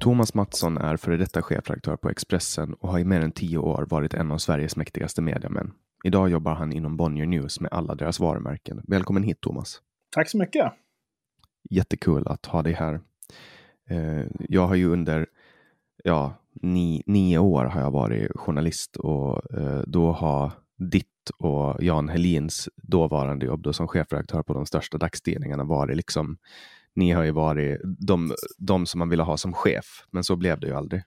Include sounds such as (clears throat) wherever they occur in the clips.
Thomas Mattsson är före detta chefredaktör på Expressen och har i mer än tio år varit en av Sveriges mäktigaste mediamän. Idag jobbar han inom Bonnier News med alla deras varumärken. Välkommen hit Thomas! Tack så mycket! Jättekul att ha dig här. Eh, jag har ju under ja, ni, nio år har jag varit journalist och eh, då har ditt och Jan Helins dåvarande jobb då som chefredaktör på de största dagstidningarna varit liksom ni har ju varit de, de som man ville ha som chef, men så blev det ju aldrig.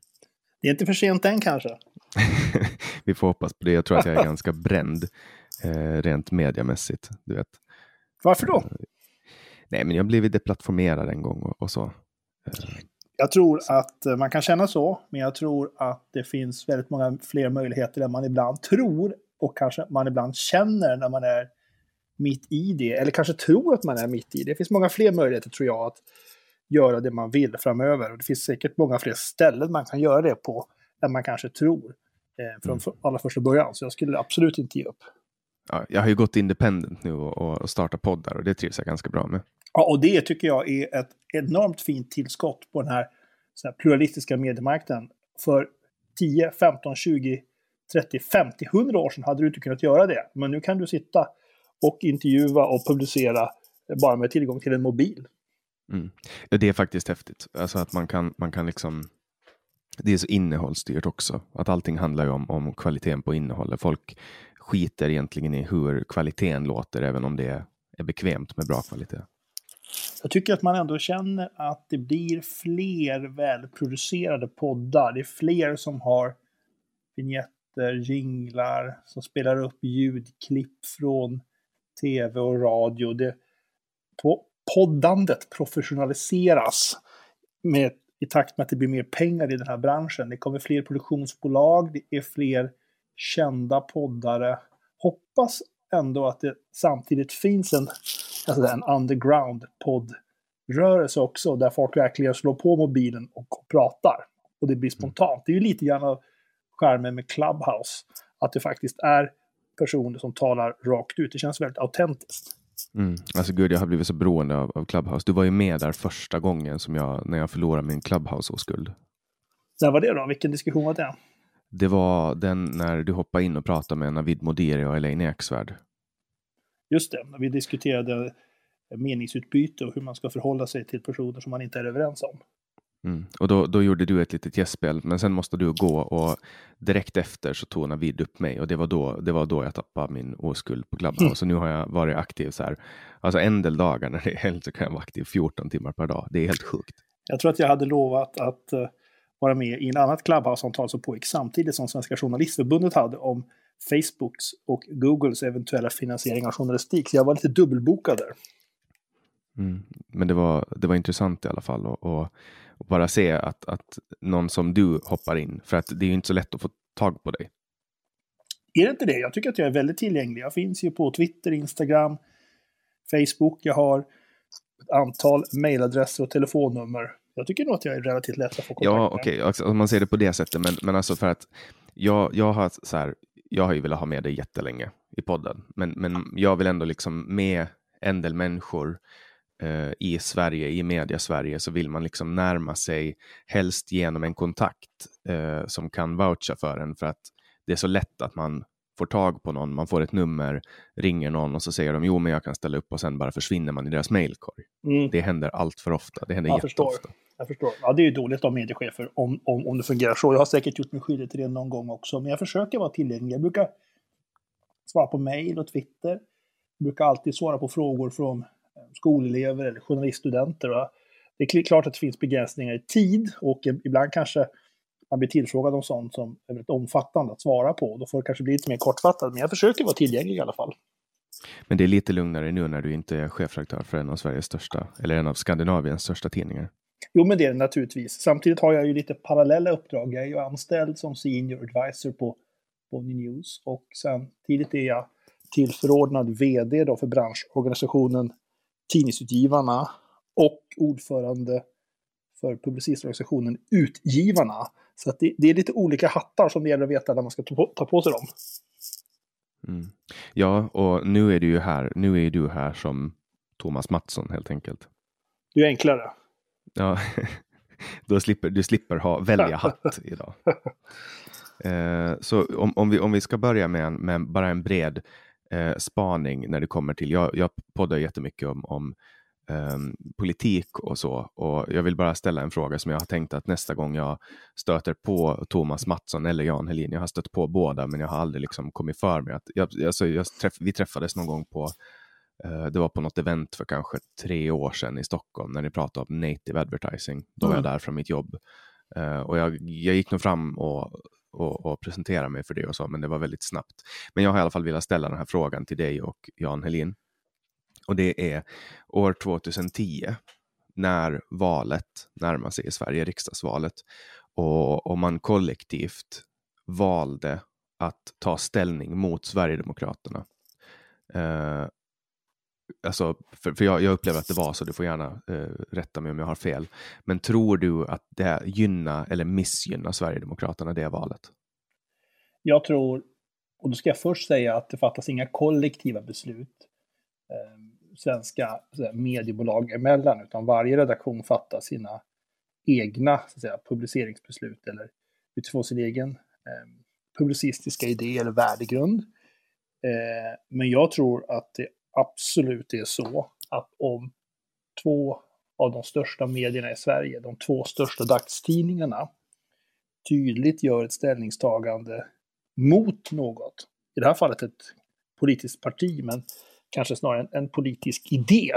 Det är inte för sent än kanske. (laughs) Vi får hoppas på det. Jag tror att jag är ganska bränd eh, rent mediamässigt. Du vet. Varför då? Eh, nej, men jag blev deplattformerad en gång och, och så. Eh. Jag tror att eh, man kan känna så, men jag tror att det finns väldigt många fler möjligheter än man ibland tror och kanske man ibland känner när man är mitt i det, eller kanske tror att man är mitt i det. Det finns många fler möjligheter tror jag att göra det man vill framöver. Och det finns säkert många fler ställen man kan göra det på än man kanske tror eh, från mm. allra första början. Så jag skulle absolut inte ge upp. Ja, jag har ju gått independent nu och, och startat poddar och det trivs jag ganska bra med. Ja, och det tycker jag är ett enormt fint tillskott på den här, här pluralistiska mediemarknaden. För 10, 15, 20, 30, 50, 100 år sedan hade du inte kunnat göra det. Men nu kan du sitta och intervjua och publicera bara med tillgång till en mobil. Mm. Det är faktiskt häftigt. Alltså att man kan, man kan liksom det är så innehållsstyrt också. Att allting handlar om, om kvaliteten på innehållet. Folk skiter egentligen i hur kvaliteten låter, även om det är bekvämt med bra kvalitet. Jag tycker att man ändå känner att det blir fler välproducerade poddar. Det är fler som har vignetter, jinglar, som spelar upp ljudklipp från tv och radio. Det, på, poddandet professionaliseras med, i takt med att det blir mer pengar i den här branschen. Det kommer fler produktionsbolag, det är fler kända poddare. Hoppas ändå att det samtidigt finns en, alltså en underground podd rörelse också, där folk verkligen slår på mobilen och pratar. Och det blir spontant. Det är ju lite grann av skärmen med Clubhouse. Att det faktiskt är personer som talar rakt ut. Det känns väldigt autentiskt. Mm. Alltså gud, jag har blivit så beroende av, av, Clubhouse. Du var ju med där första gången som jag, när jag förlorade min Clubhouse-oskuld. När var det då? Vilken diskussion var det? Det var den när du hoppade in och pratade med Navid Modiri och Elaine Eksvärd. Just det, när vi diskuterade meningsutbyte och hur man ska förhålla sig till personer som man inte är överens om. Mm. Och då, då gjorde du ett litet gästspel, men sen måste du gå och direkt efter så tog Navid upp mig och det var då, det var då jag tappade min oskuld på Clubhouse. Mm. Så nu har jag varit aktiv så här, alltså en del dagar när det är helg så kan jag vara aktiv 14 timmar per dag. Det är helt sjukt. Jag tror att jag hade lovat att uh, vara med i en annat Clubhouse-samtal som pågick samtidigt som Svenska Journalistförbundet hade om Facebooks och Googles eventuella finansiering av journalistik. Så jag var lite dubbelbokad där. Mm. Men det var, det var intressant i alla fall. Och, och, och, bara se att, att någon som du hoppar in. För att det är ju inte så lätt att få tag på dig. Är det inte det? Jag tycker att jag är väldigt tillgänglig. Jag finns ju på Twitter, Instagram, Facebook. Jag har ett antal mejladresser och telefonnummer. Jag tycker nog att jag är relativt lätt att få kontakt med. Ja, okej, okay. alltså, om man ser det på det sättet. Men, men alltså för att jag, jag har så här, jag har ju velat ha med dig jättelänge i podden, men, men jag vill ändå liksom med en del människor eh, i Sverige, i media-Sverige, så vill man liksom närma sig, helst genom en kontakt eh, som kan voucha för en, för att det är så lätt att man får tag på någon, man får ett nummer, ringer någon och så säger de jo men jag kan ställa upp och sen bara försvinner man i deras mailkorg. Mm. Det händer allt för ofta. Det händer jag jätteofta. Förstår. Jag förstår. Ja, det är ju dåligt av mediechefer om, om, om det fungerar så. Jag har säkert gjort mig skyldig till det någon gång också, men jag försöker vara tillgänglig. Jag brukar svara på mail och Twitter. Jag brukar alltid svara på frågor från skolelever eller journaliststudenter. Det är klart att det finns begränsningar i tid och ibland kanske man blir tillfrågad om sånt som är väldigt omfattande att svara på. Då får det kanske bli lite mer kortfattat, men jag försöker vara tillgänglig i alla fall. Men det är lite lugnare nu när du inte är chefredaktör för en av Sveriges största, eller en av Skandinaviens största tidningar. Jo, men det är det naturligtvis. Samtidigt har jag ju lite parallella uppdrag. Jag är ju anställd som senior advisor på Bonnie News och samtidigt är jag tillförordnad vd då för branschorganisationen Tidningsutgivarna och ordförande för publicistorganisationen Utgivarna. Så att det, det, är lite olika hattar som det gäller att veta när man ska ta på, ta på sig dem. Mm. Ja, och nu är du ju här. Nu är du här som Thomas Mattsson helt enkelt. Du är enklare. Ja, (laughs) då slipper, du slipper ha, välja (laughs) hatt idag. Eh, så om, om, vi, om vi ska börja med, en, med bara en bred eh, spaning när det kommer till, jag, jag poddar jättemycket om, om um, politik och så. Och jag vill bara ställa en fråga som jag har tänkt att nästa gång jag stöter på Thomas Mattsson eller Jan Helin, jag har stött på båda, men jag har aldrig liksom kommit för mig att, jag, alltså jag träff, vi träffades någon gång på uh, det var på något event för kanske tre år sedan i Stockholm när ni pratade om native advertising. Då var jag mm. där från mitt jobb. Uh, och jag, jag gick nog fram och, och, och presentera mig för det och så, men det var väldigt snabbt. Men jag har i alla fall velat ställa den här frågan till dig och Jan Helin. Och det är år 2010 när valet närmar sig i Sverige, riksdagsvalet. Och och man kollektivt valde att ta ställning mot Sverigedemokraterna. Eh, alltså, för, för jag, jag, upplever att det var så, du får gärna eh, rätta mig om jag har fel. Men tror du att det gynnar eller missgynnar Sverigedemokraterna det valet? Jag tror, och då ska jag först säga att det fattas inga kollektiva beslut. Eh, svenska mediebolag emellan, utan varje redaktion fattar sina egna så att säga, publiceringsbeslut eller utifrån sin egen eh, publicistiska idé eller värdegrund. Eh, men jag tror att det absolut är så att om två av de största medierna i Sverige, de två största dagstidningarna, tydligt gör ett ställningstagande mot något, i det här fallet ett politiskt parti, men kanske snarare en, en politisk idé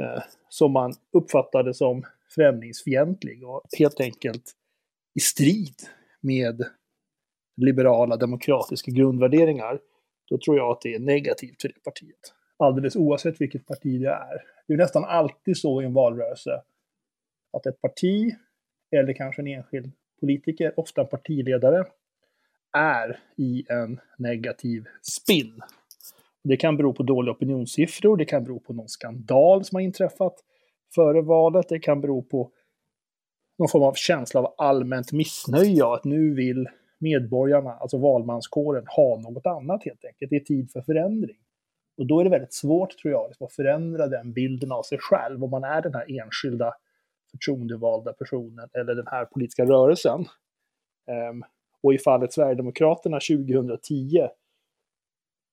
eh, som man uppfattade som främlingsfientlig och helt enkelt i strid med liberala demokratiska grundvärderingar, då tror jag att det är negativt för det partiet. Alldeles oavsett vilket parti det är. Det är nästan alltid så i en valrörelse att ett parti, eller kanske en enskild politiker, ofta en partiledare, är i en negativ spinn det kan bero på dåliga opinionssiffror, det kan bero på någon skandal som har inträffat. före valet. Det kan bero på någon form av känsla av allmänt missnöje. Att nu vill medborgarna, alltså valmanskåren, ha något annat helt enkelt. Det är tid för förändring. Och då är det väldigt svårt, tror jag, liksom att förändra den bilden av sig själv. Om man är den här enskilda förtroendevalda personen eller den här politiska rörelsen. Um, och i fallet Sverigedemokraterna 2010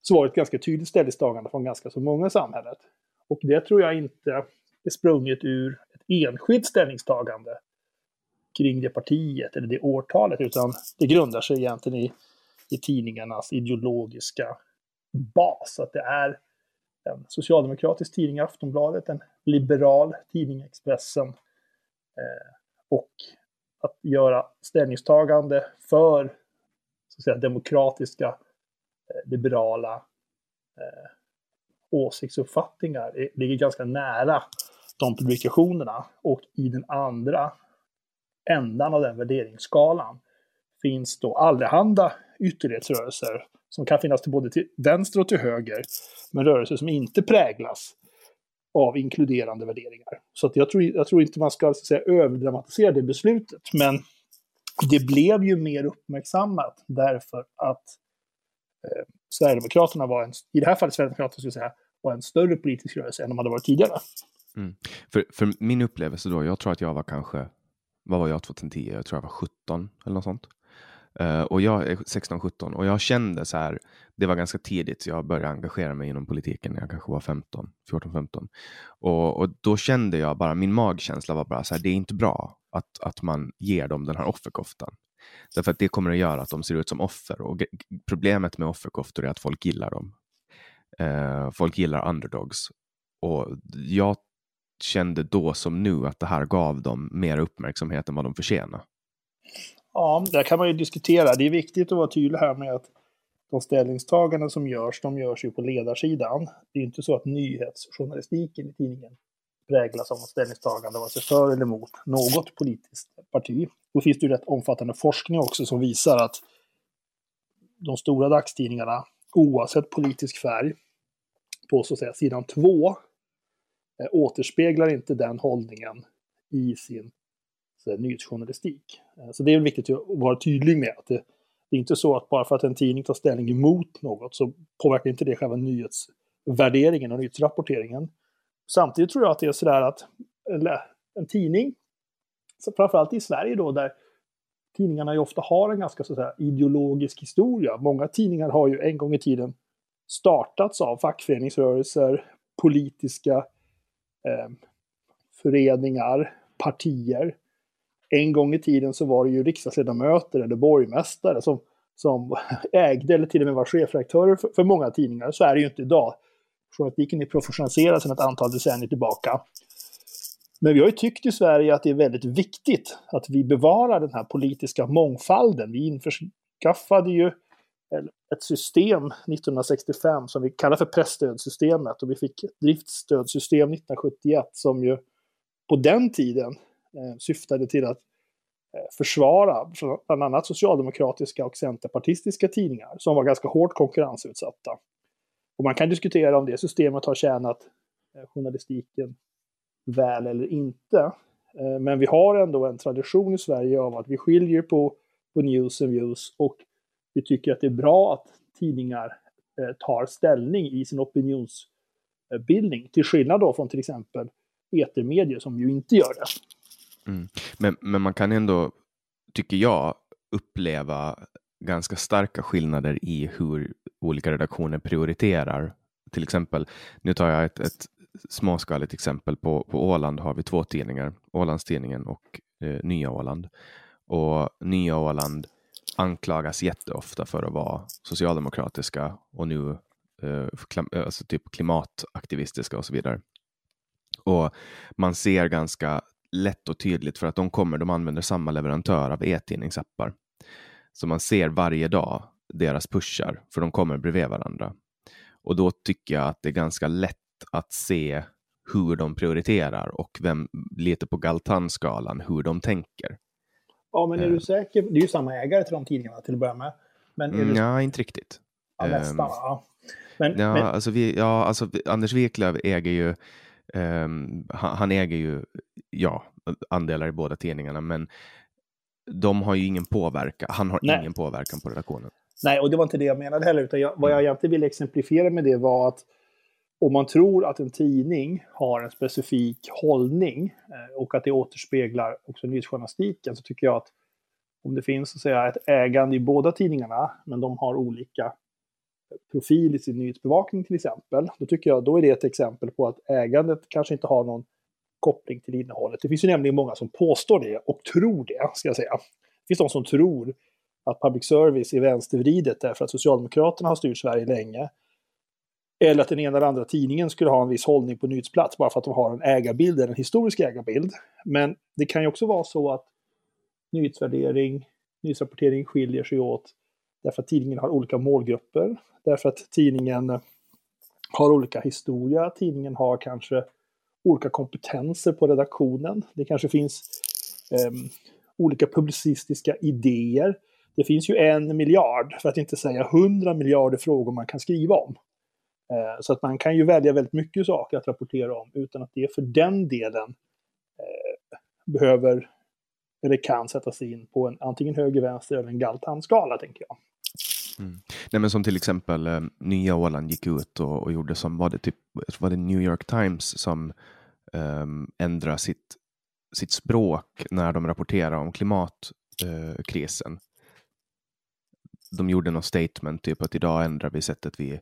så var det ett ganska tydligt ställningstagande från ganska så många i samhället. Och det tror jag inte är sprunget ur ett enskilt ställningstagande kring det partiet eller det årtalet, utan det grundar sig egentligen i, i tidningarnas ideologiska bas. Att det är en socialdemokratisk tidning, Aftonbladet, en liberal tidning, Expressen, eh, och att göra ställningstagande för så att säga, demokratiska, eh, liberala eh, åsiktsuppfattningar eh, ligger ganska nära de publikationerna. Och i den andra ändan av den värderingsskalan finns då allehanda ytterlighetsrörelser som kan finnas till både till vänster och till höger, men rörelser som inte präglas av inkluderande värderingar. Så att jag, tror, jag tror inte man ska säga, överdramatisera det beslutet, men det blev ju mer uppmärksammat därför att eh, Sverigedemokraterna var en, i det här fallet Sverigedemokraterna skulle säga, var en större politisk rörelse än de hade varit tidigare. Mm. För, för min upplevelse då, jag tror att jag var kanske, vad var jag 2010? Jag tror jag var 17 eller något sånt. Uh, och jag är 16-17 och jag kände så här, det var ganska tidigt så jag började engagera mig inom politiken när jag kanske var 15, 14-15. Och, och då kände jag bara, min magkänsla var bara så här, det är inte bra att, att man ger dem den här offerkoftan. Därför att det kommer att göra att de ser ut som offer och problemet med offerkoftor är att folk gillar dem. Uh, folk gillar underdogs och jag kände då som nu att det här gav dem mer uppmärksamhet än vad de förtjänar. Ja, där kan man ju diskutera. Det är viktigt att vara tydlig här med att de ställningstaganden som görs, de görs ju på ledarsidan. Det är inte så att nyhetsjournalistiken i tidningen präglas av ställningstagande, vare sig för eller emot något politiskt parti. Då finns det ju rätt omfattande forskning också som visar att de stora dagstidningarna, oavsett politisk färg, på så att säga sidan två, eh, återspeglar inte den hållningen i sin så, nyhetsjournalistik. Eh, så det är viktigt att vara tydlig med att det, det är inte så att bara för att en tidning tar ställning emot något så påverkar inte det själva nyhetsvärderingen och nyhetsrapporteringen. Samtidigt tror jag att det är sådär att en tidning, framförallt i Sverige då, där tidningarna ju ofta har en ganska så säga, ideologisk historia. Många tidningar har ju en gång i tiden startats av fackföreningsrörelser, politiska eh, föreningar, partier en gång i tiden så var det ju riksdagsledamöter eller borgmästare som, som (laughs) ägde eller till och med var chefredaktörer för, för många tidningar. Så är det ju inte idag. Journalistiken är professionaliserad sedan ett antal decennier tillbaka. Men vi har ju tyckt i Sverige att det är väldigt viktigt att vi bevarar den här politiska mångfalden. Vi införskaffade ju ett system 1965 som vi kallar för pressstödssystemet och vi fick ett driftsstödssystem 1971 som ju på den tiden eh, syftade till att eh, försvara bland annat socialdemokratiska och centerpartistiska tidningar som var ganska hårt konkurrensutsatta. Och man kan diskutera om det systemet har tjänat eh, journalistiken väl eller inte. Eh, men vi har ändå en tradition i Sverige av att vi skiljer på, på news and views och vi tycker att det är bra att tidningar eh, tar ställning i sin opinionsbildning. Till skillnad då från till exempel etermedier som ju inte gör det. Mm. Men, men man kan ändå, tycker jag, uppleva ganska starka skillnader i hur olika redaktioner prioriterar. Till exempel, nu tar jag ett, ett småskaligt exempel. På, på Åland har vi två tidningar, Ålandstidningen och eh, Nya Åland. Och Nya Åland anklagas jätteofta för att vara socialdemokratiska och nu eh, eh, alltså typ klimataktivistiska och så vidare. Och man ser ganska lätt och tydligt för att de kommer, de använder samma leverantör av e-tidningsappar. Så man ser varje dag deras pushar, för de kommer bredvid varandra. Och då tycker jag att det är ganska lätt att se hur de prioriterar och vem, lite på Galtan-skalan, hur de tänker. Ja, men är du eh. säker? Det är ju samma ägare till de tidningarna till att börja med. Men är mm, du... Ja, inte riktigt. Ja, nästan. Um, ja. Men, ja, men... Alltså vi, ja, alltså Anders Wiklöf äger ju Um, han, han, äger ju, ja, andelar i båda tidningarna, men de har ju ingen påverkan. Han har Nej. ingen påverkan på redaktionen. Nej, och det var inte det jag menade heller, utan jag, vad jag mm. egentligen ville exemplifiera med det var att om man tror att en tidning har en specifik hållning eh, och att det återspeglar också nyhetsjournalistiken så tycker jag att om det finns så att säga, ett ägande i båda tidningarna, men de har olika profil i sin nyhetsbevakning till exempel, då tycker jag då är det ett exempel på att ägandet kanske inte har någon koppling till innehållet. Det finns ju nämligen många som påstår det och tror det, ska jag säga. Det finns de som tror att public service är vänstervridet därför att Socialdemokraterna har styrt Sverige länge. Eller att den ena eller andra tidningen skulle ha en viss hållning på nyhetsplats bara för att de har en ägarbild, eller en historisk ägarbild. Men det kan ju också vara så att nyhetsvärdering, nyhetsrapportering skiljer sig åt därför att tidningen har olika målgrupper, därför att tidningen har olika historia, tidningen har kanske olika kompetenser på redaktionen. Det kanske finns um, olika publicistiska idéer. Det finns ju en miljard, för att inte säga hundra miljarder frågor man kan skriva om. Eh, så att man kan ju välja väldigt mycket saker att rapportera om utan att det för den delen eh, behöver eller kan sättas in på en antingen höger, vänster eller en Galtan-skala, tänker jag. Mm. Nej, men som till exempel eh, Nya Åland gick ut och, och, gjorde som, var det typ, var det New York Times som eh, ändrade sitt, sitt språk när de rapporterade om klimatkrisen. Eh, de gjorde något statement, typ att idag ändrar vi sättet vi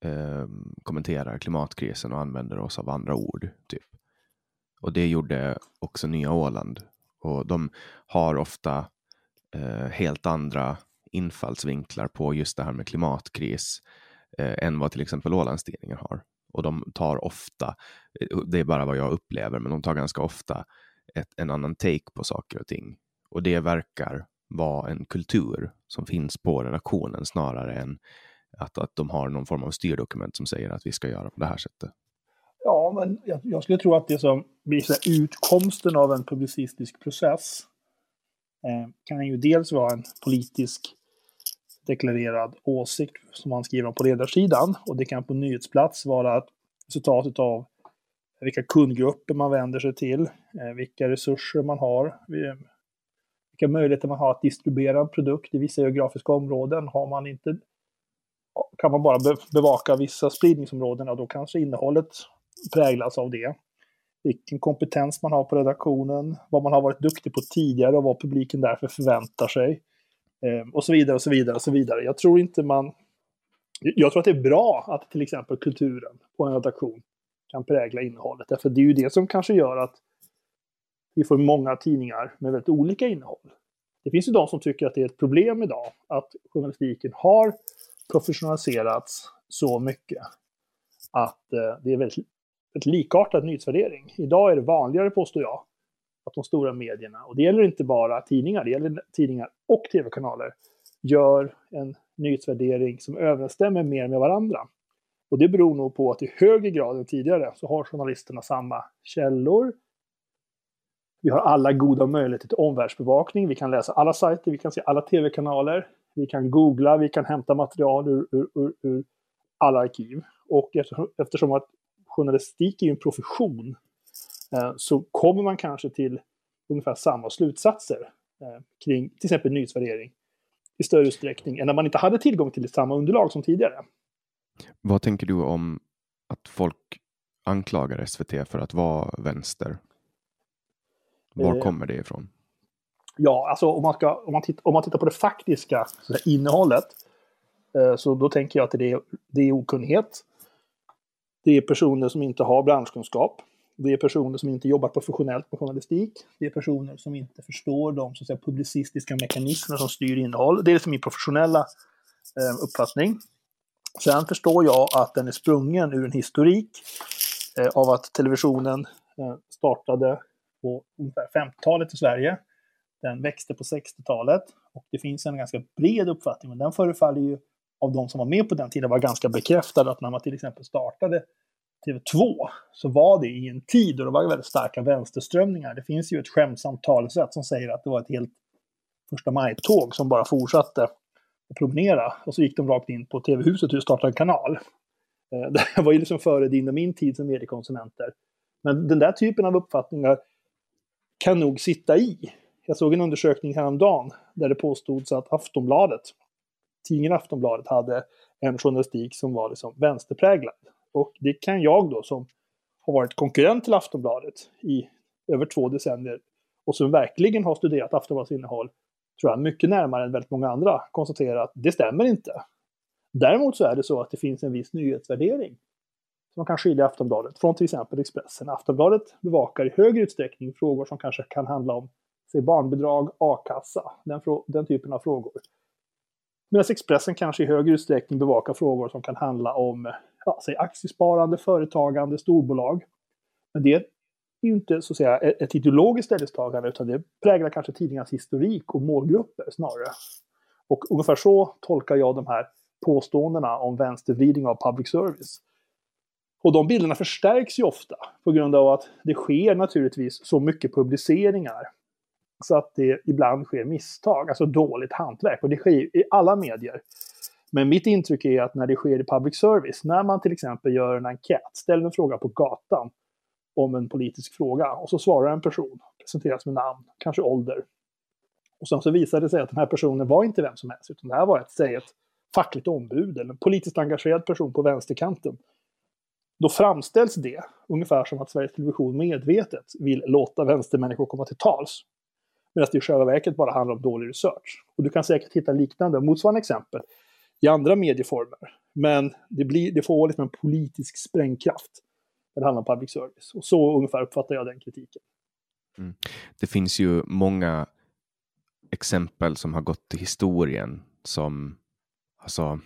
eh, kommenterar klimatkrisen och använder oss av andra ord. Typ. Och det gjorde också Nya Åland och de har ofta eh, helt andra infallsvinklar på just det här med klimatkris eh, än vad till exempel Ålandstidningen har. Och de tar ofta, eh, det är bara vad jag upplever, men de tar ganska ofta ett, en annan take på saker och ting. Och det verkar vara en kultur som finns på redaktionen snarare än att, att de har någon form av styrdokument som säger att vi ska göra på det här sättet. Ja, men jag, jag skulle tro att det som blir utkomsten av en publicistisk process eh, kan ju dels vara en politisk deklarerad åsikt som man skriver om på ledarsidan. Och det kan på nyhetsplats vara resultatet av vilka kundgrupper man vänder sig till, eh, vilka resurser man har, eh, vilka möjligheter man har att distribuera en produkt i vissa geografiska områden. Har man inte, kan man bara bevaka vissa spridningsområden, och då kanske innehållet präglas av det. Vilken kompetens man har på redaktionen, vad man har varit duktig på tidigare och vad publiken därför förväntar sig. Eh, och så vidare och så vidare och så vidare. Jag tror inte man... Jag tror att det är bra att till exempel kulturen på en redaktion kan prägla innehållet. Därför det är ju det som kanske gör att vi får många tidningar med väldigt olika innehåll. Det finns ju de som tycker att det är ett problem idag att journalistiken har professionaliserats så mycket att eh, det är väldigt ett likartad nyhetsvärdering. Idag är det vanligare, påstår jag, att de stora medierna, och det gäller inte bara tidningar, det gäller tidningar och tv-kanaler, gör en nyhetsvärdering som överensstämmer mer med varandra. Och det beror nog på att i högre grad än tidigare så har journalisterna samma källor. Vi har alla goda möjligheter till omvärldsbevakning. Vi kan läsa alla sajter, vi kan se alla tv-kanaler. Vi kan googla, vi kan hämta material ur, ur, ur, ur alla arkiv. Och eftersom, att journalistik är en profession eh, så kommer man kanske till ungefär samma slutsatser eh, kring till exempel nyhetsvärdering i större utsträckning än när man inte hade tillgång till samma underlag som tidigare. Vad tänker du om att folk anklagar SVT för att vara vänster? Var eh, kommer det ifrån? Ja, alltså om man, ska, om man, titt, om man tittar på det faktiska säga, innehållet eh, så då tänker jag att det är, det är okunnighet. Det är personer som inte har branschkunskap. Det är personer som inte jobbar professionellt med journalistik. Det är personer som inte förstår de så att säga, publicistiska mekanismer som styr innehåll. Det är liksom min professionella eh, uppfattning. Sen förstår jag att den är sprungen ur en historik eh, av att televisionen eh, startade på ungefär 50-talet i Sverige. Den växte på 60-talet och det finns en ganska bred uppfattning, men den förefaller ju av de som var med på den tiden var ganska bekräftad. att när man till exempel startade TV2 så var det i en tid då det var väldigt starka vänsterströmningar. Det finns ju ett skämtsamt talesätt som säger att det var ett helt första maj-tåg som bara fortsatte att promenera. Och så gick de rakt in på TV-huset och startade en kanal. (laughs) Det var ju liksom före din och min tid som mediekonsumenter. Men den där typen av uppfattningar kan nog sitta i. Jag såg en undersökning häromdagen där det påstods att Aftonbladet, tidningen Aftonbladet hade en journalistik som var liksom vänsterpräglad. Och det kan jag då som har varit konkurrent till Aftonbladet i över två decennier och som verkligen har studerat Aftonbladets innehåll, tror jag mycket närmare än väldigt många andra, konstatera att det stämmer inte. Däremot så är det så att det finns en viss nyhetsvärdering som kan skilja Aftonbladet från till exempel Expressen. Aftonbladet bevakar i högre utsträckning frågor som kanske kan handla om säg barnbidrag, a-kassa, den, den typen av frågor. Medan Expressen kanske i högre utsträckning bevakar frågor som kan handla om ja, säg aktiesparande, företagande, storbolag. Men det är ju inte så att säga ett ideologiskt ställningstagande utan det präglar kanske tidningarnas historik och målgrupper snarare. Och ungefär så tolkar jag de här påståendena om vänstervridning av public service. Och de bilderna förstärks ju ofta på grund av att det sker naturligtvis så mycket publiceringar. Så att det ibland sker misstag, alltså dåligt hantverk. Och det sker i alla medier. Men mitt intryck är att när det sker i public service, när man till exempel gör en enkät, ställer en fråga på gatan om en politisk fråga och så svarar en person, presenteras med namn, kanske ålder. Och sen så visar det sig att den här personen var inte vem som helst, utan det här var ett, säg ett fackligt ombud eller en politiskt engagerad person på vänsterkanten. Då framställs det ungefär som att Sveriges Television medvetet vill låta vänstermänniskor komma till tals. Medan det i själva verket bara handlar om dålig research. Och du kan säkert hitta liknande, motsvarande exempel i andra medieformer. Men det, blir, det får liksom en politisk sprängkraft när det handlar om public service. Och så ungefär uppfattar jag den kritiken. Mm. Det finns ju många exempel som har gått till historien som, alltså, (laughs)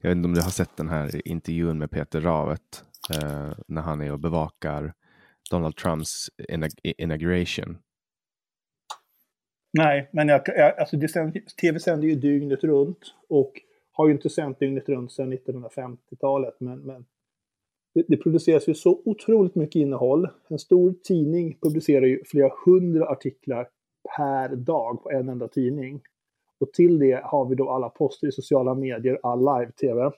jag vet inte om du har sett den här intervjun med Peter Ravet eh, när han är och bevakar Donald Trumps inauguration. Nej, men jag, jag, alltså tv sänder ju dygnet runt och har ju inte sänt dygnet runt sedan 1950-talet. Men, men det, det, produceras ju så otroligt mycket innehåll. En stor tidning publicerar ju flera hundra artiklar per dag på en enda tidning. Och till det har vi då alla poster i sociala medier, all live-tv.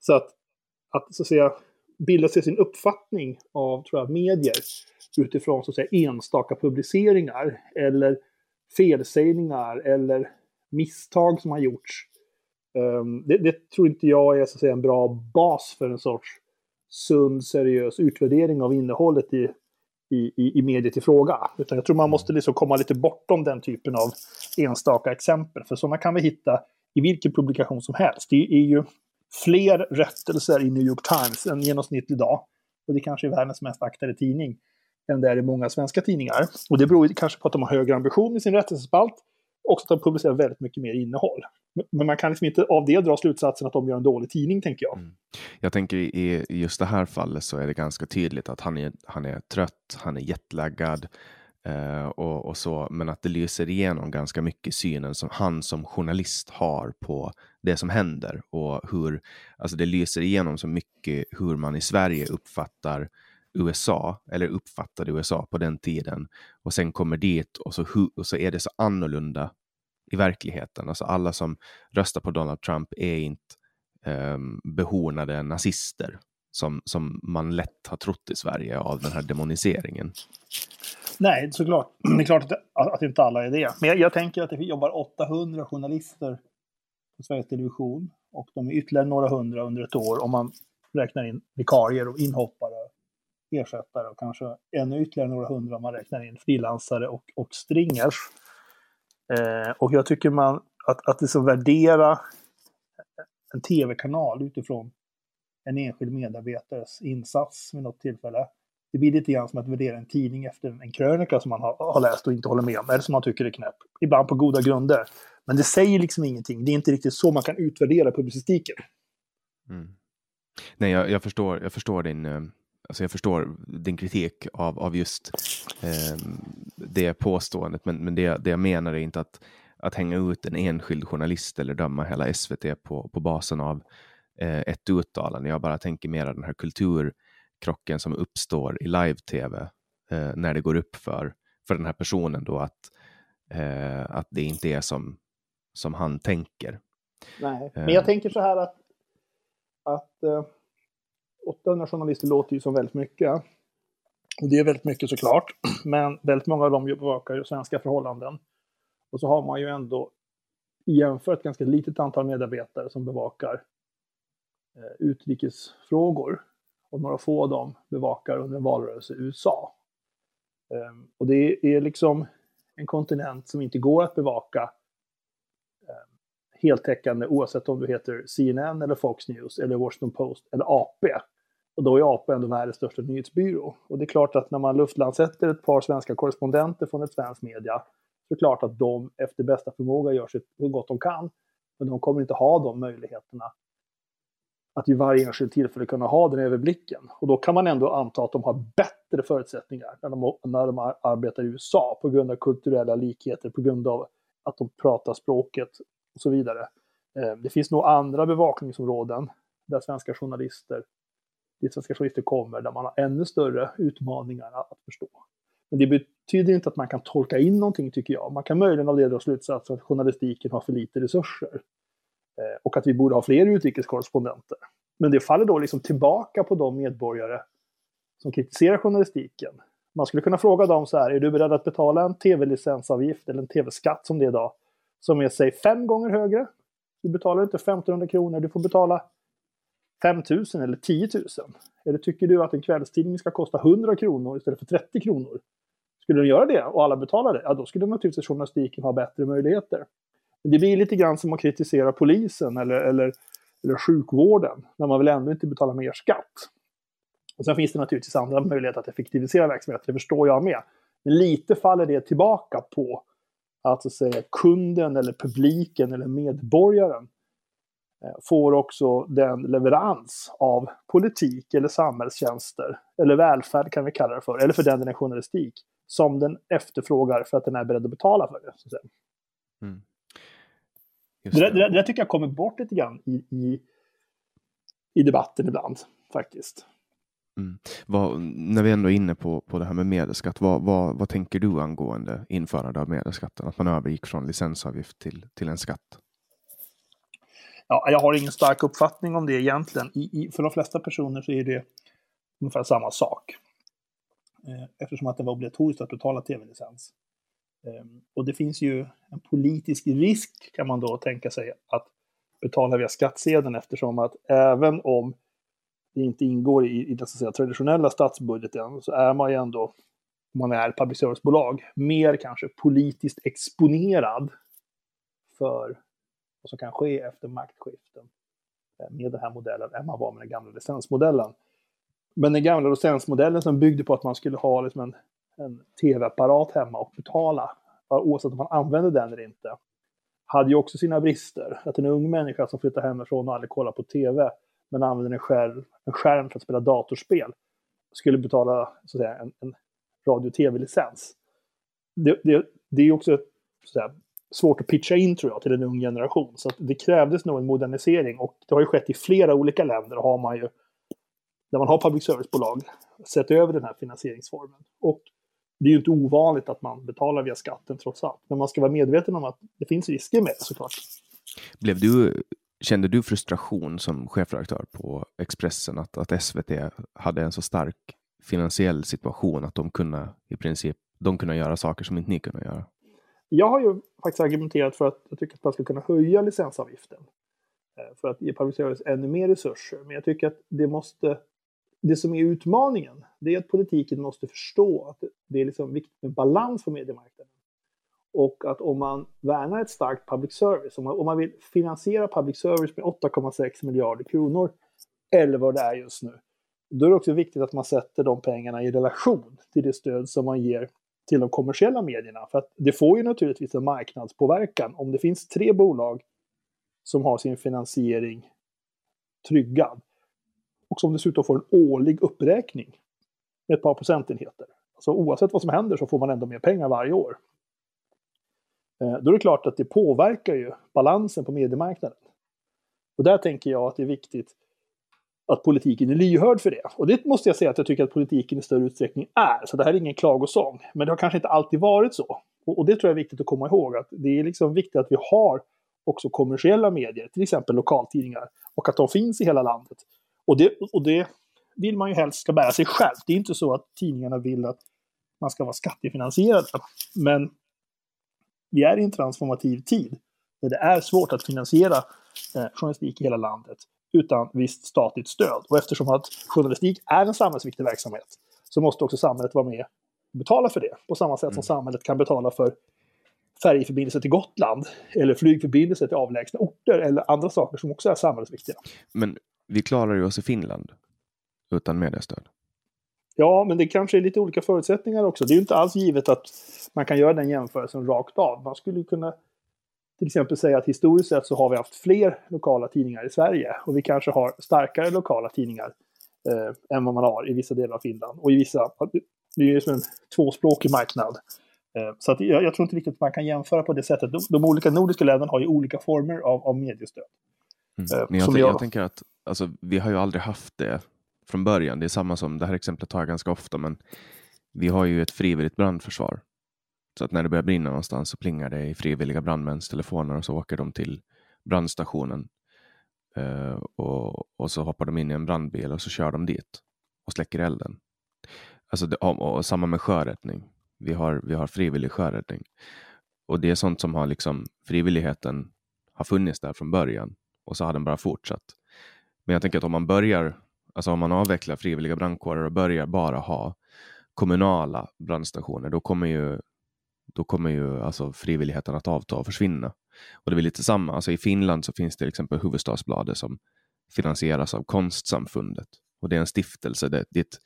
Så att, att så att säga bilda sig sin uppfattning av tror jag, medier utifrån så att säga, enstaka publiceringar eller felsägningar eller misstag som har gjorts. Ehm, det, det, tror inte jag är så att säga, en bra bas för en sorts sund, seriös utvärdering av innehållet i, i, i mediet i fråga. Utan jag tror man måste liksom komma lite bortom den typen av enstaka exempel. För sådana kan vi hitta i vilken publikation som helst. Det är ju fler rättelser i New York Times än genomsnittlig dag. Och det kanske är världens mest aktade tidning än det är i många svenska tidningar. Och det beror kanske på att de har högre ambition i sin rättelsespalt och att de publicerar väldigt mycket mer innehåll. Men man kan liksom inte av det dra slutsatsen att de gör en dålig tidning, tänker jag. Mm. Jag tänker i just det här fallet så är det ganska tydligt att han är, han är trött, han är jetlaggad eh, och, och, så, men att det lyser igenom ganska mycket synen som han som journalist har på det som händer och hur, alltså det lyser igenom så mycket hur man i Sverige uppfattar USA, eller uppfattade USA på den tiden. Och sen kommer dit och så, och så är det så annorlunda i verkligheten. Alltså alla som röstar på Donald Trump är inte um, behornade nazister som, som man lätt har trott i Sverige av den här demoniseringen. Nej, såklart. (clears throat) Det är klart att, att inte alla är det. Men jag, jag tänker att det jobbar 800 journalister på Sveriges Television och de är ytterligare några hundra under ett år om man räknar in vikarier och inhoppare ersättare och kanske ännu ytterligare några hundra om man räknar in frilansare och, och stringers. Eh, och jag tycker man att, att liksom värdera en tv-kanal utifrån en enskild medarbetares insats vid något tillfälle. Det blir lite grann som att värdera en tidning efter en krönika som man har, har läst och inte håller med om, eller som man tycker är knäpp. Ibland på goda grunder. Men det säger liksom ingenting. Det är inte riktigt så man kan utvärdera publicistiken. Mm. Nej, jag, jag, förstår, jag förstår din, eh, eh, alltså jag förstår din kritik av, av just eh, det påståendet, men, men det, det jag menar är inte att, att hänga ut en enskild journalist eller döma hela SVT på, på basen av eh, ett uttalande. Jag bara tänker mer den här kulturkrocken som uppstår i live-tv eh, när det går upp för, för den här personen då att, eh, att det inte är som, som han tänker. Nej, men jag eh. tänker så här att, att eh, 800 journalister låter ju som väldigt mycket. Och det är väldigt mycket såklart, (clears throat) men väldigt många av dem bevakar ju svenska förhållanden. Och så har man ju ändå jämfört ett ganska litet antal medarbetare som bevakar eh, utrikesfrågor. Och några få av dem bevakar under en valrörelse i USA. Eh, och det är liksom en kontinent som inte går att bevaka heltäckande oavsett om du heter CNN eller Fox News eller Washington Post eller AP. Och då är AP ändå världens största nyhetsbyrå. Och det är klart att när man luftlandsätter ett par svenska korrespondenter från ett svenskt media så är det klart att de efter bästa förmåga gör så gott de kan. Men de kommer inte ha de möjligheterna att i varje enskilt tillfälle kunna ha den överblicken. Och då kan man ändå anta att de har bättre förutsättningar när de, när de arbetar i USA på grund av kulturella likheter, på grund av att de pratar språket och så vidare. Eh, det finns nog andra bevakningsområden där svenska journalister, dit svenska journalister kommer, där man har ännu större utmaningar att förstå. Men det betyder inte att man kan tolka in någonting, tycker jag. Man kan möjligen av det dra slutsatsen att journalistiken har för lite resurser. Eh, och att vi borde ha fler utrikeskorrespondenter. Men det faller då liksom tillbaka på de medborgare som kritiserar journalistiken. Man skulle kunna fråga dem så här, är du beredd att betala en tv-licensavgift eller en tv-skatt som det är idag, som är säg fem gånger högre? Du betalar inte 1500 kronor, du får betala 5000 eller 10 000. Eller tycker du att en kvällstidning ska kosta 100 kronor istället för 30 kronor? Skulle den göra det och alla betalar det, ja då skulle naturligtvis journalistiken ha bättre möjligheter. Det blir lite grann som att kritisera polisen eller, eller, eller sjukvården, när man vill ändå inte betala mer skatt. Och sen finns det naturligtvis andra möjligheter att effektivisera verksamheten, det förstår jag med. Men lite faller det tillbaka på att, så att säga, kunden eller publiken eller medborgaren eh, får också den leverans av politik eller samhällstjänster, eller välfärd kan vi kalla det för, eller för den delen journalistik, som den efterfrågar för att den är beredd att betala för det. Så att mm. Det, det. Det, det, tycker jag kommer bort lite grann i, i, i debatten ibland, faktiskt. Mm. Vad, när vi ändå är inne på, på det här med medelskatt, vad, vad, vad tänker du angående införande av medelskatten? Att man övergick från licensavgift till, till en skatt? Ja, jag har ingen stark uppfattning om det egentligen. I, i, för de flesta personer så är det ungefär samma sak. Eh, eftersom att det var obligatoriskt att betala tv-licens. Ehm, och det finns ju en politisk risk kan man då tänka sig att betala via skattsedeln eftersom att även om det inte ingår i, i den så säga, traditionella statsbudgeten så är man ju ändå, om man är public service-bolag, mer kanske politiskt exponerad för vad som kan ske efter maktskiften eh, med den här modellen än man var med den gamla licensmodellen. Men den gamla licensmodellen som byggde på att man skulle ha liksom en en tv-apparat hemma och betala, oavsett om man använde den eller inte, hade ju också sina brister. Att en ung människa som flyttar hemifrån och aldrig kollar på tv, men använder en skärm, en skärm för att spela datorspel, skulle betala så att säga, en, en radio och tv-licens. Det, det, det är också så att säga, svårt att pitcha in tror jag till en ung generation. Så det krävdes nog en modernisering och det har ju skett i flera olika länder har man ju, där man har public service-bolag, sett över den här finansieringsformen. Och det är ju inte ovanligt att man betalar via skatten trots allt. Men man ska vara medveten om att det finns risker med det såklart. Blev du, kände du frustration som chefredaktör på Expressen att, att SVT hade en så stark finansiell situation att de kunde i princip de kunde göra saker som inte ni kunde göra? Jag har ju faktiskt argumenterat för att jag tycker att man ska kunna höja licensavgiften. Eh, för att ge public service ännu mer resurser. Men jag tycker att det måste det som är utmaningen, det är att politiken måste förstå att det är liksom viktigt med balans på mediemarknaden. Och att om man värnar ett starkt public service, om man, om man vill finansiera public service med 8,6 miljarder kronor, eller vad det är just nu, då är det också viktigt att man sätter de pengarna i relation till det stöd som man ger till de kommersiella medierna. För att det får ju naturligtvis en marknadspåverkan. Om det finns tre bolag som har sin finansiering tryggad, och som dessutom får en årlig uppräkning med ett par procentenheter. Så oavsett vad som händer så får man ändå mer pengar varje år. Eh, då är det klart att det påverkar ju balansen på mediemarknaden. Och där tänker jag att det är viktigt att politiken är lyhörd för det. Och det måste jag säga att jag tycker att politiken i större utsträckning är. Så det här är ingen klagosång. Men det har kanske inte alltid varit så. Och, det tror jag är viktigt att komma ihåg. Att det är liksom viktigt att vi har också kommersiella medier, till exempel lokaltidningar. Och att de finns i hela landet. Och det, och det vill man ju helst ska bära sig själv. Det är inte så att tidningarna vill att man ska vara skattefinansierad. Men vi är i en transformativ tid där det är svårt att finansiera eh, journalistik i hela landet utan visst statligt stöd. Och eftersom att journalistik är en samhällsviktig verksamhet så måste också samhället vara med och betala för det. På samma sätt som mm. samhället kan betala för färjeförbindelse till Gotland eller flygförbindelse till avlägsna orter eller andra saker som också är samhällsviktiga. Men vi klarar ju oss i Finland utan mediestöd. Ja, men det kanske är lite olika förutsättningar också. Det är ju inte alls givet att man kan göra den jämförelsen rakt av. Man skulle kunna till exempel säga att historiskt sett så har vi haft fler lokala tidningar i Sverige och vi kanske har starkare lokala tidningar eh, än vad man har i vissa delar av Finland. Och i vissa, det är ju som en tvåspråkig marknad. Eh, så att jag, jag, tror inte riktigt att man kan jämföra på det sättet. De, de olika nordiska länderna har ju olika former av, av mediestöd. Mm. Eh, Men jag, jag, jag tänker att alltså, vi har ju aldrig haft det från början. Det är samma som, det här exemplet tar jag ganska ofta, men vi har ju ett frivilligt brandförsvar. Så att när det börjar brinna någonstans så plingar det i frivilliga brandmäns telefoner och så åker de till brandstationen uh, och, och, så hoppar de in i en brandbil och så kör de dit och släcker elden. Alltså det, och, och samma med sjöräddning. Vi har, vi har frivillig sjöräddning. Och det är sånt som har liksom frivilligheten har funnits där från början och så har den bara fortsatt. Men jag tänker att om man börjar, alltså om man avvecklar frivilliga brandkårer och börjar bara ha kommunala brandstationer, då kommer ju, då kommer ju alltså frivilligheten att avta och försvinna. Och det är lite samma, alltså i Finland så finns det till exempel Huvudstadsbladet som finansieras av Konstsamfundet och det är en stiftelse. Det, det är ett,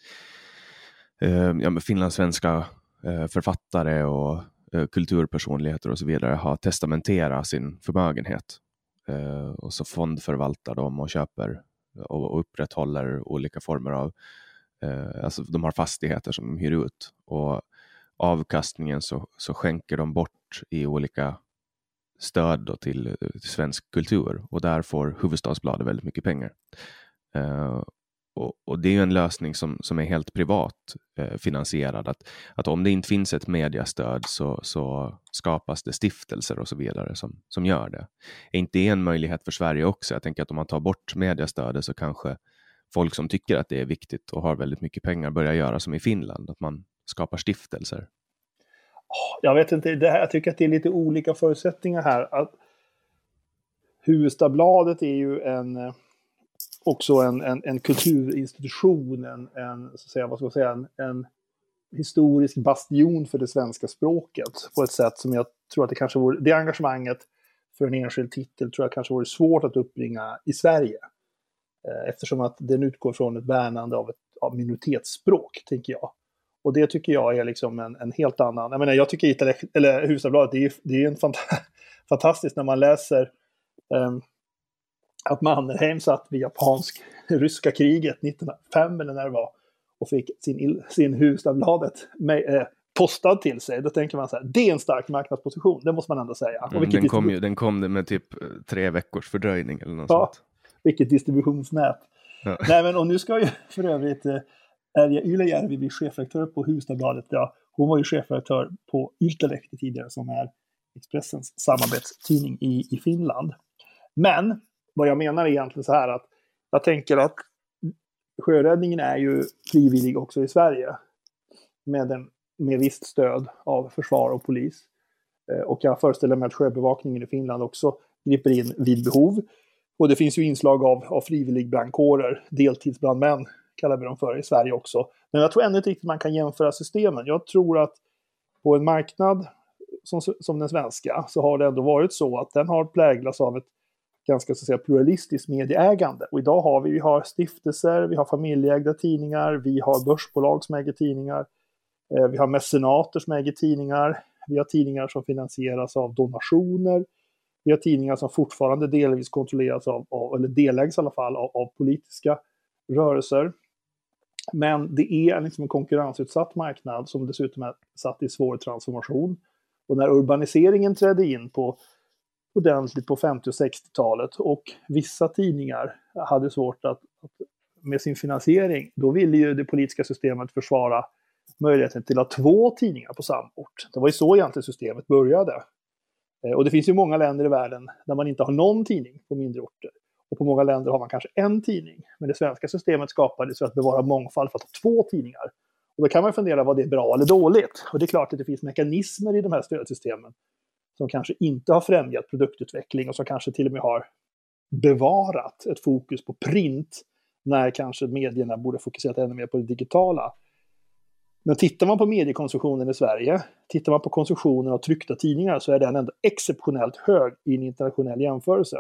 eh, ja, finlandssvenska eh, författare och eh, kulturpersonligheter och så vidare har testamenterat sin förmögenhet Eh, och så fondförvaltar de och köper och upprätthåller olika former av, eh, alltså de har fastigheter som de hyr ut och avkastningen så, så skänker de bort i olika stöd till, eh, till, svensk kultur och där får Huvudstadsbladet väldigt mycket pengar. Eh, och, och, det är en lösning som, som är helt privat eh, finansierad. Att, att om det inte finns ett mediastöd så, så skapas det stiftelser och så vidare som, som gör det. Är inte det en möjlighet för Sverige också? Jag tänker att om man tar bort mediastödet så kanske folk som tycker att det är viktigt och har väldigt mycket pengar börjar göra som i Finland, att man skapar stiftelser. Ah, jag vet inte, det här, jag tycker att det är lite olika förutsättningar här. Att Huvudstadsbladet är ju en eh, också en, en, en kulturinstitution, en, en, så att säga, vad ska jag säga, en, en historisk bastion för det svenska språket på ett sätt som jag tror att det kanske vore, det engagemanget för en enskild titel tror jag kanske vore svårt att uppbringa i Sverige. Eh, eftersom att den utgår från ett värnande av ett av minoritetsspråk, tänker jag. Och det tycker jag är liksom en, en helt annan... Jag menar, jag tycker Itali eller Husabladet, det är, det är en fant (laughs) fantastiskt när man läser um, att Mannerheim satt vid japansk-ryska kriget 1905 eller när det var och fick sin, sin Hufvudstadsbladet eh, postad till sig. Då tänker man så här, det är en stark marknadsposition, det måste man ändå säga. Mm, den, kom ju, den kom med typ eh, tre veckors fördröjning eller något ja, sånt. Vilket distributionsnät. Ja. (laughs) Nej, men och nu ska ju (laughs) för övrigt eh, Erja Ylajärvi bli chefredaktör på Hufvudstadsbladet. Ja, hon var ju chefredaktör på Yltelehti tidigare som är Expressens samarbetstidning i, i Finland. Men vad jag menar är egentligen så här att jag tänker att sjöräddningen är ju frivillig också i Sverige. Med, en, med visst stöd av försvar och polis. Eh, och jag föreställer mig att sjöbevakningen i Finland också griper in vid behov. Och det finns ju inslag av, av frivilligbrandkårer, deltidsbrandmän kallar vi dem för i Sverige också. Men jag tror ändå inte riktigt man kan jämföra systemen. Jag tror att på en marknad som, som den svenska så har det ändå varit så att den har präglats av ett ganska så att säga, pluralistiskt medieägande. Och idag har vi, vi har stiftelser, vi har familjeägda tidningar, vi har börsbolag som äger tidningar, eh, vi har mecenater som äger tidningar, vi har tidningar som finansieras av donationer, vi har tidningar som fortfarande delvis kontrolleras av, av eller delägs i alla fall, av, av politiska rörelser. Men det är liksom en konkurrensutsatt marknad som dessutom är satt i svår transformation. Och när urbaniseringen trädde in på ordentligt på 50 och 60-talet och vissa tidningar hade svårt att, att, med sin finansiering, då ville ju det politiska systemet försvara möjligheten till att ha två tidningar på samma ort. Det var ju så egentligen systemet började. Eh, och det finns ju många länder i världen där man inte har någon tidning på mindre orter. Och på många länder har man kanske en tidning. Men det svenska systemet skapades för att bevara mångfald för att ha två tidningar. Och då kan man fundera vad det är bra eller dåligt. Och det är klart att det finns mekanismer i de här stödsystemen som kanske inte har främjat produktutveckling och som kanske till och med har bevarat ett fokus på print när kanske medierna borde fokuserat ännu mer på det digitala. Men tittar man på mediekonsumtionen i Sverige, tittar man på konsumtionen av tryckta tidningar så är den ändå exceptionellt hög i en internationell jämförelse.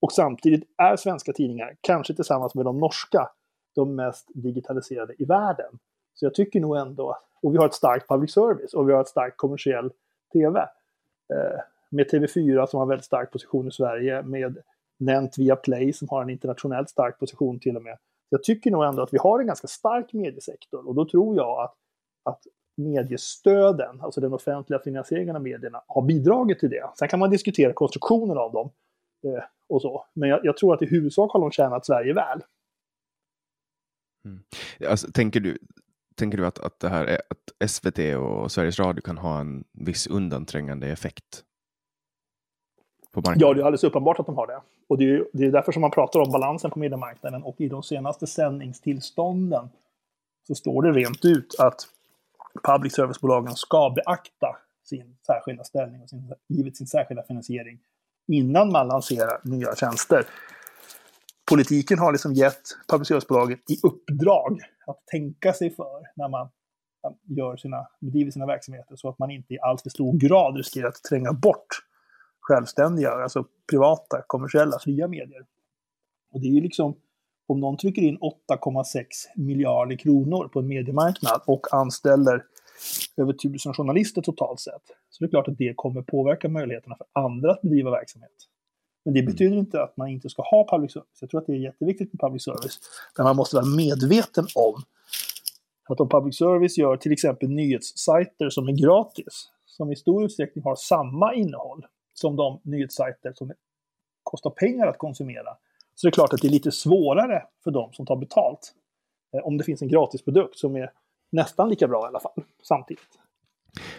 Och samtidigt är svenska tidningar, kanske tillsammans med de norska, de mest digitaliserade i världen. Så jag tycker nog ändå, och vi har ett starkt public service och vi har ett starkt kommersiell tv. Eh, med TV4 som har en väldigt stark position i Sverige, med Nent via Play som har en internationellt stark position till och med. Jag tycker nog ändå att vi har en ganska stark mediesektor och då tror jag att, att mediestöden, alltså den offentliga finansieringen av medierna, har bidragit till det. Sen kan man diskutera konstruktionen av dem eh, och så, men jag, jag, tror att i huvudsak har de tjänat Sverige väl. Mm. Alltså, tänker du, tänker du att, att, det här är, att SVT och Sveriges Radio kan ha en viss undanträngande effekt på marknaden? Ja, det är alldeles uppenbart att de har det. Och det är, det är därför som man pratar om balansen på mediemarknaden. Och i de senaste sändningstillstånden så står det rent ut att public service-bolagen ska beakta sin särskilda ställning och sin, givet sin särskilda finansiering innan man lanserar nya tjänster. Politiken har liksom gett public service i uppdrag att tänka sig för när man gör sina, bedriver sina verksamheter så att man inte i alltför stor grad riskerar att tränga bort självständiga, alltså privata, kommersiella, fria medier. Och det är ju liksom, om någon trycker in 8,6 miljarder kronor på en mediemarknad och anställer över tusen journalister totalt sett, så det är klart att det kommer påverka möjligheterna för andra att bedriva verksamhet. Men det betyder inte att man inte ska ha public service. Jag tror att det är jätteviktigt med public service. Men man måste vara medveten om att om public service gör till exempel nyhetssajter som är gratis, som i stor utsträckning har samma innehåll, som de nyhetssajter som kostar pengar att konsumera. Så det är klart att det är lite svårare för dem som tar betalt. Eh, om det finns en gratisprodukt som är nästan lika bra i alla fall, samtidigt.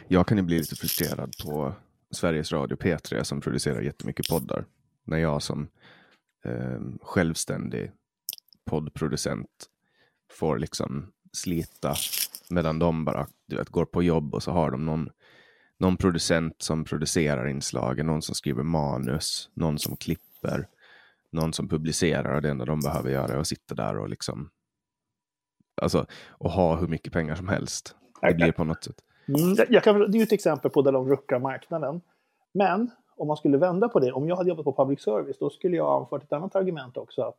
Jag kan ju bli lite frustrerad på Sveriges Radio P3 som producerar jättemycket poddar. När jag som eh, självständig poddproducent får liksom slita medan de bara du vet, går på jobb och så har de någon någon producent som producerar inslagen, någon som skriver manus, någon som klipper, någon som publicerar och det enda de behöver göra är att sitta där och liksom alltså, och ha hur mycket pengar som helst. Det blir på något sätt. Mm, jag kan, det är ju ett exempel på där de ruckar marknaden. Men om man skulle vända på det, om jag hade jobbat på public service, då skulle jag anfört ett annat argument också. Att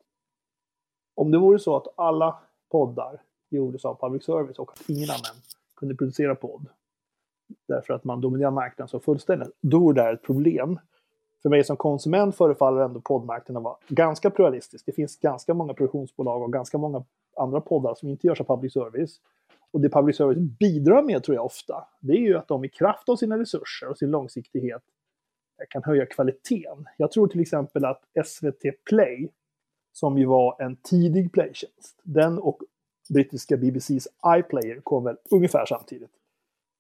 om det vore så att alla poddar gjordes av public service och att ingen annan kunde producera podd, därför att man dominerar marknaden så fullständigt, då är det ett problem. För mig som konsument förefaller ändå poddmarknaden vara ganska pluralistisk. Det finns ganska många produktionsbolag och ganska många andra poddar som inte görs av public service. Och det public service bidrar med, tror jag ofta, det är ju att de i kraft av sina resurser och sin långsiktighet kan höja kvaliteten. Jag tror till exempel att SVT Play, som ju var en tidig playtjänst, den och brittiska BBCs iPlayer kom väl ungefär samtidigt.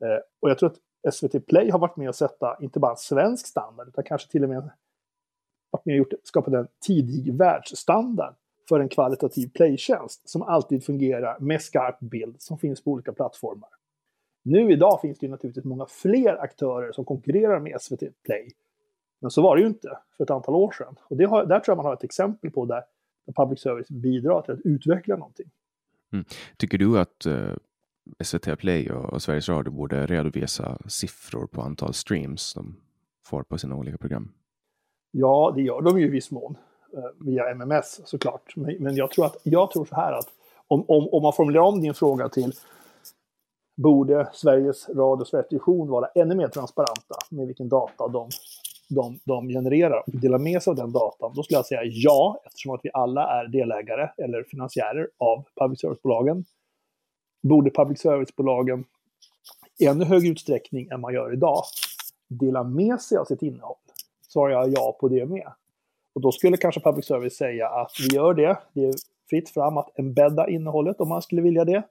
Eh, och jag tror att SVT Play har varit med och sätta inte bara en svensk standard utan kanske till och med varit med och gjort, skapat en tidig världsstandard för en kvalitativ playtjänst som alltid fungerar med skarp bild som finns på olika plattformar. Nu idag finns det ju naturligtvis många fler aktörer som konkurrerar med SVT Play. Men så var det ju inte för ett antal år sedan. Och det har, där tror jag man har ett exempel på där public service bidrar till att utveckla någonting. Mm. Tycker du att uh, SVT Play och Sveriges Radio borde redovisa siffror på antal streams de får på sina olika program. Ja, det gör de ju i viss mån eh, via MMS såklart. Men jag tror, att, jag tror så här att om, om, om man formulerar om din fråga till borde Sveriges Radios Television vara ännu mer transparenta med vilken data de, de, de genererar och delar med sig av den datan, då skulle jag säga ja, eftersom att vi alla är delägare eller finansiärer av public service-bolagen borde public service-bolagen i ännu högre utsträckning än man gör idag dela med sig av sitt innehåll? Svarar jag ja på det med. Och då skulle kanske public service säga att vi gör det. Det är fritt fram att embedda innehållet om man skulle vilja det.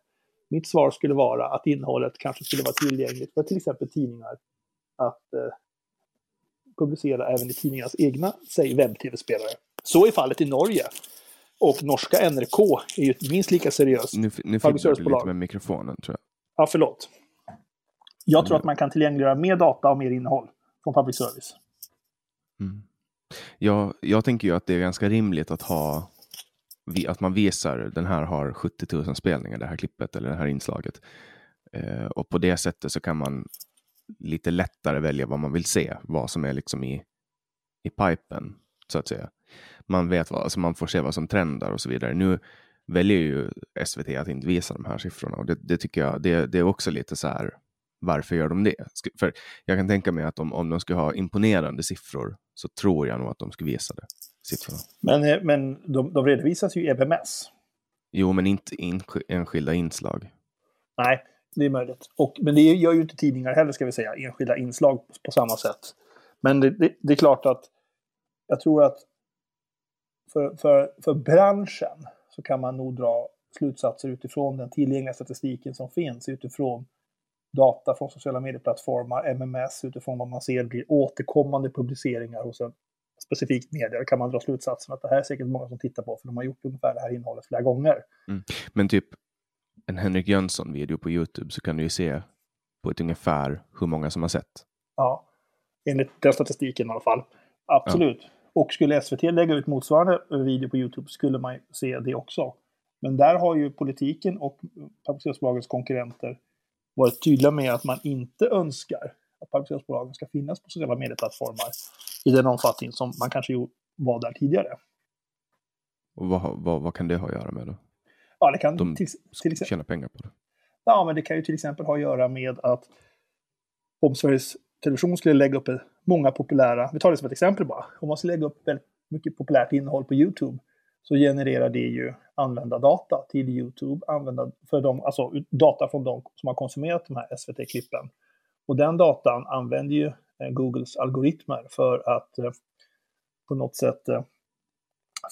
Mitt svar skulle vara att innehållet kanske skulle vara tillgängligt för till exempel tidningar att eh, publicera även i tidningarnas egna, säg webb-tv-spelare. Så är fallet i Norge. Och norska NRK är ju ett minst lika seriöst Nu, nu fick du lite med mikrofonen tror jag. Ja, förlåt. Jag tror att man kan tillgängliggöra mer data och mer innehåll från public service. Mm. Jag, jag tänker ju att det är ganska rimligt att ha att man visar den här har 70 000 spelningar, det här klippet eller det här inslaget. Eh, och på det sättet så kan man lite lättare välja vad man vill se, vad som är liksom i, i pipen, så att säga. Man vet vad, alltså man får se vad som trendar och så vidare. Nu väljer ju SVT att inte visa de här siffrorna och det, det tycker jag, det, det är också lite så här, varför gör de det? För jag kan tänka mig att om, om de skulle ha imponerande siffror så tror jag nog att de skulle visa det, siffrorna. Men, eh, men de, de redovisas ju i EBMS. Jo, men inte ensk- enskilda inslag. Nej, det är möjligt. Och, men det gör ju inte tidningar heller, ska vi säga. Enskilda inslag på, på samma sätt. Men det, det, det är klart att jag tror att för, för, för branschen så kan man nog dra slutsatser utifrån den tillgängliga statistiken som finns, utifrån data från sociala medieplattformar, MMS, utifrån vad man ser blir återkommande publiceringar hos en specifikt media. kan man dra slutsatsen att det här är säkert många som tittar på, för de har gjort ungefär det här innehållet flera gånger. Mm. Men typ en Henrik Jönsson-video på YouTube så kan du ju se på ett ungefär hur många som har sett. Ja, enligt den statistiken i alla fall. Absolut. Och skulle SVT lägga ut motsvarande video på YouTube skulle man se det också. Men där har ju politiken och public service-bolagens konkurrenter varit tydliga med att man inte önskar att public service-bolagen ska finnas på sociala medieplattformar i den omfattning som man kanske var där tidigare. Och vad, vad, vad kan det ha att göra med då? Ja, det kan De till, till exempel Tjäna pengar på det. Ja, men det kan ju till exempel ha att göra med att om Sveriges Television skulle lägga upp många populära, vi tar det som ett exempel bara, om man skulle lägga upp väldigt mycket populärt innehåll på YouTube så genererar det ju användardata till YouTube, använda för dem, alltså data från de som har konsumerat de här SVT-klippen. Och den datan använder ju eh, Googles algoritmer för att eh, på något sätt eh,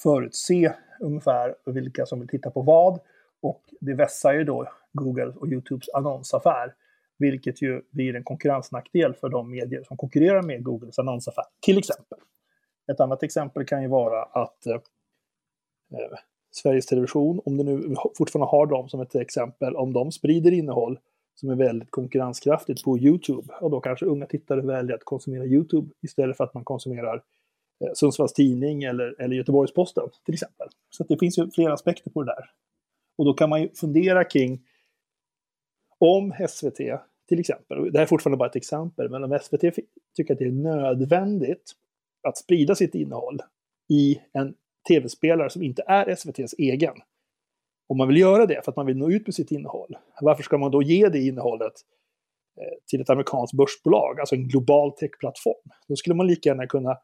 förutse ungefär vilka som vill titta på vad. Och det vässar ju då Google och YouTubes annonsaffär, vilket ju blir en konkurrensnackdel för de medier som konkurrerar med Googles annonsaffär, till exempel. Ett annat exempel kan ju vara att eh, eh Sveriges Television, om det nu fortfarande har dem som ett exempel, om de sprider innehåll som är väldigt konkurrenskraftigt på YouTube, och då kanske unga tittare väljer att konsumera YouTube istället för att man konsumerar eh, Eh, Sundsvalls Tidning eller, eller Göteborgs-Posten till exempel. Så att det finns ju flera aspekter på det där. Och då kan man ju fundera kring om SVT, till exempel, och det här är fortfarande bara ett exempel, men om SVT tycker att det är nödvändigt att sprida sitt innehåll i en tv-spelare som inte är SVTs egen. Om man vill göra det för att man vill nå ut med sitt innehåll, varför ska man då ge det innehållet eh, till ett amerikanskt börsbolag, alltså en global techplattform? Då skulle man lika gärna kunna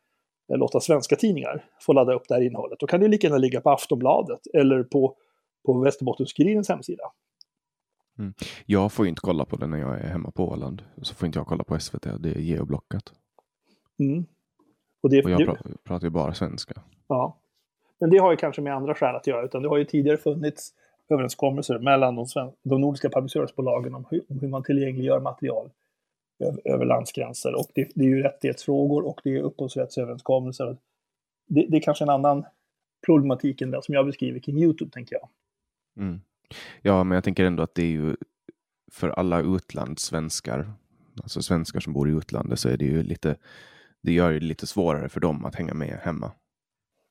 låta svenska tidningar få ladda upp det här innehållet. Då kan det lika gärna ligga på Aftonbladet eller på, på Västerbottens-Kurirens hemsida. Jag får ju inte kolla på det när jag är hemma på Åland. Så får inte jag kolla på SVT. Det är geoblockat. Mm. Och det, Och jag det, pra- pratar ju bara svenska. ja. Men det har ju kanske med andra skäl att göra, utan det har ju tidigare funnits överenskommelser mellan de, de nordiska public service-bolagen om om hur man tillgängliggör material över, landsgränser. Och det, det är ju rättighetsfrågor och det är upphovsrättsöverenskommelser. Det, det är kanske en annan problematik än den som jag beskriver kring YouTube, tänker jag. Mm. Ja, men jag tänker ändå att det är ju för alla utlandssvenskar, alltså svenskar som bor i utlandet, så är det ju lite, det gör det lite svårare för dem att hänga med hemma.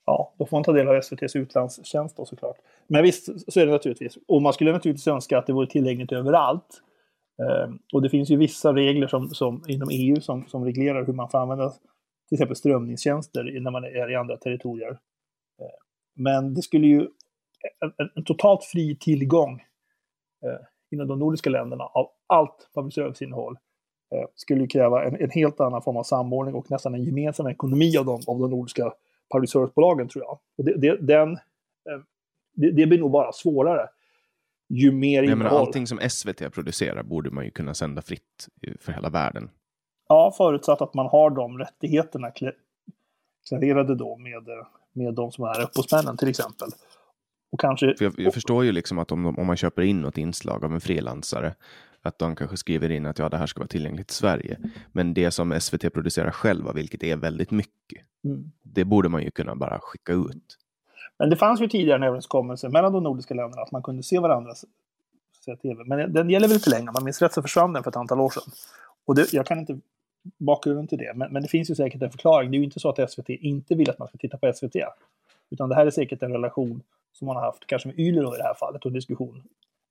Ja, då får man ta del av SVTs utlandstjänst då såklart. Men visst, så är det naturligtvis. Och man skulle naturligtvis önska att det vore tillgängligt överallt. Ehm, och det finns ju vissa regler som, som inom EU som, som reglerar hur man får använda till exempel strömningstjänster när man är i andra territorier. Ehm, men det skulle ju en, en, en totalt fri tillgång eh, inom de nordiska länderna av allt public service-innehåll eh, skulle ju kräva en, en helt annan form av samordning och nästan en gemensam ekonomi av de, av de nordiska public service-bolagen tror jag. Och det, det, den, eh, det, det blir nog bara svårare ju mer menar, innehåll. allting som SVT producerar borde man ju kunna sända fritt för hela världen. Ja, förutsatt att man har de rättigheterna kla- klarerade då med, eh, med de som är upphovsmännen till exempel. Och kanske... För jag, jag förstår ju liksom att om, om man köper in något inslag av en frilansare, att de kanske skriver in att ja, det här ska vara tillgängligt i Sverige. Men det som SVT producerar själva, vilket är väldigt mycket, Mm. Det borde man ju kunna bara skicka ut. Men det fanns ju tidigare en överenskommelse mellan de nordiska länderna att man kunde se varandras se TV. Men den gäller väl inte längre. Om man minns rätt så försvann den för ett antal år sedan. Och det, jag kan inte bakgrunden till det. Men, men, det finns ju säkert en förklaring. Det är ju inte så att SVT inte vill att man ska titta på SVT. Utan det här är säkert en relation som man har haft, kanske med Yle i det här fallet, och en diskussion.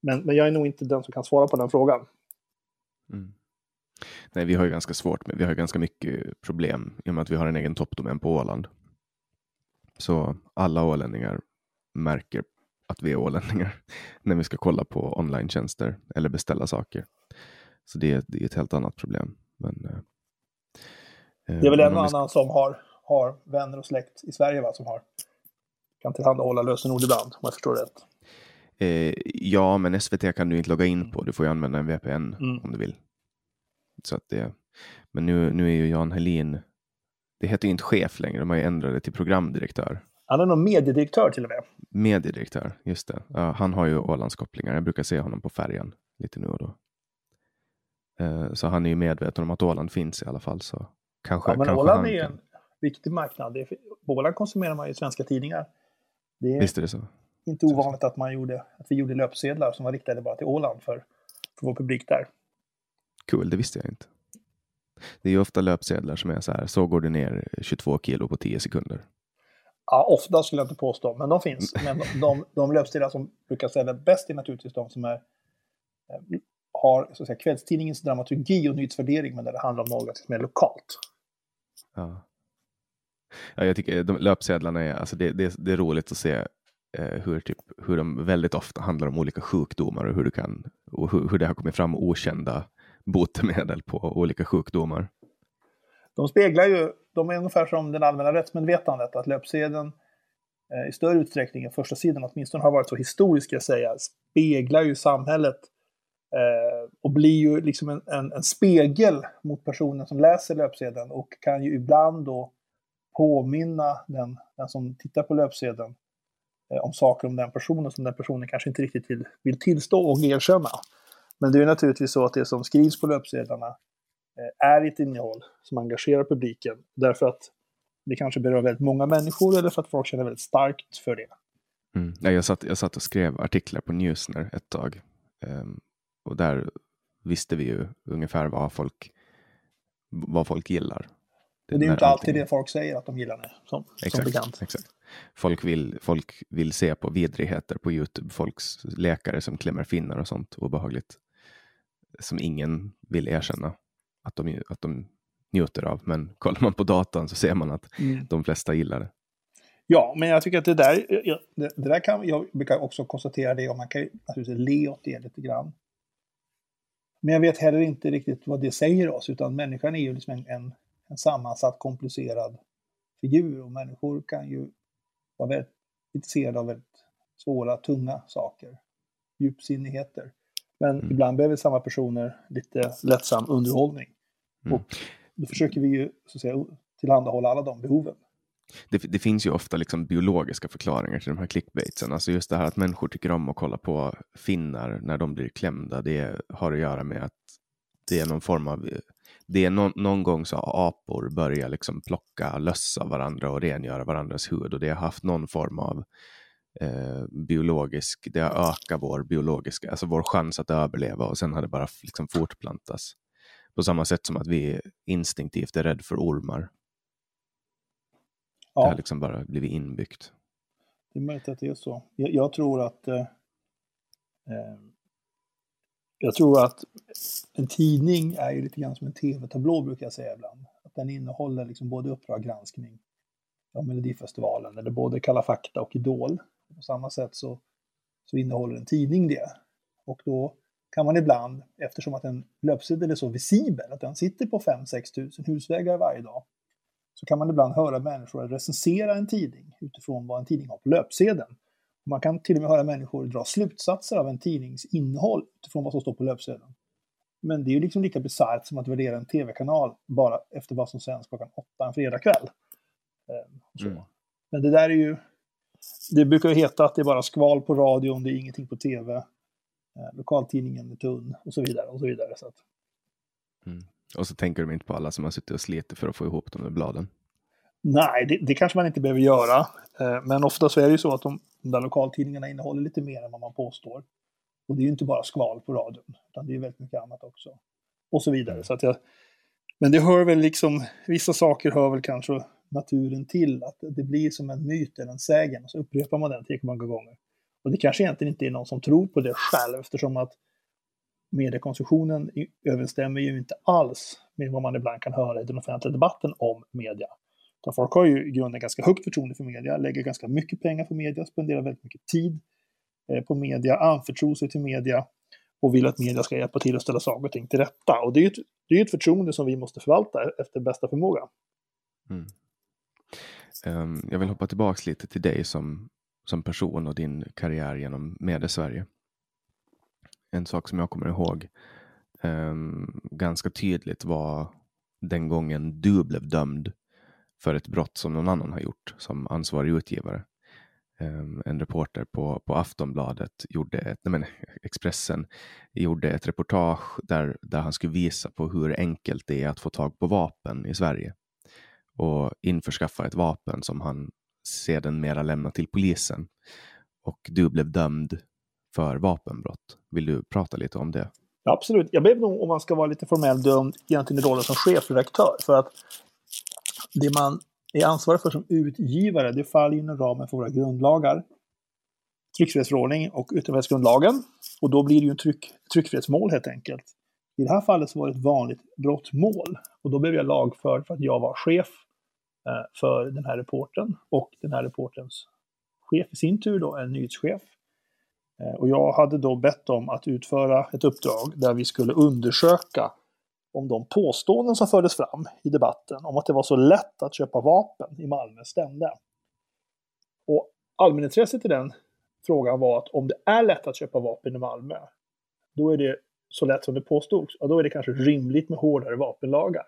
Men, men jag är nog inte den som kan svara på den frågan. Mm. Nej, vi har ju ganska svårt, vi har ganska mycket problem i och med att vi har en egen toppdomän på Åland. Så alla ålänningar märker att vi är ålänningar (laughs) när vi ska kolla på online-tjänster eller beställa saker. Så det är, det är ett helt annat problem. Men, eh, det är väl en och annan som har, har vänner och släkt i Sverige va, som har, kan tillhandahålla lösenord ibland, om jag förstår rätt. Eh, ja, men SVT kan du inte logga in på. Du får ju använda en VPN mm. om du vill. Så att det, men nu, nu är ju Jan Helin, det heter ju inte chef längre, de har ju ändrat det till programdirektör. Han är nog mediedirektör till och med. Mediedirektör, just det. Ja, han har ju Ålandskopplingar. Jag brukar se honom på färjan lite nu och då. Eh, så han är ju medveten om att Åland finns i alla fall. Så kanske, ja, men kanske Åland är ju en viktig marknad. Är, på Åland konsumerar man ju svenska tidningar. Det är, Visst är det så. inte ovanligt att, man gjorde, att vi gjorde löpsedlar som var riktade bara till Åland för, för vår publik där. Kul, det visste jag inte. Det är ju ofta löpsedlar som är så här, så går du ner 22 kilo på 10 sekunder. Ja, ofta skulle jag inte påstå, men de finns. (laughs) Men de, de, de löpsedlar som brukar sälja bäst är naturligtvis de som är, eh, har så att säga, kvällstidningens dramaturgi och nyhetsvärdering, men där det handlar om något mer lokalt. Ja. ja, jag tycker de, löpsedlarna är, alltså det, det, det är roligt att se eh, hur, typ, hur de väldigt ofta handlar om olika sjukdomar och hur, du kan, och hur, hur det har kommit fram okända botemedel på olika sjukdomar. De speglar ju, de är ungefär som den allmänna rättsmedvetandet, att löpsedeln eh, i större utsträckning än första sidan åtminstone har varit så historisk, jag säga, speglar ju samhället eh, och blir ju liksom en, en, en, spegel mot personen som läser löpsedeln och kan ju ibland då påminna den, den som tittar på löpsedeln eh, om saker om den personen som den personen kanske inte riktigt vill, vill tillstå och erkänna. Men det är naturligtvis så att det som skrivs på löpsedlarna eh, är ett innehåll som engagerar publiken. Därför att det kanske berör väldigt många människor eller för att folk känner väldigt starkt för det. Mm. Ja, jag, satt, jag satt och skrev artiklar på Newsner ett tag. Um, och där visste vi ju ungefär vad folk, vad folk gillar. Det, det är ju inte alltid det folk säger att de gillar det, som, exakt, som bekant. Exakt. Folk, vill, folk vill se på vidrigheter på Youtube, folks läkare som klämmer finnar och sånt obehagligt som ingen vill erkänna att de, att de njuter av. Men kollar man på datan så ser man att mm. de flesta gillar det. Ja, men jag tycker att det där, det, det där kan, jag brukar också konstatera det och man kan ju naturligtvis le åt det lite grann. Men jag vet heller inte riktigt vad det säger oss, utan människan är ju liksom en, en, en sammansatt, komplicerad figur och människor kan ju vara väldigt intresserade av väldigt svåra, tunga saker, djupsinnigheter. Men mm. ibland behöver samma personer lite lättsam underhållning. Mm. Och då försöker vi ju så att säga, tillhandahålla alla de behoven. Det, det, finns ju ofta liksom biologiska förklaringar till de här clickbaitsen. Alltså just det här att människor tycker om att kolla på finnar när de blir klämda. Det har att göra med att det är någon form av... Det är någon, någon gång så apor börjar liksom plocka löss av varandra och rengöra varandras hud och det har haft någon form av eh, biologisk, det har ökat vår biologiska, alltså vår chans att överleva och sen har det bara liksom fortplantas. På samma sätt som att vi instinktivt är rädda för ormar. Ja. Det har liksom bara blivit inbyggt. Det är möjligt att det är så. Jag, jag tror att eh, eh, jag tror att en tidning är ju lite grann som en tv-tablå brukar jag säga ibland. Att den innehåller liksom både Uppdrag granskning, ja, Melodifestivalen, eller både Kalla fakta och Idol. På samma sätt så, så innehåller en tidning det. Och då kan man ibland, eftersom att en löpsedel är så visibel, att den sitter på 5-6 tusen husvägar varje dag, så kan man ibland höra människor recensera en tidning utifrån vad en tidning har på löpsedeln. Man kan till och med höra människor dra slutsatser av en tidnings innehåll utifrån vad som står på löpsedeln. Men det är ju liksom lika bisarrt som att värdera en tv-kanal bara efter vad som sänds klockan åtta en fredagkväll. Eh, mm. Men det där är ju det brukar ju heta att det är bara skval på radion, det är ingenting på tv. Eh, lokaltidningen är tunn och så vidare. Och så vidare så att... mm. Och så tänker de inte på alla som har suttit och slitit för att få ihop de där bladen. Nej, det, det, kanske man inte behöver göra. Eh, men ofta så är det ju så att de, de där lokaltidningarna innehåller lite mer än vad man påstår. Och det är ju inte bara skval på radion, utan det är väldigt mycket annat också. Och så vidare. Så att jag, men det hör väl liksom, vissa saker hör väl kanske naturen till, att det blir som en myt eller en sägen, och så upprepar man den tillräckligt många gånger. Och det kanske egentligen inte är någon som tror på det själv, eftersom att mediekonsumtionen överensstämmer ju inte alls med vad man ibland kan höra i den offentliga debatten om media. Så folk har ju i grunden ganska högt förtroende för media, lägger ganska mycket pengar på media, spenderar väldigt mycket tid eh, på media, anförtror sig till media och vill att media ska hjälpa till att ställa saker och ting till rätta. Och det är ju ett, det är ett förtroende som vi måste förvalta efter bästa förmåga. Mm. Ehm, jag vill hoppa tillbaka lite till dig som, som person och din karriär genom Mediesverige. En sak som jag kommer ihåg um, ganska tydligt var den gången du blev dömd för ett brott som någon annan har gjort som ansvarig utgivare. Um, en reporter på, på Aftonbladet gjorde ett, nej men, (laughs) Expressen gjorde ett reportage där, där han skulle visa på hur enkelt det är att få tag på vapen i Sverige och införskaffa ett vapen som han sedermera lämnar till polisen. Och du blev dömd för vapenbrott. Vill du prata lite om det? Ja, absolut. Jag blev nog, om man ska vara lite formell, dömd egentligen i rollen som chefredaktör. För att det man är ansvarig för som utgivare, det faller inom ramen för våra grundlagar. Tryckfrihetsförordning och yttrandefrihetsgrundlagen. Och då blir det ju en tryck, tryckfrihetsmål helt enkelt. I det här fallet så var det ett vanligt brottmål. Och då blev jag lagförd för att jag var chef Eh, för den här reporten och den här reportens chef i sin tur då, en nyhetschef. Eh, och jag hade då bett dem att utföra ett uppdrag där vi skulle undersöka om de påståenden som fördes fram i debatten om att det var så lätt att köpa vapen i Malmö stämde. Och allmänintresset i den frågan var att om det är lätt att köpa vapen i Malmö, då är det så lätt som det påstods, ja, då är det kanske rimligt med hårdare vapenlagar.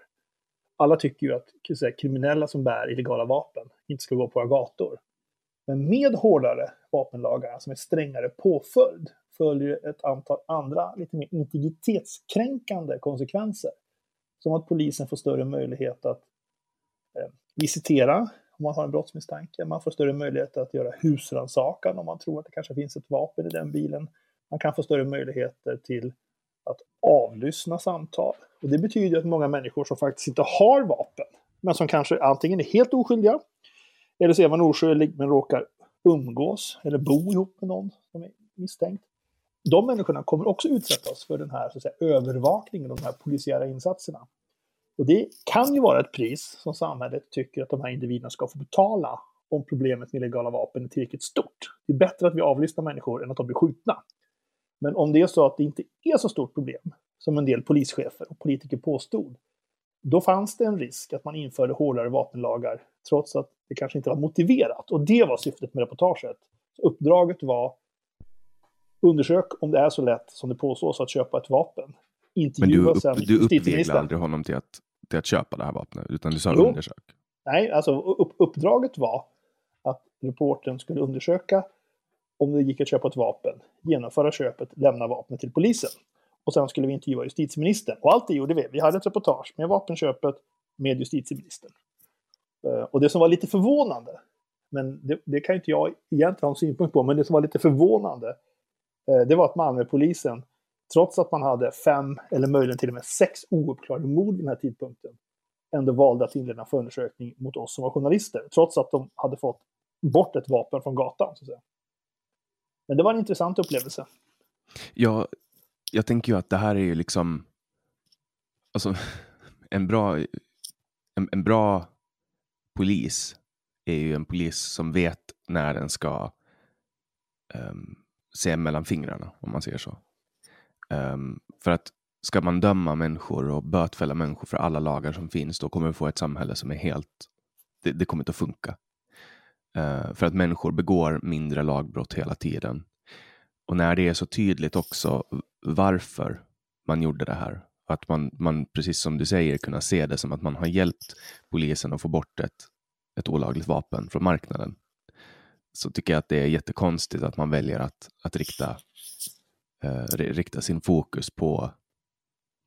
Alla tycker ju att säga, kriminella som bär illegala vapen inte ska gå på våra gator. Men med hårdare vapenlagar, som är strängare påföljd, följer ett antal andra lite mer integritetskränkande konsekvenser. Som att polisen får större möjlighet att eh, visitera om man har en brottsmisstanke. Man får större möjlighet att göra husrannsakan om man tror att det kanske finns ett vapen i den bilen. Man kan få större möjligheter till att avlyssna samtal. Och det betyder att många människor som faktiskt inte har vapen, men som kanske antingen är helt oskyldiga, eller så är man oskyldig men råkar umgås eller bo ihop med någon som är misstänkt. De människorna kommer också utsättas för den här så att säga, övervakningen, de här polisiära insatserna. Och det kan ju vara ett pris som samhället tycker att de här individerna ska få betala om problemet med illegala vapen är tillräckligt stort. Det är bättre att vi avlyssnar människor än att de blir skjutna. Men om det är så att det inte är så stort problem som en del polischefer och politiker påstod, då fanns det en risk att man införde hårdare vapenlagar trots att det kanske inte var motiverat. Och det var syftet med reportaget. Uppdraget var undersök om det är så lätt som det påstås att köpa ett vapen. Intervjua Men du, upp, du uppviglade aldrig honom till att, till att köpa det här vapnet, utan du sa jo. undersök? Nej, alltså upp, uppdraget var att reporten skulle undersöka om det gick att köpa ett vapen, genomföra köpet, lämna vapnet till polisen. Och sen skulle vi intervjua justitieministern. Och allt det gjorde vi. Vi hade ett reportage med vapenköpet med justitieministern. Eh, och det som var lite förvånande, men det, det kan inte jag egentligen ha en synpunkt på, men det som var lite förvånande, eh, det var att Malmöpolisen, trots att man hade fem eller möjligen till och med sex ouppklarade mord vid den här tidpunkten, ändå valde att inleda en förundersökning mot oss som var journalister, trots att de hade fått bort ett vapen från gatan. Så att säga. Men det var en intressant upplevelse. Ja, jag tänker ju att det här är ju liksom alltså, en bra, en, en bra polis är ju en polis som vet när den ska um, se mellan fingrarna, om man säger så. Um, för att ska man döma människor och bötfälla människor för alla lagar som finns, då kommer vi få ett samhälle som är helt... Det, det kommer inte att funka. Eh, för att människor begår mindre lagbrott hela tiden. Och när det är så tydligt också varför man gjorde det här, att man, man precis som du säger, kunna se det som att man har hjälpt polisen att få bort ett, ett olagligt vapen från marknaden, så tycker jag att det är jättekonstigt att man väljer att, att rikta, eh, rikta sin fokus på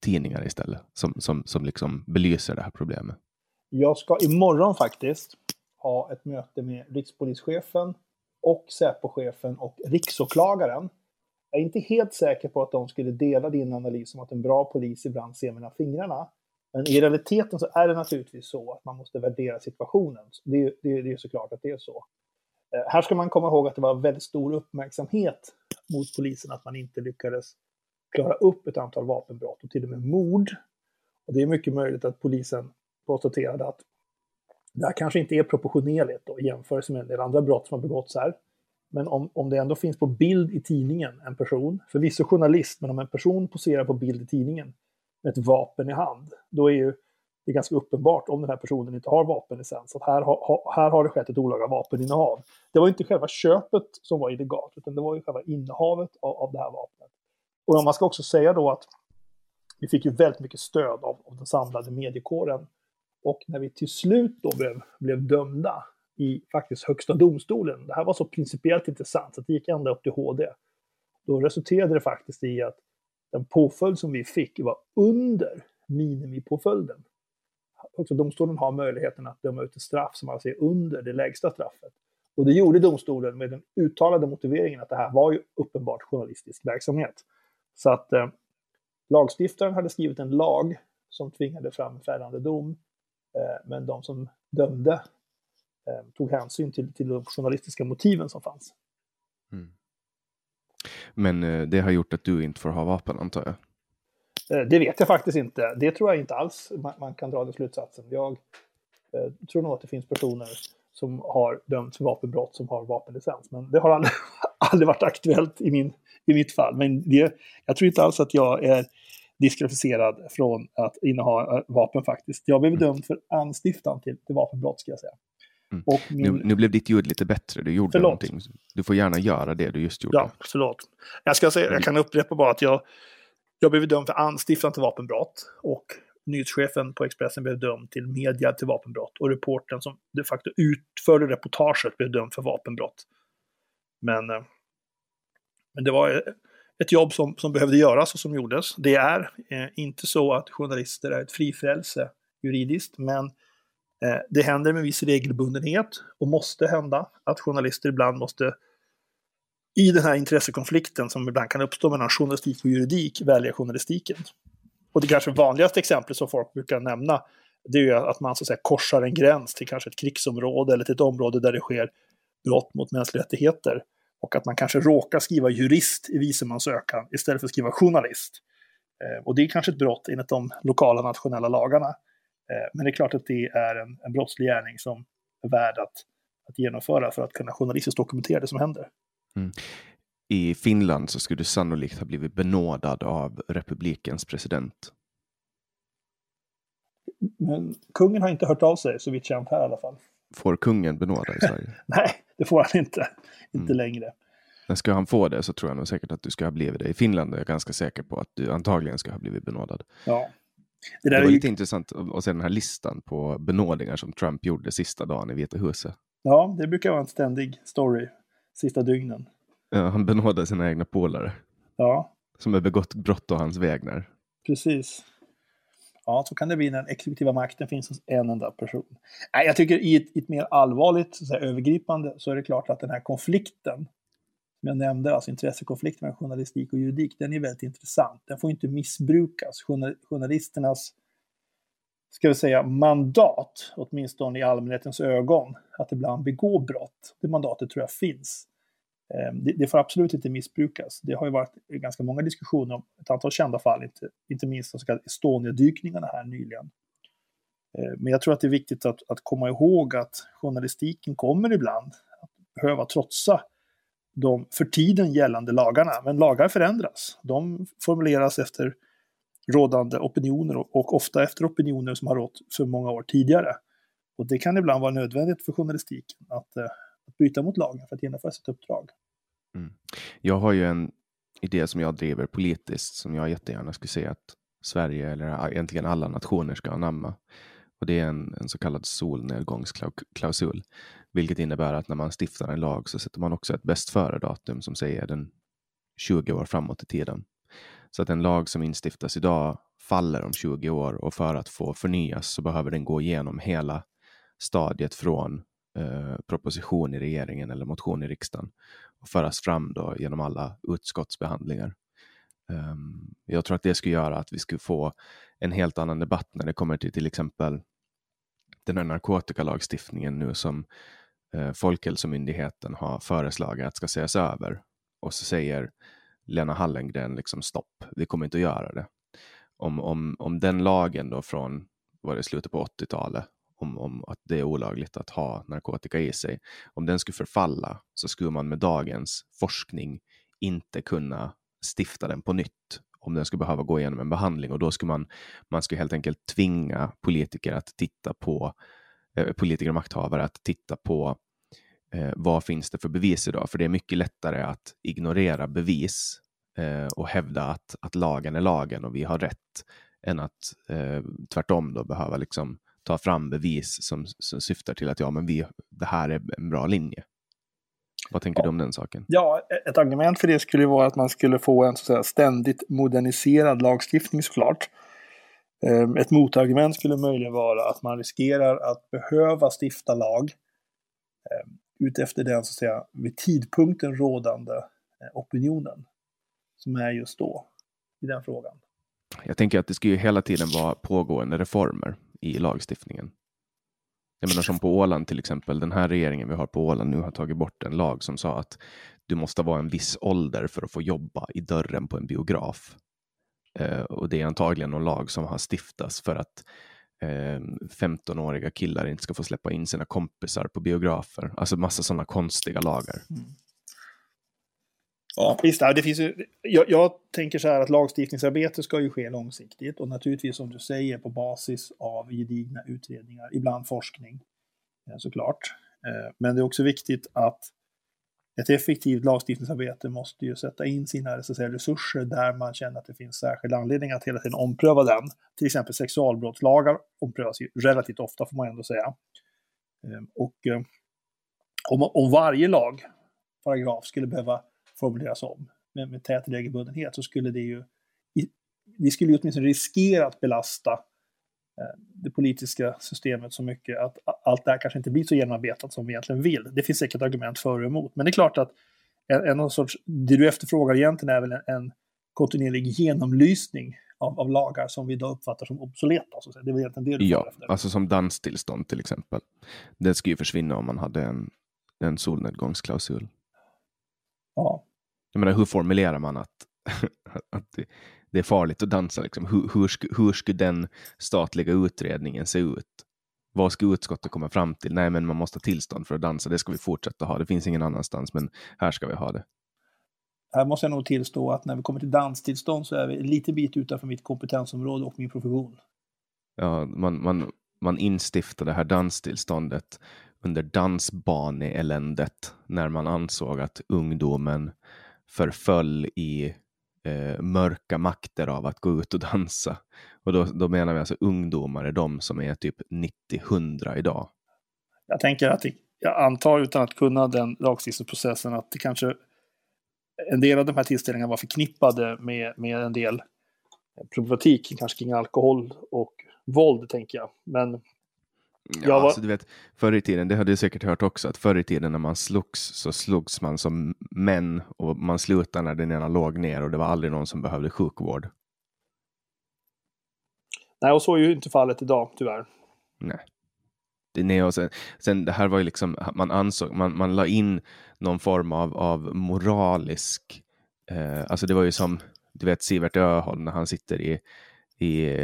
tidningar istället, som, som, som liksom belyser det här problemet. Jag ska imorgon faktiskt ha ett möte med rikspolischefen och Säpochefen och riksåklagaren. Jag är inte helt säker på att de skulle dela din analys om att en bra polis ibland ser mellan fingrarna. Men i realiteten så är det naturligtvis så att man måste värdera situationen. Det är, det är, det är såklart att det är så. Eh, här ska man komma ihåg att det var väldigt stor uppmärksamhet mot polisen att man inte lyckades klara upp ett antal vapenbrott och till och med mord. Och det är mycket möjligt att polisen konstaterade att det här kanske inte är proportionerligt då, i jämförelse med en del andra brott som har begåtts här. Men om, om det ändå finns på bild i tidningen en person, förvisso journalist, men om en person poserar på bild i tidningen med ett vapen i hand, då är ju det ganska uppenbart om den här personen inte har vapenlicens. Att här, ha, här har det skett ett olaga vapeninnehav. Det var inte själva köpet som var illegalt, utan det var ju själva innehavet av, av det här vapnet. Och man ska också säga då att vi fick ju väldigt mycket stöd av, av den samlade mediekåren. Och när vi till slut då blev, blev dömda i faktiskt Högsta domstolen, det här var så principiellt intressant så det gick ända upp till HD. Då resulterade det faktiskt i att den påföljd som vi fick var under minimipåföljden. Högsta domstolen har möjligheten att döma ut ett straff som alltså är under det lägsta straffet. Och det gjorde domstolen med den uttalade motiveringen att det här var ju uppenbart journalistisk verksamhet. Så att eh, lagstiftaren hade skrivit en lag som tvingade fram fällande dom, men de som dömde eh, tog hänsyn till, till de journalistiska motiven som fanns. Mm. Men eh, det har gjort att du inte får ha vapen antar jag? Eh, det vet jag faktiskt inte. Det tror jag inte alls man, man kan dra den slutsatsen. Jag eh, tror nog att det finns personer som har dömts för vapenbrott som har vapenlicens. Men det har aldrig, (laughs) aldrig varit aktuellt i, min, i mitt fall. Men det, jag tror inte alls att jag är diskvalificerad från att inneha eh, vapen faktiskt. Jag blev dömd för anstiftan till, till vapenbrott ska jag säga. Mm. Min... Nu, nu, blev ditt ljud lite bättre, du gjorde förlåt. någonting. Du får gärna göra det du just gjorde. Ja, förlåt. Jag, ska säga, jag kan upprepa bara att jag, jag blev dömd för anstiftan till vapenbrott och nyhetschefen på Expressen blev dömd till media till vapenbrott och reporten som de facto utförde reportaget blev dömd för vapenbrott. Men, eh, men det var ett jobb som, som behövde göras och som gjordes. Det är eh, inte så att journalister är ett frifrälse juridiskt, men eh, det händer med viss regelbundenhet och måste hända att journalister ibland måste i den här intressekonflikten som ibland kan uppstå mellan journalistik och juridik välja journalistiken. Och det kanske vanligaste exemplet som folk brukar nämna det är ju att man så att säga, korsar en gräns till kanske ett krigsområde eller till ett område där det sker brott mot mänskliga rättigheter. Och att man kanske råkar skriva jurist i visumansökan istället för att skriva journalist. Eh, och det är kanske ett brott enligt de lokala nationella lagarna. Eh, men det är klart att det är en, en brottslig gärning som är värd att, att genomföra för att kunna journalistiskt dokumentera det som händer. Mm. I Finland så skulle du sannolikt ha blivit benådad av republikens president. Men kungen har inte hört av sig, så vitt känt här i alla fall. Får kungen benåda i Sverige? (laughs) Nej, det får han inte. Inte mm. längre. Men ska han få det så tror jag nog säkert att du ska ha blivit det. I Finland är jag ganska säker på att du antagligen ska ha blivit benådad. Ja. Det, det var lite intressant att se den här listan på benådningar som Trump gjorde sista dagen i Vita huset. Ja, det brukar vara en ständig story sista dygnen. Ja, han benådar sina egna polare. Ja. Som har begått brott av hans vägnar. Precis. Ja, så kan det bli när den exekutiva makten finns hos en enda person. Nej, jag tycker i ett, i ett mer allvarligt, så här, övergripande, så är det klart att den här konflikten, som jag nämnde, alltså intressekonflikten mellan journalistik och juridik, den är väldigt intressant. Den får inte missbrukas. Journalisternas, ska vi säga, mandat, åtminstone i allmänhetens ögon, att ibland begå brott, det mandatet tror jag finns. Ehm, det, det, får absolut inte missbrukas. Det har ju varit ganska många diskussioner om ett antal kända fall, inte, inte minst de så kallade Estonia-dykningarna här nyligen. Ehm, men jag tror att det är viktigt att, att komma ihåg att journalistiken kommer ibland att behöva trotsa de för tiden gällande lagarna. Men lagar förändras. De formuleras efter rådande opinioner och ofta efter opinioner som har rått för många år tidigare. Och det kan ibland vara nödvändigt för journalistiken att eh, att bryta mot lagen för att genomföra sitt uppdrag. Mm. Jag har ju en idé som jag driver politiskt som jag jättegärna skulle se att Sverige eller egentligen alla nationer ska anamma. Och det är en, en så kallad solnedgångsklausul, vilket innebär att när man stiftar en lag så sätter man också ett bäst före-datum som säger den 20 år framåt i tiden. Så att en lag som instiftas idag faller om 20 år och för att få förnyas så behöver den gå igenom hela stadiet från eh, proposition i regeringen eller motion i riksdagen och föras fram då genom alla utskottsbehandlingar. Um, jag tror att det skulle göra att vi skulle få en helt annan debatt när det kommer till till exempel den här narkotikalagstiftningen nu som eh, Folkhälsomyndigheten har föreslagit att ska ses över. Och så säger Lena Hallengren liksom stopp, vi kommer inte att göra det. Om, om, om den lagen då från var det slutet på 80-talet om, om att det är olagligt att ha narkotika i sig, om den skulle förfalla så skulle man med dagens forskning inte kunna stifta den på nytt om den skulle behöva gå igenom en behandling och då skulle man, man skulle helt enkelt tvinga politiker att titta på, eh, politiker och makthavare att titta på eh, vad finns det för bevis idag? För det är mycket lättare att ignorera bevis eh, och hävda att, att lagen är lagen och vi har rätt än att eh, tvärtom då behöva liksom ta fram bevis som, som syftar till att ja, men vi, det här är en bra linje. Vad tänker ja. du om den saken? Ja, ett argument för det skulle vara att man skulle få en så att säga, ständigt moderniserad lagstiftning såklart. Ehm, ett motargument skulle möjligen vara att man riskerar att behöva stifta lag ehm, utefter den så att säga vid tidpunkten rådande eh, opinionen som är just då i den frågan. Jag tänker att det ska ju hela tiden vara pågående reformer i lagstiftningen. Jag menar som på Åland till exempel, den här regeringen vi har på Åland nu har tagit bort en lag som sa att du måste vara en viss ålder för att få jobba i dörren på en biograf. Eh, och det är antagligen någon lag som har stiftats för att eh, 15-åriga killar inte ska få släppa in sina kompisar på biografer. Alltså massa sådana konstiga lagar. Mm. Ja, visst. Det finns ju, jag, jag, tänker så här att lagstiftningsarbete ska ju ske långsiktigt och naturligtvis som du säger på basis av gedigna utredningar, ibland forskning eh, såklart. Eh, men det är också viktigt att ett effektivt lagstiftningsarbete måste ju sätta in sina så säga, resurser där man känner att det finns särskild anledning att hela tiden ompröva den. Till exempel sexualbrottslagar omprövas ju relativt ofta får man ändå säga. Eh, och om, om varje lag, paragraf, skulle behöva formuleras om med, med tät regelbundenhet så skulle det ju det skulle ju åtminstone riskera att belasta eh, det politiska systemet så mycket att allt det här kanske inte blir så genomarbetat som vi egentligen vill. Det finns säkert argument för och emot, men det är klart att en, en sorts, det du efterfrågar egentligen är väl en, en kontinuerlig genomlysning av, av, lagar som vi idag uppfattar som obsoleta. Så det är väl egentligen det du Ja, efter. alltså som danstillstånd till exempel. Det skulle ju försvinna om man hade en, en solnedgångsklausul. Ja. Jag menar, hur formulerar man att, (laughs) att det är farligt att dansa? Liksom? Hur, hur, sku, hur skulle den statliga utredningen se ut? Vad ska utskottet komma fram till? Nej, men man måste ha tillstånd för att dansa. Det ska vi fortsätta ha. Det finns ingen annanstans, men här ska vi ha det. Här måste jag nog tillstå att när vi kommer till danstillstånd så är vi lite bit utanför mitt kompetensområde och min profession. Ja, man, man, man instiftar det här danstillståndet under dansbaneeländet när man ansåg att ungdomen förföll i eh, mörka makter av att gå ut och dansa. Och då, då menar vi alltså ungdomar är de som är typ 90-100 idag. Jag tänker att det, jag antar utan att kunna den lagstiftningsprocessen att det kanske en del av de här tillställningarna var förknippade med, med en del problematik, kanske kring alkohol och våld, tänker jag. Men Ja, var... alltså, du vet, förr i tiden, det har du säkert hört också, att förr i tiden när man slogs så slogs man som män och man slutade när den ena låg ner och det var aldrig någon som behövde sjukvård. Nej, och så är ju inte fallet idag, tyvärr. Nej. Det, nej, och sen, sen, det här var ju liksom, man ansåg, man, man la in någon form av, av moralisk, eh, alltså det var ju som, du vet Sivert Öholm när han sitter i, i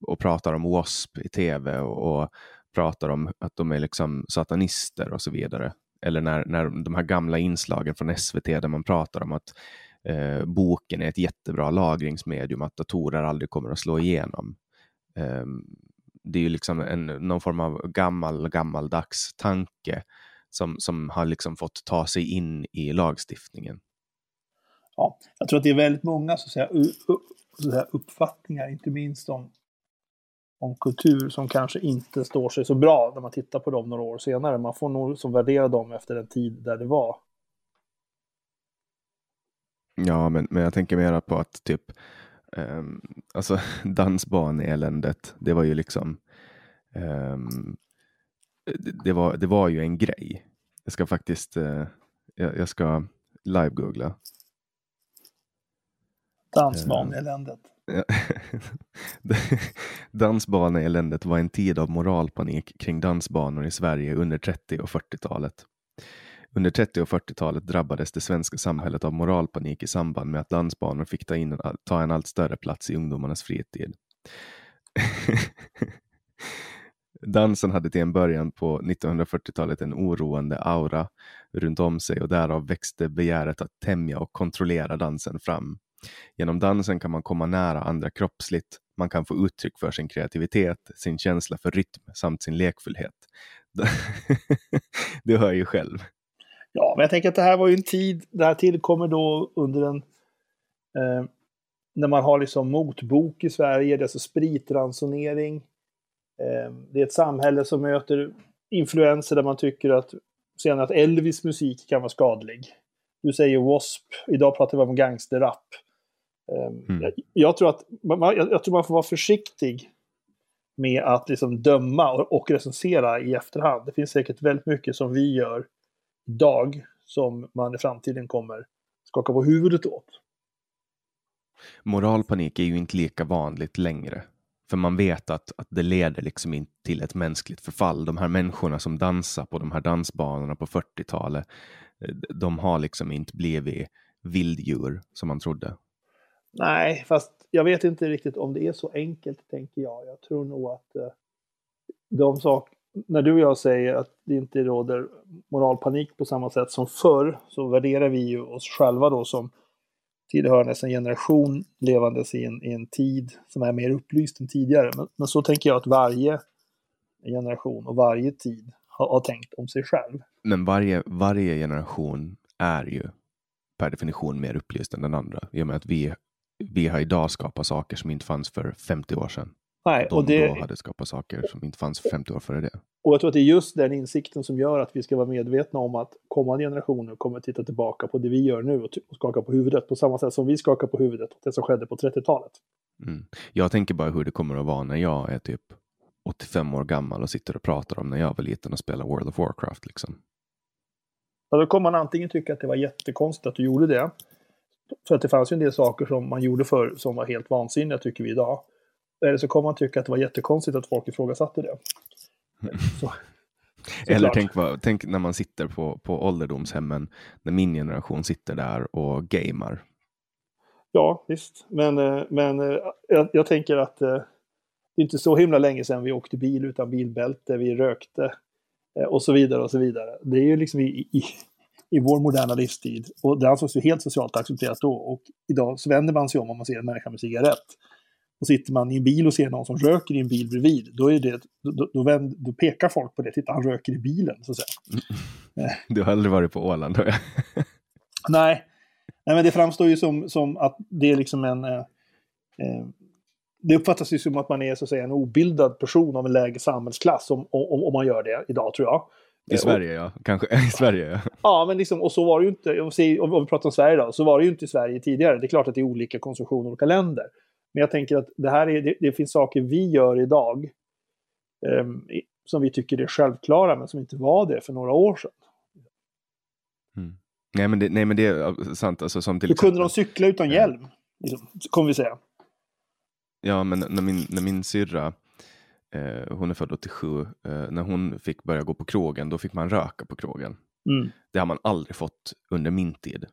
och pratar om W.A.S.P. i tv och, och pratar om att de är liksom satanister och så vidare. Eller när, när de här gamla inslagen från SVT där man pratar om att eh, boken är ett jättebra lagringsmedium, att datorer aldrig kommer att slå igenom. Eh, det är ju liksom en, någon form av gammal, gammaldags tanke som, som har liksom fått ta sig in i lagstiftningen. Ja, jag tror att det är väldigt många så att säga, uppfattningar, inte minst om om kultur som kanske inte står sig så bra när man tittar på dem några år senare. Man får nog som värdera dem efter den tid där det var. Ja, men, men jag tänker mera på att typ Um, alltså (laughs) dansbaneeländet, det var ju liksom um, det, var, det var ju en grej. Jag ska faktiskt uh, jag, jag ska live-googla. Dansbaneeländet. (laughs) Dansbaneeländet var en tid av moralpanik kring dansbanor i Sverige under 30 och 40-talet. Under 30 och 40-talet drabbades det svenska samhället av moralpanik i samband med att dansbanor fick ta, in, ta en allt större plats i ungdomarnas fritid. (laughs) Dansen hade till en början på 1940-talet en oroande aura runt om sig och därav växte begäret att tämja och kontrollera dansen fram. Genom dansen kan man komma nära andra kroppsligt, man kan få uttryck för sin kreativitet, sin känsla för rytm samt sin lekfullhet. (laughs) du hör ju själv. Ja, men jag tänker att det här var ju en tid, det här tillkommer då under en... Eh, när man har liksom motbok i Sverige, det är alltså spritransonering. Eh, det är ett samhälle som möter influenser där man tycker att, senare att Elvis musik kan vara skadlig. Du säger W.A.S.P. Idag pratar vi om gangsterrap. Eh, mm. jag, jag, tror att man, jag, jag, tror man får vara försiktig med att liksom döma och, och recensera i efterhand. Det finns säkert väldigt mycket som vi gör idag som man i framtiden kommer skaka på huvudet åt. Moralpanik är ju inte lika vanligt längre. För man vet att, att det leder liksom inte till ett mänskligt förfall. De här människorna som dansar på de här dansbanorna på 40-talet, eh, de har liksom inte blivit vilddjur som man trodde. Nej, fast jag vet inte riktigt om det är så enkelt, tänker jag. Jag tror nog att eh, de sak, när du och jag säger att det inte råder moralpanik på samma sätt som förr, så värderar vi ju oss själva då som tillhörandes en generation levandes i en, i en tid som är mer upplyst än tidigare. Men, men, så tänker jag att varje generation och varje tid har, har tänkt om sig själv. Men varje, varje generation är ju per definition mer upplyst än den andra. I och med att vi, vi har idag skapat saker som inte fanns för 50 år sedan. Nej, de och det... då hade skapat saker som inte fanns för 50 år före det. Och jag tror att det är just den insikten som gör att vi ska vara medvetna om att kommande generationer kommer titta tillbaka på det vi gör nu och, skaka på huvudet på samma sätt som vi skakar på huvudet åt det som skedde på 30-talet. Mm. Jag tänker bara hur det kommer att vara när jag är typ 85 år gammal och sitter och pratar om när jag var liten och spelade World of Warcraft. Liksom. Ja, då kommer man antingen tycka att det var jättekonstigt att du gjorde det. För att det fanns ju en del saker som man gjorde förr som var helt vansinniga tycker vi idag. Eller så kommer man tycka att det var jättekonstigt att folk ifrågasatte det. (laughs) Så, Eller tänk, vad, tänk, när man sitter på, på ålderdomshemmen, när min generation sitter där och gamer. Ja, visst. Men, eh, men eh, jag, jag tänker att eh, det är inte så himla länge sedan vi åkte bil utan bilbälte, vi rökte och så vidare och så vidare. Det är ju liksom i, i, i vår moderna livstid. Och det ansågs ju helt socialt accepterat då. Och idag så vänder man sig om om man ser en människa med cigarett. Och sitter man i en bil och ser någon som röker i en bil bredvid, då, är det, då, då, vänd, då pekar folk på det. Titta, han röker i bilen, så att säga. Mm. Du har aldrig varit på Åland, har jag. (laughs) Nej. Nej, men det framstår ju som, som att det är liksom en... Eh, eh, det uppfattas ju som att man är så att säga en obildad person av en lägre samhällsklass om, om, om man gör det idag, tror jag. I Sverige, ja. Kanske (laughs) i Sverige, ja. Ja, men liksom, och så var det ju inte, om vi pratar om Sverige då, så var det ju inte i Sverige tidigare. Det är klart att det är olika konsumtion och olika länder. Men jag tänker att det här är, det, det finns saker vi gör idag um, som vi tycker är självklara, men som inte var det för några år sedan. Mm. Nej, men det, nej, men det är sant. Alltså, som till Hur kunde de cykla utan hjälm? Liksom, kommer vi säga. Ja, men när min, när min syrra, eh, hon är född 87, eh, när hon fick börja gå på krogen, då fick man röka på krogen. Mm. Det har man aldrig fått under min tid.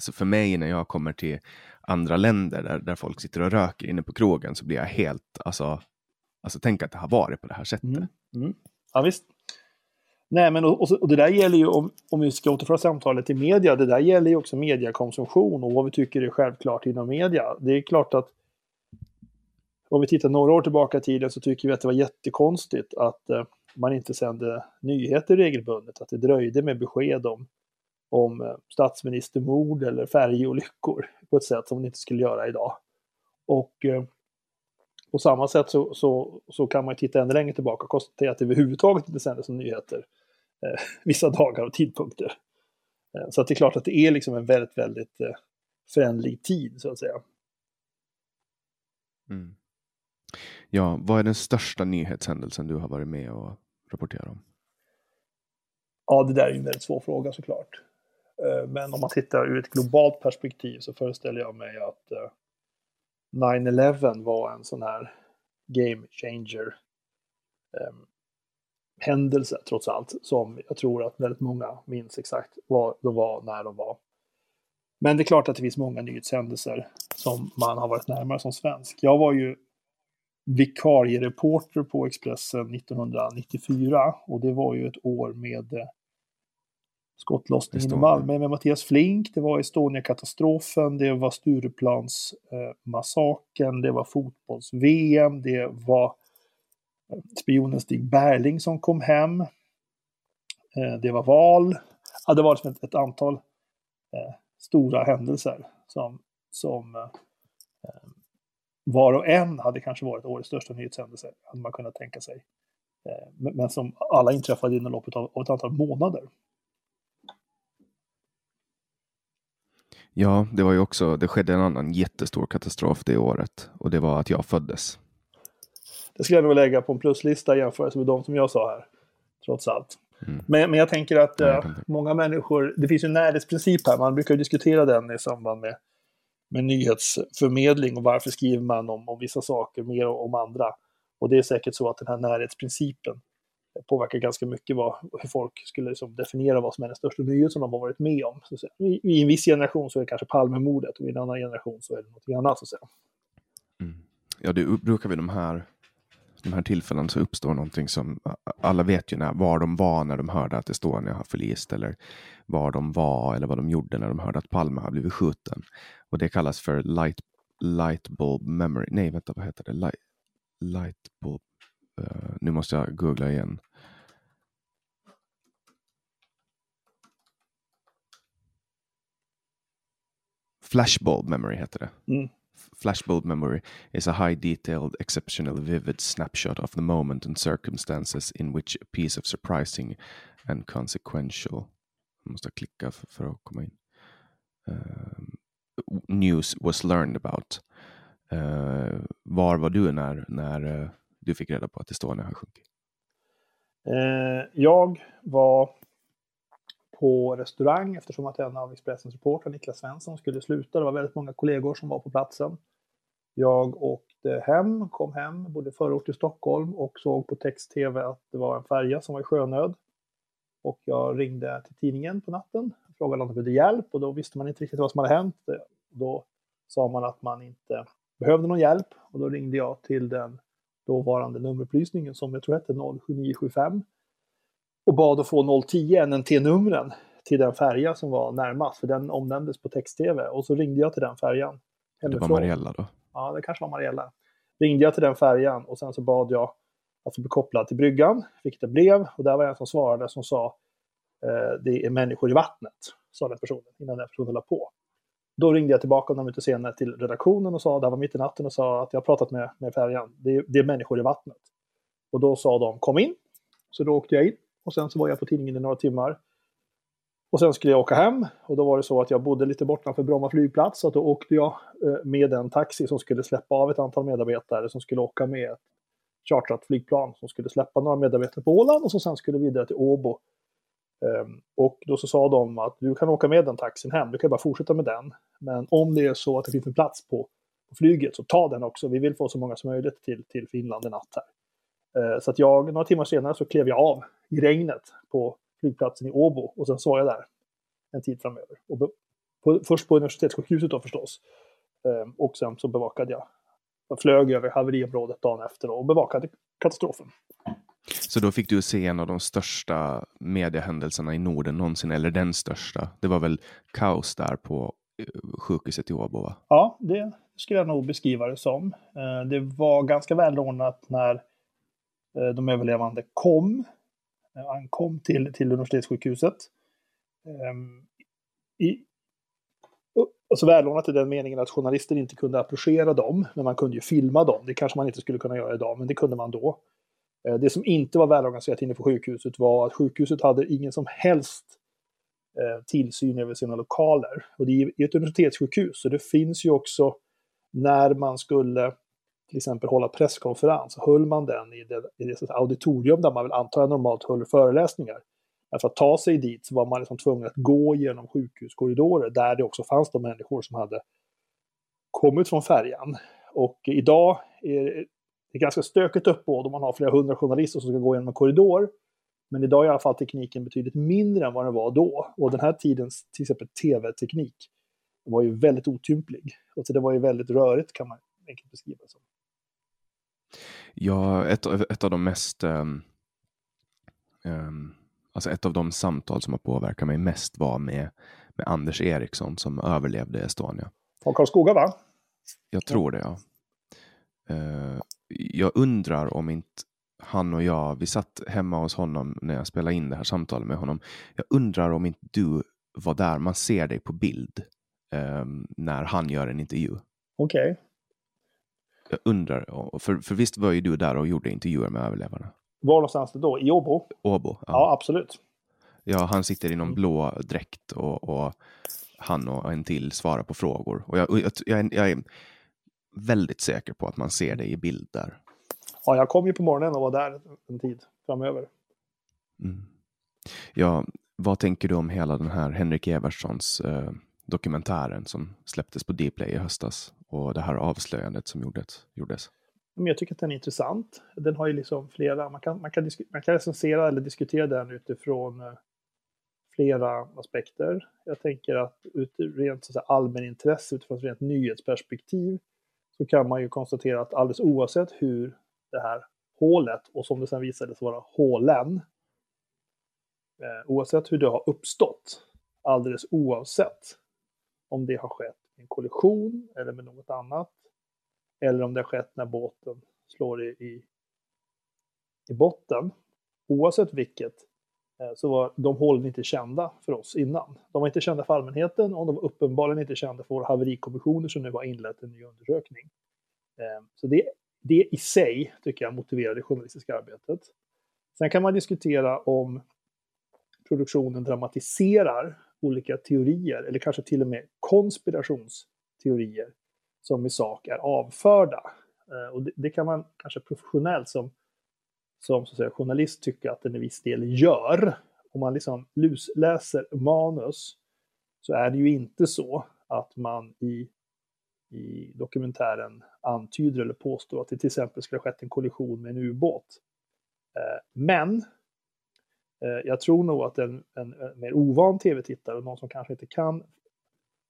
Så för mig när jag kommer till andra länder där, där folk sitter och röker inne på krogen så blir jag helt, alltså, alltså tänk att det har varit på det här sättet. Mm. Mm. Ja visst. Nej men och, och, det där gäller ju om, om vi ska återföra samtalet till media, det där gäller ju också mediekonsumtion och vad vi tycker är självklart inom media. Det är klart att om vi tittar några år tillbaka i tiden så tycker vi att det var jättekonstigt att eh, man inte sände nyheter regelbundet, att det dröjde med besked om om eh, statsministermord eller färjeolyckor på ett sätt som man inte skulle göra idag. Och eh, på samma sätt så, så, så kan man titta ännu längre tillbaka och konstatera att det överhuvudtaget inte sändes nyheter eh, (laughs) vissa dagar och tidpunkter. Eh, så att det är klart att det är liksom en väldigt, väldigt eh, förändlig tid så att säga. Mm. Ja, vad är den största nyhetshändelsen du har varit med och rapporterat om? Ja, det där är ju en väldigt svår fråga såklart. Eh, men om man tittar ur ett globalt perspektiv så föreställer jag mig att eh, 9-11 var en sån här game changer ehm, händelse trots allt som jag tror att väldigt många minns exakt vad de var, när de var. Men det är klart att det finns många nyhetshändelser som man har varit närmare som svensk. Jag var ju vikariereporter på Expressen 1994 och det var ju ett år med eh, skottlossningen i Malmö med Mattias Flink, det var Estonia-katastrofen, det var Stureplansmassakern, det var fotbolls-VM, det var eh, spionen Stig Berling som kom hem, eh, det var val. Ja, det var liksom ett, ett antal stora händelser som, som var och en hade kanske varit årets största nyhetshändelse, hade man kunnat tänka sig. Eh, men som alla inträffade inom loppet av, ett antal månader. Ja, det var ju också, det skedde en annan jättestor katastrof det året och det var att jag föddes. Det skulle jag nog lägga på en pluslista i jämförelse med de som jag sa här, trots allt. Mm. Men, men jag tänker att ja, jag äh, många människor, det finns ju en närhetsprincip här, man brukar diskutera den i samband med, med nyhetsförmedling och varför skriver man om, om vissa saker mer om andra. Och det är säkert så att den här närhetsprincipen påverkar ganska mycket vad, hur folk skulle liksom definiera vad som är den största nyhet som de har varit med om. Så i, I en viss generation så är det kanske Palmemordet och i en annan generation så är det något annat. Så att säga. Mm. Ja, det brukar vi de här, de här tillfällen så uppstår någonting som alla vet ju när, var de var när de hörde att Estonia har förlist eller var de var eller vad de gjorde när de hörde att Palme har blivit skjuten. Och det kallas för light, light bulb memory. Nej, vänta, vad heter det? Light, light bulb. Uh, nu måste jag googla igen. Flashbulb memory heter det. Mm. Flashbulb memory is a high detailed, exceptionally vivid snapshot of the moment and circumstances in which a piece of surprising and consequential jag måste klicka för, för att komma in. Uh, news was learned about. Uh, var var du när, när uh, du fick reda på att Estonia har sjunkit? Eh, jag var på restaurang eftersom att en av Expressens reportrar, Niklas Svensson, skulle sluta. Det var väldigt många kollegor som var på platsen. Jag åkte hem, kom hem, bodde i förort till Stockholm och såg på text-tv att det var en färja som var i sjönöd. Och jag ringde till tidningen på natten, frågade om de behövde hjälp och då visste man inte riktigt vad som hade hänt. Då sa man att man inte behövde någon hjälp och då ringde jag till den dåvarande nummerupplysningen som jag tror hette 07975 och bad att få 010 NNT-numren till den färja som var närmast, för den omnämndes på text-tv. Och så ringde jag till den färjan. Hemifrån. Det var Mariella då? Ja, det kanske var Mariella. Ringde jag till den färjan och sen så bad jag att få bli kopplad till bryggan, vilket det blev. Och där var en som svarade som sa eh, det är människor i vattnet, sa den personen innan den personen la på. Då ringde jag tillbaka några minuter senare till redaktionen och sa, det var mitt i natten, och sa att jag har pratat med, med färjan. Det är, det är människor i vattnet. Och då sa de, kom in. Så då åkte jag in och sen så var jag på tidningen i några timmar. Och sen skulle jag åka hem och då var det så att jag bodde lite bortanför Bromma flygplats. Så då åkte jag eh, med en taxi som skulle släppa av ett antal medarbetare som skulle åka med ett chartrat flygplan som skulle släppa några medarbetare på Åland och som sen skulle vidare till Åbo. Ehm, och då så sa de att du kan åka med den taxin hem, du kan bara fortsätta med den. Men om det är så att det finns en plats på, på flyget så ta den också. Vi vill få så många som möjligt till, till Finland en natt här. Uh, så att jag, några timmar senare så klev jag av i regnet på flygplatsen i Åbo och sen så var jag där en tid framöver. Och på, först på universitetssjukhuset då förstås. Um, och sen så bevakade jag. Jag flög över haveriområdet dagen efter och bevakade katastrofen. Så då fick du se en av de största mediehändelserna i Norden någonsin, eller den största. Det var väl kaos där på eh, sjukhuset i Åbo? Va? Ja, det skulle jag nog beskriva det som. Eh, det var ganska välordnat när eh, Eh, de överlevande kom, eh, ankom till, till universitetssjukhuset. Ehm, I, alltså välordnat i den meningen att journalister inte kunde approchera dem, men man kunde ju filma dem. Det kanske man inte skulle kunna göra idag, men det kunde man då. Eh, det som inte var välorganiserat inne på sjukhuset var att sjukhuset hade ingen som helst tillsyn över sina lokaler. Och det är ett universitetssjukhus, så det finns ju också när man skulle till exempel hålla presskonferens, höll man den i det, i det auditorium där man väl antar jag normalt höll föreläsningar. för att ta sig dit så var man liksom tvungen att gå genom sjukhuskorridorer där det också fanns de människor som hade kommit från färjan. Och idag är det ganska stökigt uppbåd om man har flera hundra journalister som ska gå genom en korridor. Men idag är i alla fall tekniken betydligt mindre än vad den var då. Och den här tidens till exempel tv-teknik var ju väldigt otymplig. Och så det var ju väldigt rörigt kan man enkelt beskriva det som. Ja, ett, ett av de mest um, um, alltså ett av de samtal som har påverkat mig mest var med, med Anders Eriksson som överlevde Estonia. Från Karlskoga va? Jag tror det ja. Uh, jag undrar om inte han och jag, vi satt hemma hos honom när jag spelade in det här samtalet med honom. Jag undrar om inte du var där, man ser dig på bild um, när han gör en intervju. Okej. Okay. Jag undrar, för, för visst var ju du där och gjorde intervjuer med överlevarna? Var någonstans då? I Åbo? Åbo, ja. ja. absolut. Ja, han sitter i någon blå dräkt och, och han och en till svarar på frågor. Och jag, jag, jag, jag är väldigt säker på att man ser det i bild där. Ja, jag kom ju på morgonen och var där en tid framöver. Mm. Ja, vad tänker du om hela den här Henrik Evertssons eh, dokumentären som släpptes på Dplay i höstas och det här avslöjandet som gjordes? gjordes? jag tycker att den är intressant. Den har ju liksom flera, man kan, man kan, man kan recensera eller diskutera den utifrån eh, flera aspekter. Jag tänker att ut rent så allmänintresse, utifrån ett rent nyhetsperspektiv, så kan man ju konstatera att alldeles oavsett hur det här hålet, och som det sen visade sig vara hålen, eh, oavsett hur det har uppstått, alldeles oavsett om det har skett i en kollision eller med något annat, eller om det har skett när båten slår i, i, i botten. Oavsett vilket eh, så var de hålen inte kända för oss innan. De var inte kända för allmänheten och de var uppenbarligen inte kända för våra haverikommissioner som nu har inlett en ny undersökning. Eh, så det, det i sig tycker jag motiverar det journalistiska arbetet. Sen kan man diskutera om produktionen dramatiserar olika teorier eller kanske till och med konspirationsteorier som i sak är avförda. Eh, och det, det kan man kanske professionellt som, som så att säga, journalist tycka att den i viss del gör. Om man liksom lusläser manus så är det ju inte så att man i, i dokumentären antyder eller påstår att det till exempel skulle ha skett en kollision med en ubåt. Eh, men jag tror nog att en, en, en mer ovan tv-tittare och någon som kanske inte kan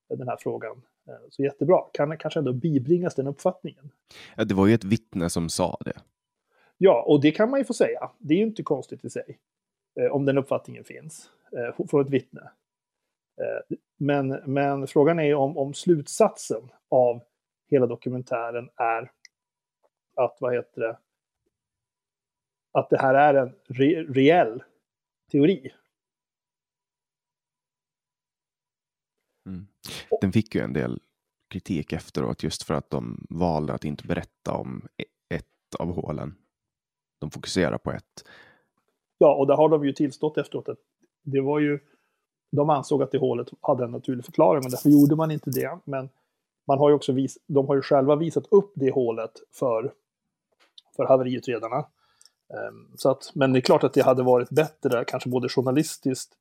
den här frågan Eh, så jättebra. Kan kanske ändå bibringas den uppfattningen. Ja, det var ju ett vittne som sa det. Ja, och det kan man ju få säga. Det är ju inte konstigt i sig. Eh, om den uppfattningen finns eh, från ett vittne. Men, men frågan är om, om slutsatsen av hela dokumentären är att, vad heter det, att det här är en re reell teori. Mm. Den fick ju en del kritik efteråt just för att de valde att inte berätta om e-, ett av hålen. De fokuserar på ett. Ja, och där har de ju tillstått efteråt att det var ju, de ansåg att det hålet hade en naturlig förklaring, men därför gjorde man inte det. Men man har ju också vis, de har ju själva visat upp det hålet för, för haveriutredarna. Ehm, så att, men det är klart att det hade varit bättre, kanske både journalistiskt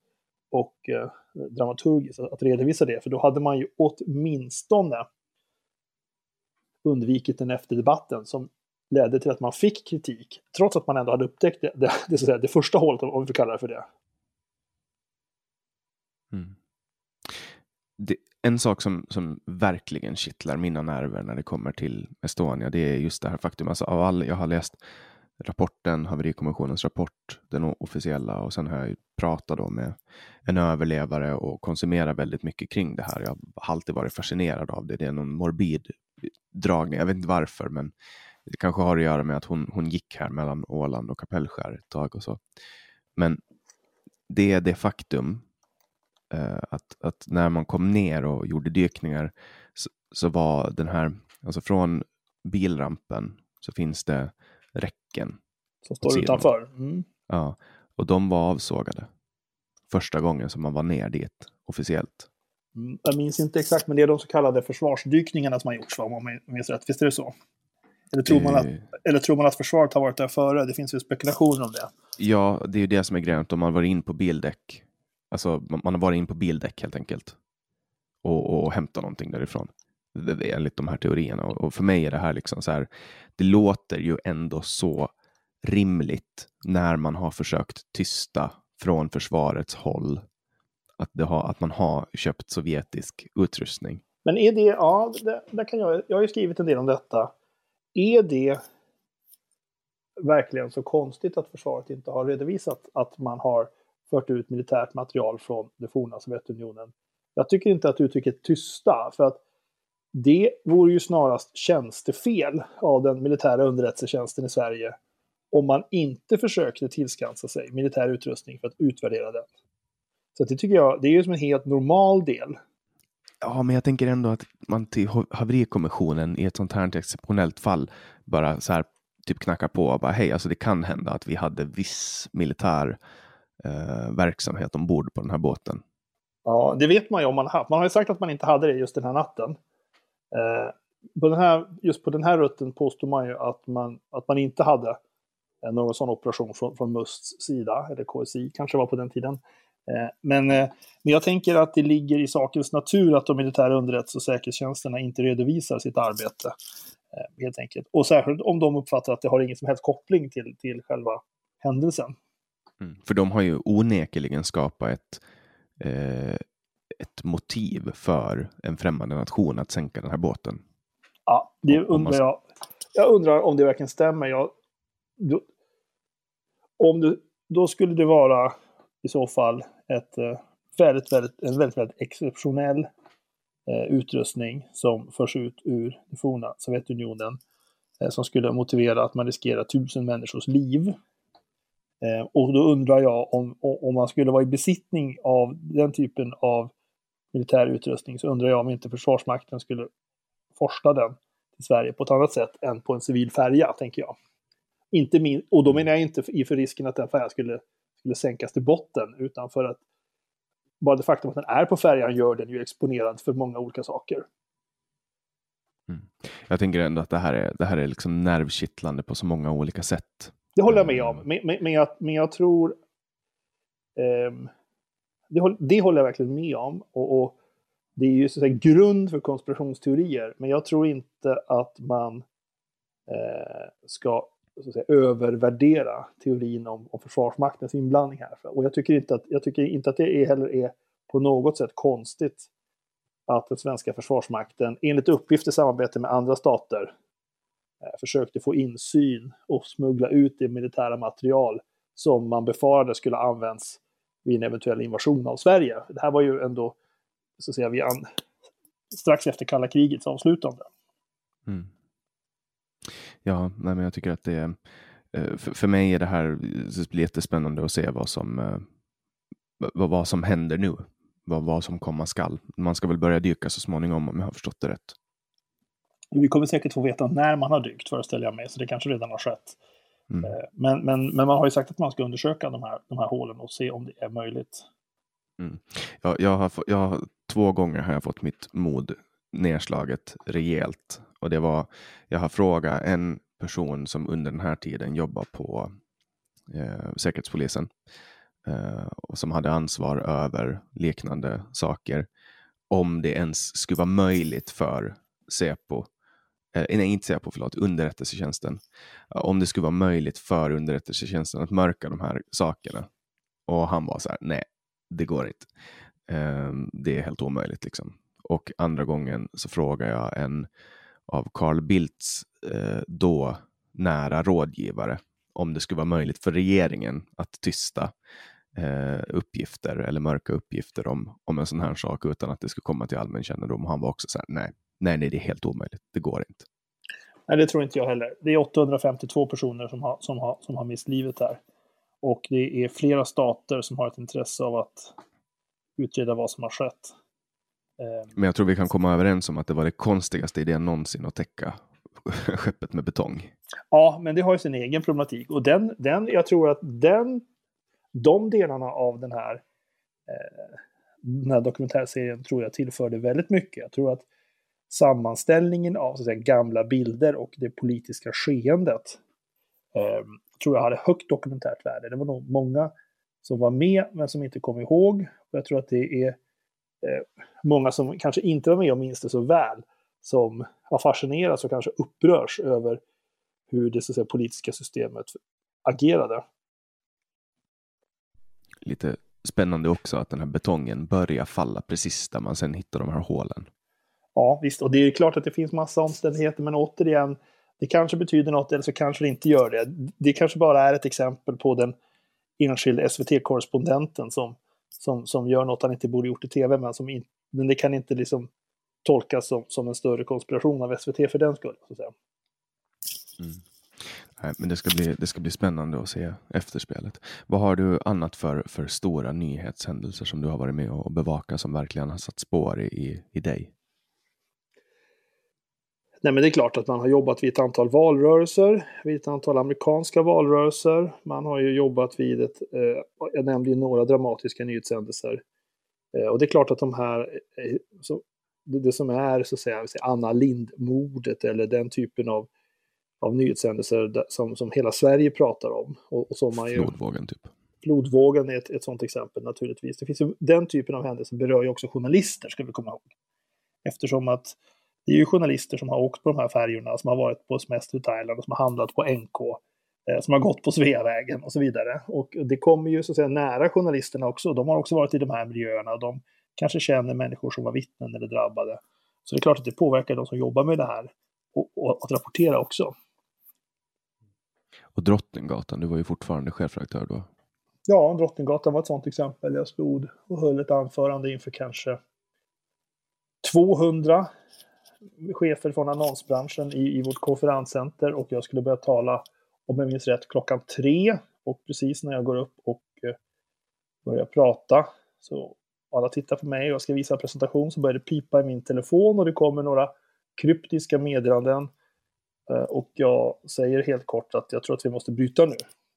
och eh, dramaturgiskt att redovisa det, för då hade man ju åtminstone undvikit den efterdebatten som ledde till att man fick kritik, trots att man ändå hade upptäckt det, det, det, säga, det första hålet, om vi får kalla det för det. Mm. det en sak som, som verkligen kittlar mina nerver när det kommer till Estonia, det är just det här faktum, alltså av all, jag har läst rapporten, haverikommissionens rapport, den officiella och sen har jag pratat då med en överlevare och konsumerat väldigt mycket kring det här. Jag har alltid varit fascinerad av det. Det är någon morbid dragning, jag vet inte varför, men det kanske har att göra med att hon, hon gick här mellan Åland och Kapellskär ett tag och så. Men det är det faktum eh, att, att när man kom ner och gjorde dykningar så, så var den här, alltså från bilrampen så finns det räcken. Som står utanför? Mm. Ja, och de var avsågade. Första gången som man var ner dit officiellt. Mm, jag minns inte exakt, men det är de så kallade försvarsdykningarna som har gjorts, om man minns rätt. Visst är det så? Eller tror, man att, Eh. eller tror man att försvaret har varit där före? Det finns ju spekulationer om det. Ja, det är ju det som är grejen. De har varit in på bildäck. Alltså, man man har varit in på bildäck helt enkelt. Och, och, och hämtat någonting därifrån. Enligt de här teorierna. Och, och för mig är det här liksom så här. Det låter ju ändå så rimligt när man har försökt tysta från försvarets håll. Att, det har, att man har köpt sovjetisk utrustning. Men är det, ja, det, där kan jag, jag har ju skrivit en del om detta. Är det verkligen så konstigt att försvaret inte har redovisat att man har fört ut militärt material från det forna Sovjetunionen? Jag tycker inte att uttrycket tysta, för att det vore ju snarast tjänstefel av den militära underrättelsetjänsten i Sverige om man inte försökte tillskansa sig militär utrustning för att utvärdera den. Så det tycker jag, det är ju som en helt normal del Ja, men jag tänker ändå att man till ha- haverikommissionen i ett sånt här exceptionellt fall bara så här typ knackar på och bara hej, alltså det kan hända att vi hade viss militär eh, verksamhet ombord på den här båten. Ja, det vet man ju om man har haft. Man har ju sagt att man inte hade det just den här natten. Eh, på den här, just på den här rutten påstår man ju att man, att man inte hade eh, någon sån operation från, från MUSTs sida, eller KSI kanske var på den tiden. Eh, men, men jag tänker att det ligger i sakens natur att de militära underrättelse och säkerhetstjänsterna inte redovisar sitt arbete. Helt enkelt. Och särskilt om de uppfattar att det har ingen som helst koppling till, till själva händelsen. Mm. För de har ju onekligen skapat ett, eh, ett motiv för en främmande nation att sänka den här båten. Ja, det man- undrar jag. Jag undrar om det verkligen stämmer. Jag, då, om det, då skulle det vara i så fall ett, eh, väldigt, väldigt, en väldigt, väldigt exceptionell eh, utrustning som förs ut ur det forna Sovjetunionen. Eh, som skulle motivera att man riskerar tusen människors liv. Eh, och då undrar jag om, om man skulle vara i besittning av den typen av militär utrustning så undrar jag om inte Försvarsmakten skulle forsla den till Sverige på ett annat sätt än på en civil färja, tänker jag. Inte min, och då menar jag inte för, för risken att den färjan skulle, skulle sänkas till botten, utan för att bara det faktum att den är på färjan gör den ju exponerad för många olika saker. Jag tänker ändå att det här är, det här är liksom nervkittlande på så många olika sätt. Det håller jag med om, men, men, men, jag, men jag tror... ehm, det, det håller jag verkligen med om. Och, och det är ju så att säga, grund för konspirationsteorier, men jag tror inte att man eh, ska så att säga, övervärdera teorin om, om Försvarsmaktens inblandning här. Och jag tycker, inte att, jag tycker inte att det är, heller är på något sätt konstigt att den svenska Försvarsmakten, enligt uppgift i samarbete med andra stater, eh, försökte få insyn och smuggla ut det militära material som man befarade skulle ha använts vid en eventuell invasion av Sverige. Det här var ju ändå, så att säga, vid an... strax efter kalla krigets avslutande. Mm. Ja, nej, men jag tycker att det är, eh, för, för mig är det här jättespännande att se vad som, eh, vad, vad som händer nu. Vad, vad som komma skall. Man ska väl börja dyka så småningom om jag har förstått det rätt. Vi kommer säkert få veta när man har dykt, föreställer jag mig, så det kanske redan har skett. Mm. Eh, Men, men, men man har ju sagt att man ska undersöka de här, de här hålen och se om det är möjligt. Jag, jag, har, jag har, två gånger har jag fått mitt mod nedslaget rejält. Och det var, jag har frågat en person som under den här tiden jobbar på eh, Säkerhetspolisen eh, och som hade ansvar över liknande saker. Om det ens skulle vara möjligt för Säpo, eh, nej inte Säpo, förlåt, underrättelsetjänsten. Eh, om det skulle vara möjligt för underrättelsetjänsten att mörka de här sakerna. Och han var så här, nej, det går inte. Eh, det är helt omöjligt liksom. Och andra gången så frågar jag en av Carl Bildts eh, då nära rådgivare om det skulle vara möjligt för regeringen att tysta eh, uppgifter eller mörka uppgifter om, om en sån här sak utan att det skulle komma till allmän kännedom. Och han var också så här, nej, nej, nej, det är helt omöjligt. Det går inte. Nej, det tror inte jag heller. Det är 852 personer som har, som har, som har mist livet här. Och det är flera stater som har ett intresse av att utreda vad som har skett. Eh, Men jag tror vi kan komma överens om att det var det konstigaste idén någonsin att täcka (laughs) skeppet med betong. Ja, men det har ju sin egen problematik. Och den, den, jag tror att den, de delarna av den här, eh, den här dokumentärserien tror jag tillförde väldigt mycket. Jag tror att sammanställningen av så att säga, gamla bilder och det politiska skeendet eh, tror jag hade högt dokumentärt värde. Det var nog många som var med men som inte kom ihåg. Och jag tror att det är eh, många som kanske inte var med och minns det så väl som har fascinerats och kanske upprörs över hur det så att säga, politiska systemet agerade. Lite spännande också att den här betongen börjar falla precis där man sen hittar de här hålen. Ja, visst. Och det är klart att det finns massa omständigheter, men återigen, det kanske betyder något eller så kanske det inte gör det. Det kanske bara är ett exempel på den enskilde SVT-korrespondenten som, som, som gör något han inte borde gjort i tv, men, som in, men det kan inte liksom tolkas som, som en större konspiration av SVT för den skull. Så att säga. Mm. Nej, men det ska, bli, det ska bli spännande att se efterspelet. Vad har du annat för, för stora nyhetshändelser som du har varit med och bevakat som verkligen har satt spår i, i dig? Nej, men det är klart att man har jobbat vid ett antal valrörelser, vid ett antal amerikanska valrörelser. Man har ju jobbat vid ett, eh, jag nämnde ju några dramatiska nyhetshändelser. Eh, och det är klart att de här, eh, så, det, det, som är så att säga, Anna Lind-mordet eller den typen av, av nyhetshändelser som, som hela Sverige pratar om. Och, och som man ju, Flodvågen typ. Flodvågen är ett, ett sådant exempel naturligtvis. Det finns ju, den typen av händelser berör ju också journalister, ska vi komma ihåg. Eftersom att det är ju journalister som har åkt på de här färjorna, som har varit på semester i Thailand, som har handlat på NK, eh, som har gått på Sveavägen och så vidare. Och det kommer ju så att säga nära journalisterna också. De har också varit i de här miljöerna. och De kanske känner människor som var vittnen eller drabbade. Så det är klart att det påverkar de som jobbar med det här och, och att rapportera också. Och Drottninggatan, du var ju fortfarande chefredaktör då? Ja, Drottninggatan var ett sådant exempel. Jag stod och höll ett anförande inför kanske 200 chefer från annonsbranschen i, i vårt konferenscenter och jag skulle börja tala, om jag minns rätt, klockan tre. Och precis när jag går upp och eh, börjar prata så alla tittar på mig och jag ska visa en presentation så börjar det pipa i min telefon och det kommer några kryptiska meddelanden. Eh, och jag säger helt kort att jag tror att vi måste bryta nu.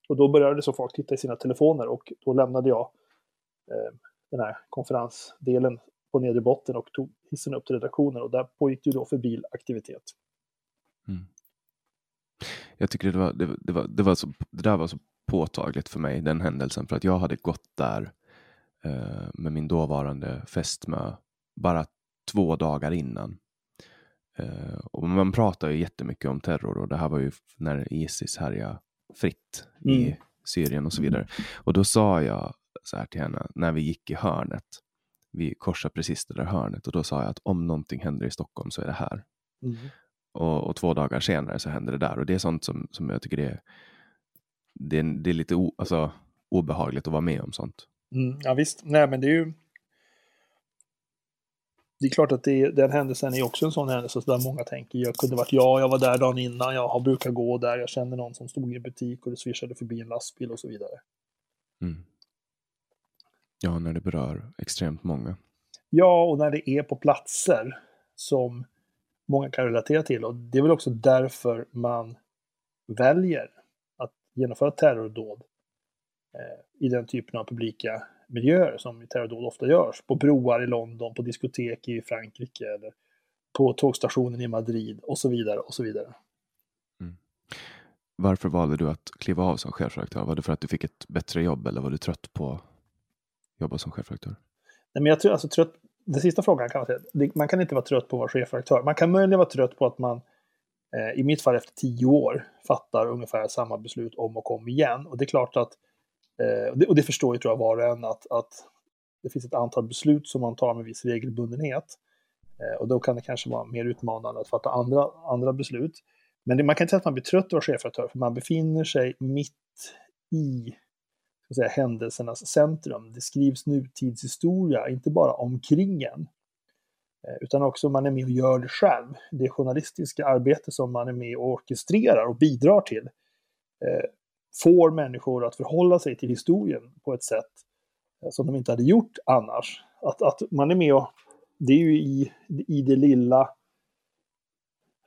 Och då började så folk titta i sina telefoner och då lämnade jag eh, den här konferensdelen på nedre botten och tog hissen upp till redaktionen och där pågick ju då febril aktivitet. Mm. Jag tycker det var, det, det, var, det, var så, det där var så påtagligt för mig, den händelsen, för att jag hade gått där eh, med min dåvarande fästmö bara två dagar innan. Eh, och man pratar ju jättemycket om terror och det här var ju när Isis härjade fritt mm. i Syrien och så vidare. Och då sa jag så här till henne när vi gick i hörnet vi korsar precis det där hörnet och då sa jag att om någonting händer i Stockholm så är det här. Mm. Och, och, två dagar senare så händer det där och det är sånt som, som jag tycker det är, det är, det är lite o, alltså, obehagligt att vara med om sånt. Mm, ja visst, nej men det är ju det är klart att det, den händelsen är också en sån händelse där många tänker, jag kunde varit jag, jag var där dagen innan, jag brukar gå där, jag känner någon som stod i en butik och det svischade förbi en lastbil och så vidare. Mm. Ja, när det berör extremt många. Ja, och när det är på platser som många kan relatera till. Och det är väl också därför man väljer att genomföra terrordåd eh, i den typen av publika miljöer som terrordåd ofta görs. På broar i London, på diskotek i Frankrike eller på tågstationen i Madrid och så vidare och så vidare. Mm. Varför valde du att kliva av som chefredaktör? Var det för att du fick ett bättre jobb eller var du trött på jobba som chefredaktör? Nej, men jag tror, alltså, trött, den sista frågan kan man säga, man kan inte vara trött på att vara chefredaktör. Man kan möjligen vara trött på att man, eh, i mitt fall efter tio år, fattar ungefär samma beslut om och om igen. Och det är klart att, eh, och, det, och, det, förstår ju tror jag var och en, att, att det finns ett antal beslut som man tar med viss regelbundenhet. Eh, och då kan det kanske vara mer utmanande att fatta andra, andra beslut. Men det, man kan inte säga att man blir trött av att vara chefredaktör, för man befinner sig mitt i säga, händelsernas centrum. Det skrivs nutidshistoria, inte bara omkring en, eh, utan också man är med och gör det själv. Det journalistiska arbete som man är med och orkestrerar och bidrar till eh, får människor att förhålla sig till historien på ett sätt eh, som de inte hade gjort annars. Att, att man är med och, det är ju i, i det lilla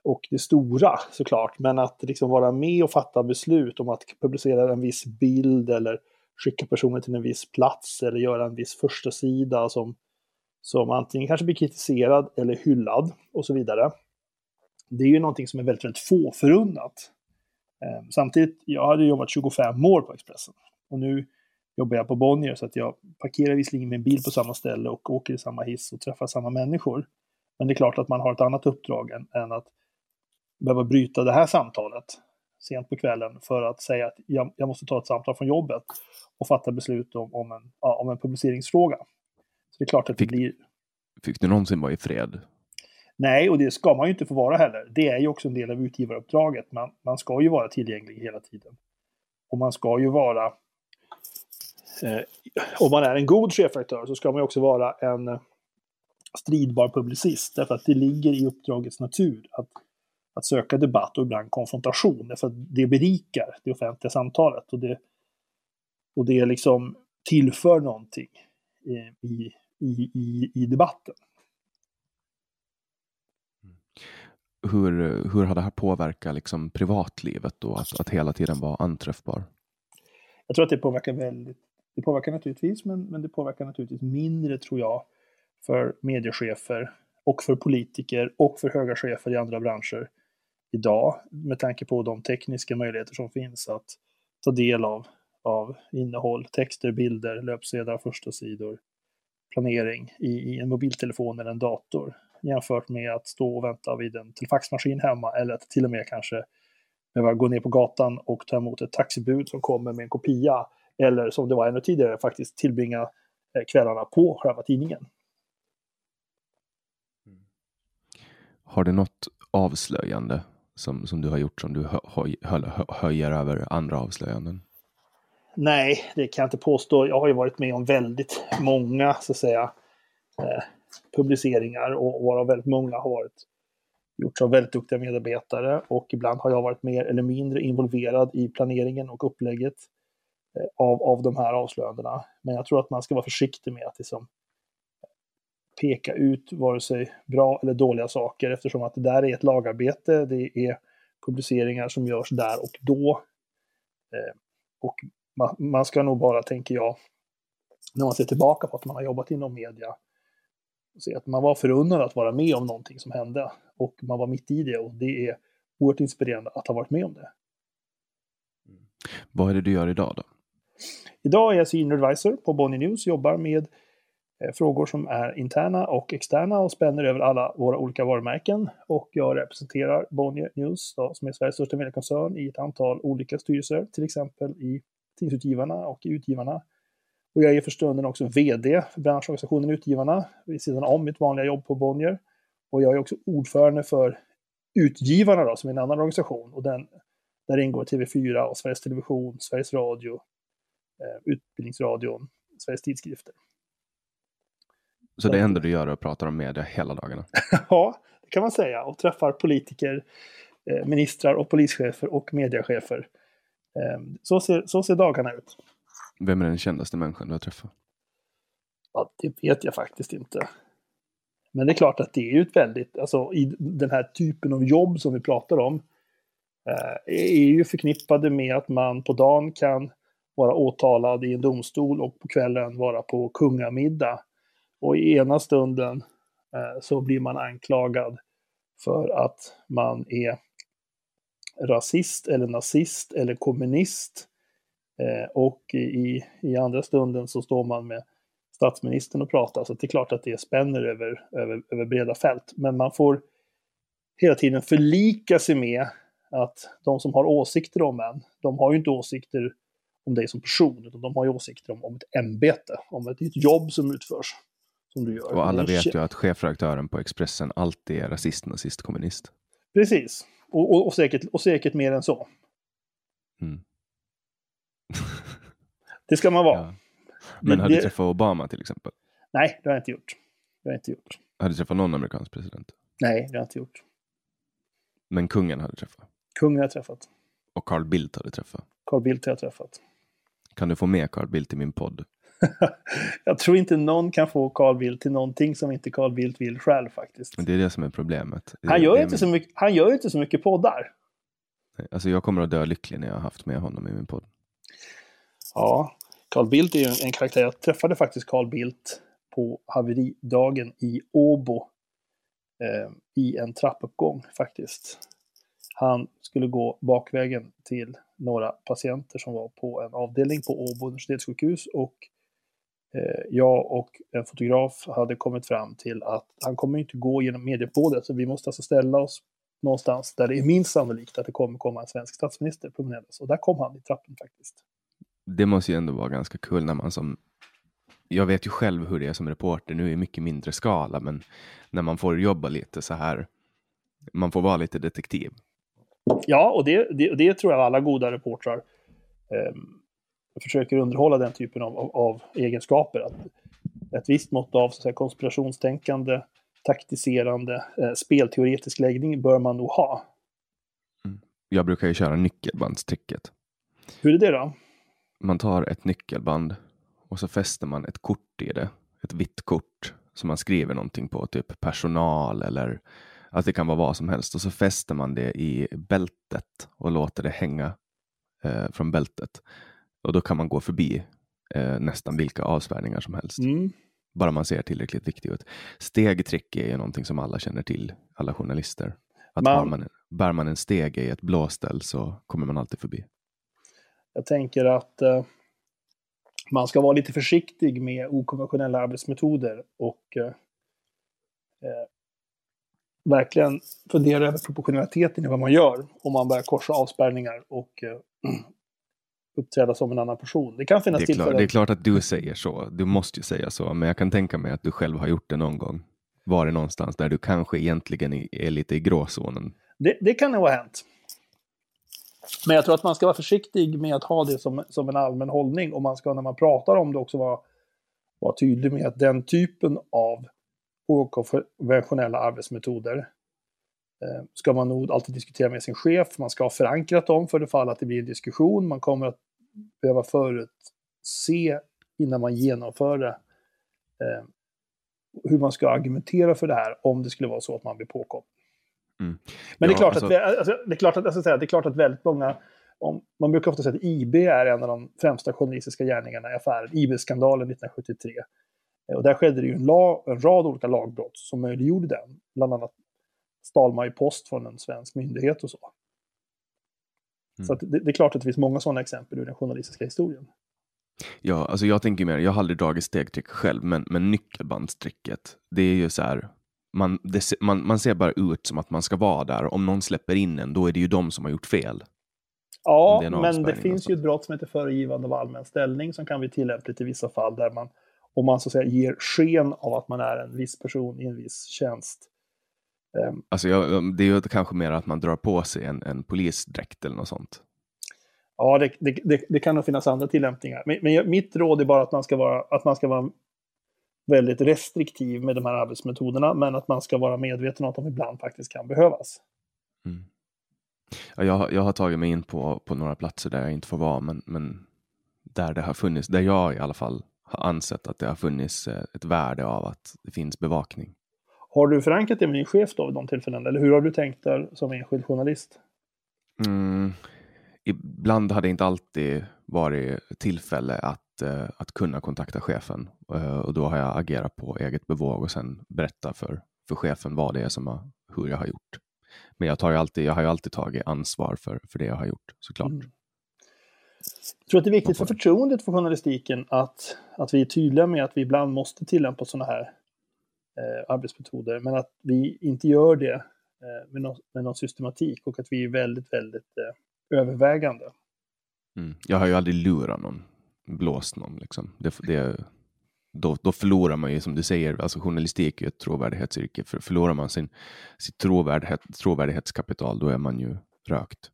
och det stora såklart, men att liksom vara med och fatta beslut om att publicera en viss bild eller skicka personer till en viss plats eller göra en viss första sida som, som antingen kanske blir kritiserad eller hyllad och så vidare. Det är ju någonting som är väldigt, väldigt få förunnat. Eh, samtidigt, jag hade jobbat 25 år på Expressen och nu jobbar jag på Bonnier så att jag parkerar visserligen min bil på samma ställe och åker i samma hiss och träffar samma människor. Men det är klart att man har ett annat uppdrag än, än att behöva bryta det här samtalet sent på kvällen för att säga att jag, jag måste ta ett samtal från jobbet och fatta beslut om, om, en, ja, om en publiceringsfråga. Så det är klart att Fick- det blir... Fick du någonsin vara i fred? Nej, och det ska man ju inte få vara heller. Det är ju också en del av utgivaruppdraget. Man, man ska ju vara tillgänglig hela tiden. Och man ska ju vara... Eh, om man är en god chefredaktör så ska man ju också vara en stridbar publicist. Därför att det ligger i uppdragets natur att, att söka debatt och ibland konfrontation. Därför att det berikar det offentliga samtalet. Och det, och det liksom tillför någonting eh, i, i, i, i debatten. Hur, hur har det här påverkat liksom privatlivet då? Att, att hela tiden vara anträffbar? Jag tror att det påverkar väldigt. Det påverkar naturligtvis, men, men det påverkar naturligtvis mindre tror jag för mediechefer och för politiker och för höga chefer i andra branscher idag med tanke på de tekniska möjligheter som finns att ta del av, av innehåll, texter, bilder, löpsedlar, första sidor, planering i, i en mobiltelefon eller en dator jämfört med att stå och vänta vid en telefaxmaskin hemma eller att till och med kanske behöva gå ner på gatan och ta emot ett taxibud som kommer med en kopia eller som det var ännu tidigare faktiskt tillbringa eh, kvällarna på själva tidningen. Har du något avslöjande som, som du har gjort som du hö, hö, hö, höjer över andra avslöjanden? Nej, det kan jag inte påstå. Jag har ju varit med om väldigt många, så att säga, eh, publiceringar och varav väldigt många har varit gjorts av väldigt duktiga medarbetare och ibland har jag varit mer eller mindre involverad i planeringen och upplägget eh, av, av de här avslöjandena. Men jag tror att man ska vara försiktig med att liksom eh, peka ut vare sig bra eller dåliga saker eftersom att det där är ett lagarbete. Det är publiceringar som görs där och då. Eh, och man, man ska nog bara, tänker jag, när man ser tillbaka på att man har jobbat inom media, se att man var förunnad att vara med om någonting som hände och man var mitt i det och det är oerhört inspirerande att ha varit med om det. Vad är det du gör idag då? Idag är jag senior advisor på Bonnier News, jobbar med eh, frågor som är interna och externa och spänner över alla våra olika varumärken. Och jag representerar Bonnier News då, som är Sveriges största mediekoncern i ett antal olika styrelser, till exempel i Tidningsutgivarna och i Utgivarna. Och jag är för stunden också VD för branschorganisationen Utgivarna vid sidan om mitt vanliga jobb på Bonnier. Och jag är också ordförande för Utgivarna då, som är en annan organisation. Och den, där ingår TV4 och Sveriges Television, Sveriges Radio, eh, Utbildningsradion, Sveriges Tidskrifter. Så det enda du gör är att prata om media hela dagarna? (laughs) ja, det kan man säga. Och träffar politiker, eh, ministrar och polischefer och mediechefer. Eh, så, ser, så ser dagarna ut. Vem är den kändaste människan du har träffat? Ja, det vet jag faktiskt inte. Men det är klart att det är ju ett väldigt, alltså i den här typen av jobb som vi pratar om, eh, är ju förknippade med att man på dagen kan vara åtalad i en domstol och på kvällen vara på kungamiddag. Och i ena stunden eh, så blir man anklagad för att man är rasist eller nazist eller kommunist. Eh, och i, i andra stunden så står man med statsministern och pratar. Så det är klart att det spänner över, över, över breda fält. Men man får hela tiden förlika sig med att de som har åsikter om en, de har ju inte åsikter om dig som person, utan de har ju åsikter om, om ett ämbete, om ett, ett jobb som utförs. Som du gör. Och alla vet ju att chefredaktören på Expressen alltid är rasist, nazist, kommunist. Precis. Och, och, och, säkert, och säkert mer än så. Mm. (laughs) Det ska man vara. Ja. Men har du träffat Obama till exempel? Nej, det har jag inte gjort. Det har jag inte gjort. Har du träffat någon amerikansk president? Nej, det har jag inte gjort. Men kungen har du träffat? Kungen har jag träffat. Och Carl Bildt har du träffat? Carl Bildt har jag träffat. Kan du få med Carl Bildt i min podd? (laughs) jag tror inte någon kan få Carl Bildt till någonting som inte Carl Bildt vill själv faktiskt. Det är det som är problemet. Han gör, inte min- så mycket, han gör inte så mycket poddar. Alltså jag kommer att dö lycklig när jag har haft med honom i min podd. Ja, Carl Bildt är ju en, karaktär. Jag träffade faktiskt Carl Bildt på haveridagen i Åbo eh, i en trappuppgång faktiskt. Han skulle gå bakvägen till några patienter som var på en avdelning på Åbo universitetssjukhus och eh, jag och en fotograf hade kommit fram till att han kommer inte gå genom mediepådet så vi måste alltså ställa oss någonstans där det är minst sannolikt att det kommer komma en svensk statsminister promenerandes. Och där kom han i trappen faktiskt. Det måste ju ändå vara ganska kul när man som jag vet ju själv hur det är som reporter nu i mycket mindre skala, men när man får jobba lite så här, man får vara lite detektiv. Ja, och det, det, det tror jag alla goda reportrar eh, försöker underhålla den typen av, av, av egenskaper. Att ett visst mått av så säga, konspirationstänkande, taktiserande, eh, spelteoretisk läggning bör man nog ha. Mm. Jag brukar ju köra nyckelbandstricket. Hur är det då? Man tar ett nyckelband och så fäster man ett kort i det, ett vitt kort som man skriver någonting på, typ personal eller att det kan vara vad som helst och så fäster man det i bältet och låter det hänga eh, från bältet. Och då kan man gå förbi eh, nästan vilka avspärrningar som helst. Mm. Bara man ser tillräckligt viktig ut. Stegtrick är ju någonting som alla känner till, alla journalister. Att man, man, bär man en steg i ett blåställ så kommer man alltid förbi. Jag tänker att eh, man ska vara lite försiktig med okonventionella arbetsmetoder och eh, eh, verkligen fundera över proportionaliteten i vad man gör om man börjar korsa avspärrningar och eh, uppträda som en annan person. Det kan finnas det tillfällen... Klart, det är klart att du säger så, du måste ju säga så, men jag kan tänka mig att du själv har gjort det någon gång. Var det någonstans där du kanske egentligen är lite i gråzonen? Det, det kan nog ha hänt. Men jag tror att man ska vara försiktig med att ha det som, som en allmän hållning och man ska när man pratar om det också vara, vara tydlig med att den typen av okonventionella arbetsmetoder ska man nog alltid diskutera med sin chef. Man ska ha förankrat dem för det fall att det blir en diskussion. Man kommer att behöva förutse innan man genomför det eh, hur man ska argumentera för det här om det skulle vara så att man blir påkommen. Mm. Men ja, det, är klart alltså... att, alltså, det är klart att, alltså, det är klart att väldigt många om, man brukar ofta säga att IB är en av de främsta journalistiska gärningarna i affären, IB-skandalen 1973. Eh, och där skedde det ju en, lag, en rad olika lagbrott som möjliggjorde den. Bland annat stal man ju post från en svensk myndighet och så. Mm. Så det, det, är klart att det finns många sådana exempel ur den journalistiska historien. Ja, alltså jag tänker mer, jag har aldrig dragit stegtrick själv, men, men nyckelbandstricket, det är ju så här, man, det, man, man ser bara ut som att man ska vara där. Om någon släpper in en, då är det ju de som har gjort fel. Ja, men det finns ju ett brott som heter föregivande av allmän ställning som kan bli tillämpligt i vissa fall där man, om man så att säga ger sken av att man är en viss person i en viss tjänst. Um, alltså jag, det är ju kanske mer att man drar på sig en, en polisdräkt eller något sånt. Ja, det, det, det, det kan nog finnas andra tillämpningar. Men, men, mitt råd är bara att man ska vara, att man ska vara väldigt restriktiv med de här arbetsmetoderna, men att man ska vara medveten om att de ibland faktiskt kan behövas. Mm. Ja, jag, jag har tagit mig in på, på några platser där jag inte får vara, men, men där det har funnits, där jag i alla fall har ansett att det har funnits eh, ett värde av att det finns bevakning. Har du förankrat det med din chef då vid de tillfällen, eller hur har du tänkt där som enskild journalist? Mm, ibland har det inte alltid varit tillfälle att Eh, att, kunna kontakta chefen. Eh, och då har jag agerat på eget bevåg och sen berätta för, för chefen vad det är som har, hur jag har gjort. Men jag, tar ju alltid, jag har ju alltid tagit ansvar för, för det jag har gjort, såklart. Mm. Jag tror att det är viktigt för förtroendet för journalistiken att, att vi är tydliga med att vi ibland måste tillämpa sådana här eh, arbetsmetoder, men att vi inte gör det eh, med, någon, med någon systematik och att vi är väldigt, väldigt eh, övervägande. Mm. Jag har ju aldrig lurat någon blåst någon. Liksom. Det, det, då, då förlorar man ju, som du säger, alltså journalistik är ett trovärdighetsyrke. För, förlorar man sin, sitt trovärdighet, trovärdighetskapital, då är man ju rökt.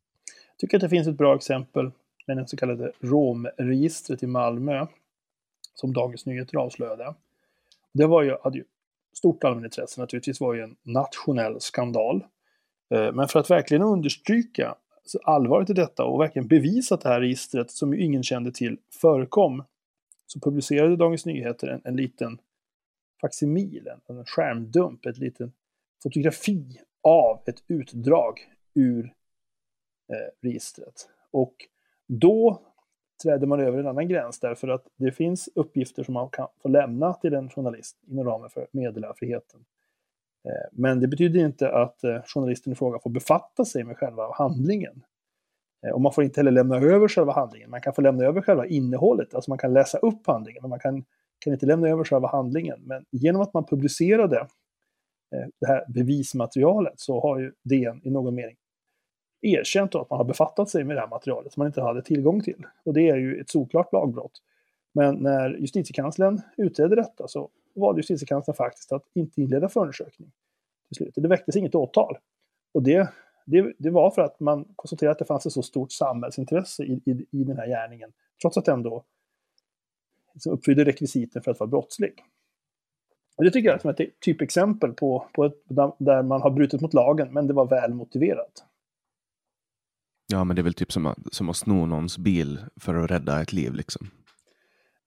Jag tycker att det finns ett bra exempel med det så kallade romregistret i Malmö, som Dagens Nyheter avslöjade. Det var ju, ju stort allmänintresse naturligtvis, var ju en nationell skandal. Eh, men för att verkligen understryka allvaret i detta och verkligen bevisa att det här registret, som ju ingen kände till, förekom, så publicerade Dagens Nyheter en, en liten faksimil, en, en skärmdump, ett litet fotografi av ett utdrag ur eh, registret. Och då träder man över en annan gräns därför att det finns uppgifter som man kan få lämna till en journalist inom ramen för meddelarfriheten. Eh, men det betyder inte att eh, journalisten i fråga får befatta sig med själva handlingen. Eh, och man får inte heller lämna över själva handlingen. Man kan få lämna över själva innehållet, alltså man kan läsa upp handlingen, men man kan, kan inte lämna över själva handlingen. Men genom att man publicerade det här bevismaterialet så har ju DN i någon mening erkänt att man har befattat sig med det här materialet som man inte hade tillgång till. Och det är ju ett såklart lagbrott. Men när justitiekanslern utredde detta så valde justitiekanslern faktiskt att inte inleda förundersökning till slut. Det väcktes inget åtal. Och det, det, det var för att man konstaterade att det fanns ett så stort samhällsintresse i, i, i den här gärningen, trots att den då liksom uppfyllde rekvisiten för att vara brottslig. Och det tycker jag är ett typexempel på, på ett, där man har brutit mot lagen, men det var väl motiverat. Ja, men det är väl typ som att, som att sno någons bil för att rädda ett liv liksom.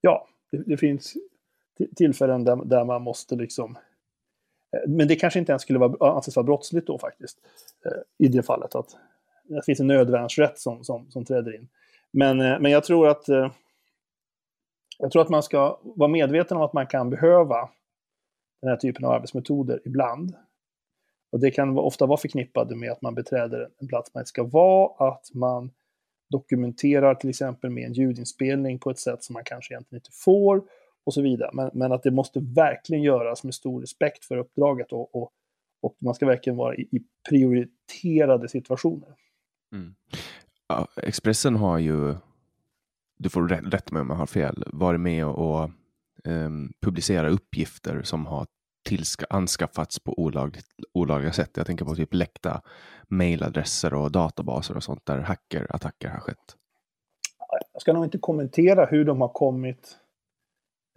Ja, det, det finns tillfällen där, där, man måste liksom... Eh, men det kanske inte ens skulle vara, anses vara brottsligt då faktiskt. Eh, I det fallet att det finns en nödvärnsrätt som, som, som träder in. Men, eh, men jag tror att jag tror att man ska vara medveten om att man kan behöva den här typen av arbetsmetoder ibland. Och det kan ofta vara förknippade med att man beträder en plats man inte ska vara, att man dokumenterar till exempel med en ljudinspelning på ett sätt som man kanske egentligen inte får och så vidare. Men, men att det måste verkligen göras med stor respekt för uppdraget och, och, och man ska verkligen vara i, i prioriterade situationer. Mm. Ja, Expressen har ju, du får rätta mig om jag har fel, varit med och um, ehm, publicera uppgifter som har tillska, anskaffats på olagligt, olagliga sätt. Jag tänker på typ läckta mejladresser och databaser och sånt där hackerattacker har skett. Jag ska nog inte kommentera hur de har kommit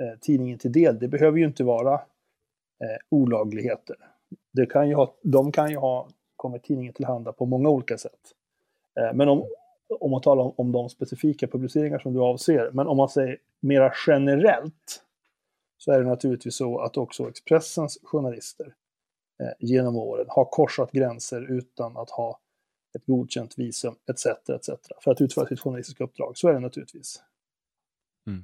eh, tidningen till del. Det behöver ju inte vara eh, olagligheter. Det kan ju ha, de kan ju ha kommit tidningen tillhanda på många olika sätt. Eh, men om, om man talar om, om de specifika publiceringar som du avser, men om man säger mera generellt så är det naturligtvis så att också Expressens journalister eh, genom åren har korsat gränser utan att ha ett godkänt visum etc. etc. för att utföra sitt journalistiska uppdrag. Så är det naturligtvis. Mm.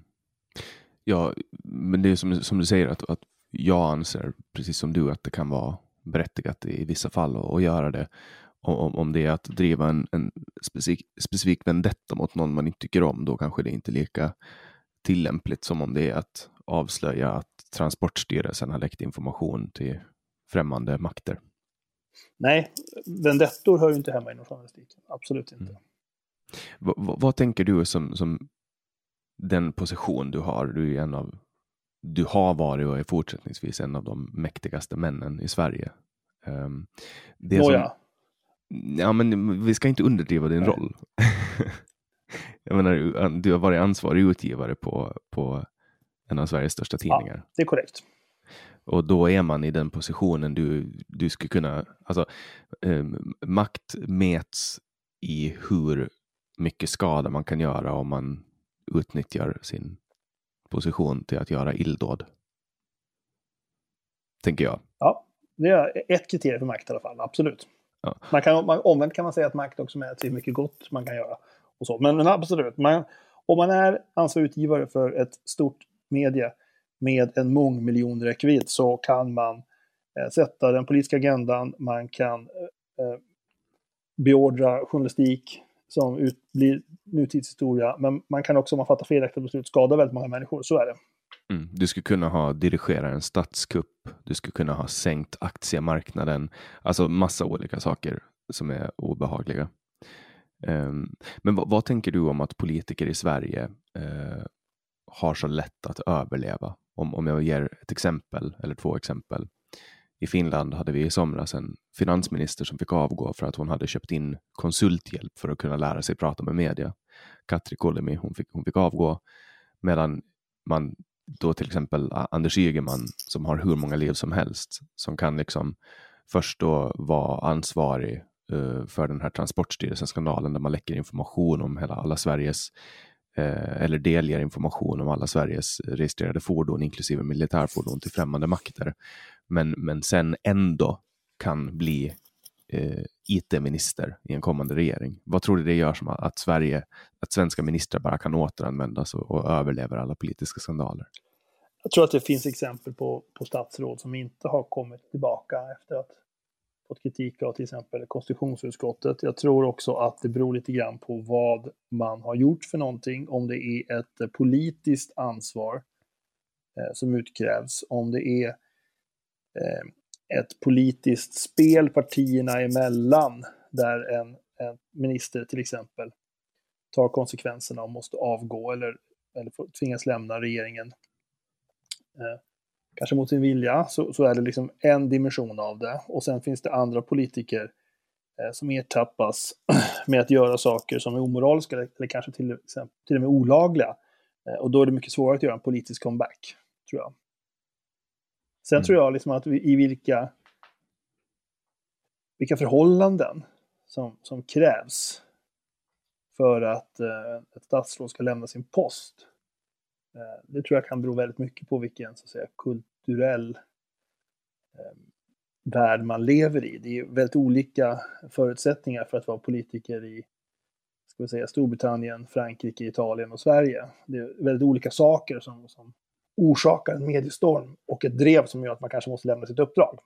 Ja, men det är som, som du säger att, att jag anser, precis som du, att det kan vara berättigat i vissa fall att, att göra det. Om, om det är att driva en, en specifik, specifik vendetta mot någon man inte tycker om, då kanske det inte är lika tillämpligt som om det är att avslöja att Transportstyrelsen har läckt information till främmande makter. Nej, vendettor hör ju inte hemma inom journalistiken. Absolut inte. Mm. vad tänker du som, som den position du har? Du är en av du har varit och är fortsättningsvis en av de mäktigaste männen i Sverige. Um, det Nåja. Som, ja, men vi ska inte underdriva din Nej. roll. (laughs) Jag menar, du har varit ansvarig utgivare på, på en av Sveriges största tidningar. Ja, det är korrekt. Och då är man i den positionen du, du skulle kunna, alltså eh, makt mäts i hur mycket skada man kan göra om man utnyttjar sin position till att göra illdåd. Tänker jag. Ja, det är ett kriterium för makt i alla fall, absolut. Ja. Man kan, man, omvänt kan man säga att makt också mäts i hur mycket gott man kan göra. Och så. Men, men absolut, man, om man är ansvarig utgivare för ett stort media med en mångmiljonräckvidd så kan man eh, sätta den politiska agendan, man kan eh, eh, beordra journalistik som ut, blir nutidshistoria, men man kan också om man fattar felaktiga beslut skada väldigt många människor, så är det. Mm. Du skulle kunna ha dirigerat en statskupp, du skulle kunna ha sänkt aktiemarknaden, alltså massa olika saker som är obehagliga. Um, men vad, vad, tänker du om att politiker i Sverige uh, har så lätt att överleva? Om, om jag ger ett exempel eller två exempel. I Finland hade vi i somras en finansminister som fick avgå för att hon hade köpt in konsulthjälp för att kunna lära sig prata med media. Katri Kulimi, hon fick, hon fick avgå medan man då till exempel Anders Ygeman som har hur många liv som helst som kan liksom först då vara ansvarig uh, för den här Transportstyrelsen-skandalen där man läcker information om hela, alla Sveriges Eh, eller delger information om alla Sveriges registrerade fordon inklusive militärfordon till främmande makter. Men, men sen ändå kan bli eh, IT-minister i en kommande regering. Vad tror du det gör som att Sverige, att svenska ministrar bara kan återanvändas och, och överlever alla politiska skandaler? Jag tror att det finns exempel på, på statsråd som inte har kommit tillbaka efter att fått kritik av till exempel konstitutionsutskottet. Jag tror också att det beror lite grann på vad man har gjort för någonting, om det är ett eh, politiskt ansvar eh, som utkrävs, om det är eh, ett politiskt spel partierna emellan där en, en minister till exempel tar konsekvenserna och måste avgå eller, eller tvingas lämna regeringen eh, kanske mot sin vilja, så, så är det liksom en dimension av det. Och sen finns det andra politiker eh, som ertappas (clears throat) med att göra saker som är omoraliska eller, kanske till, till och med olagliga. Eh, och då är det mycket svårare att göra en politisk comeback, tror jag. Sen mm. tror jag liksom att vi, i vilka, vilka förhållanden som, som krävs för att eh, ett statsråd ska lämna sin post. Eh, det tror jag kan bero väldigt mycket på vilken så att säga, kulturell ehm, värld man lever i. Det är väldigt olika förutsättningar för att vara politiker i ska vi säga, Storbritannien, Frankrike, Italien och Sverige. Det är väldigt olika saker som, som orsakar en mediestorm och ett drev som gör att man kanske måste lämna sitt uppdrag.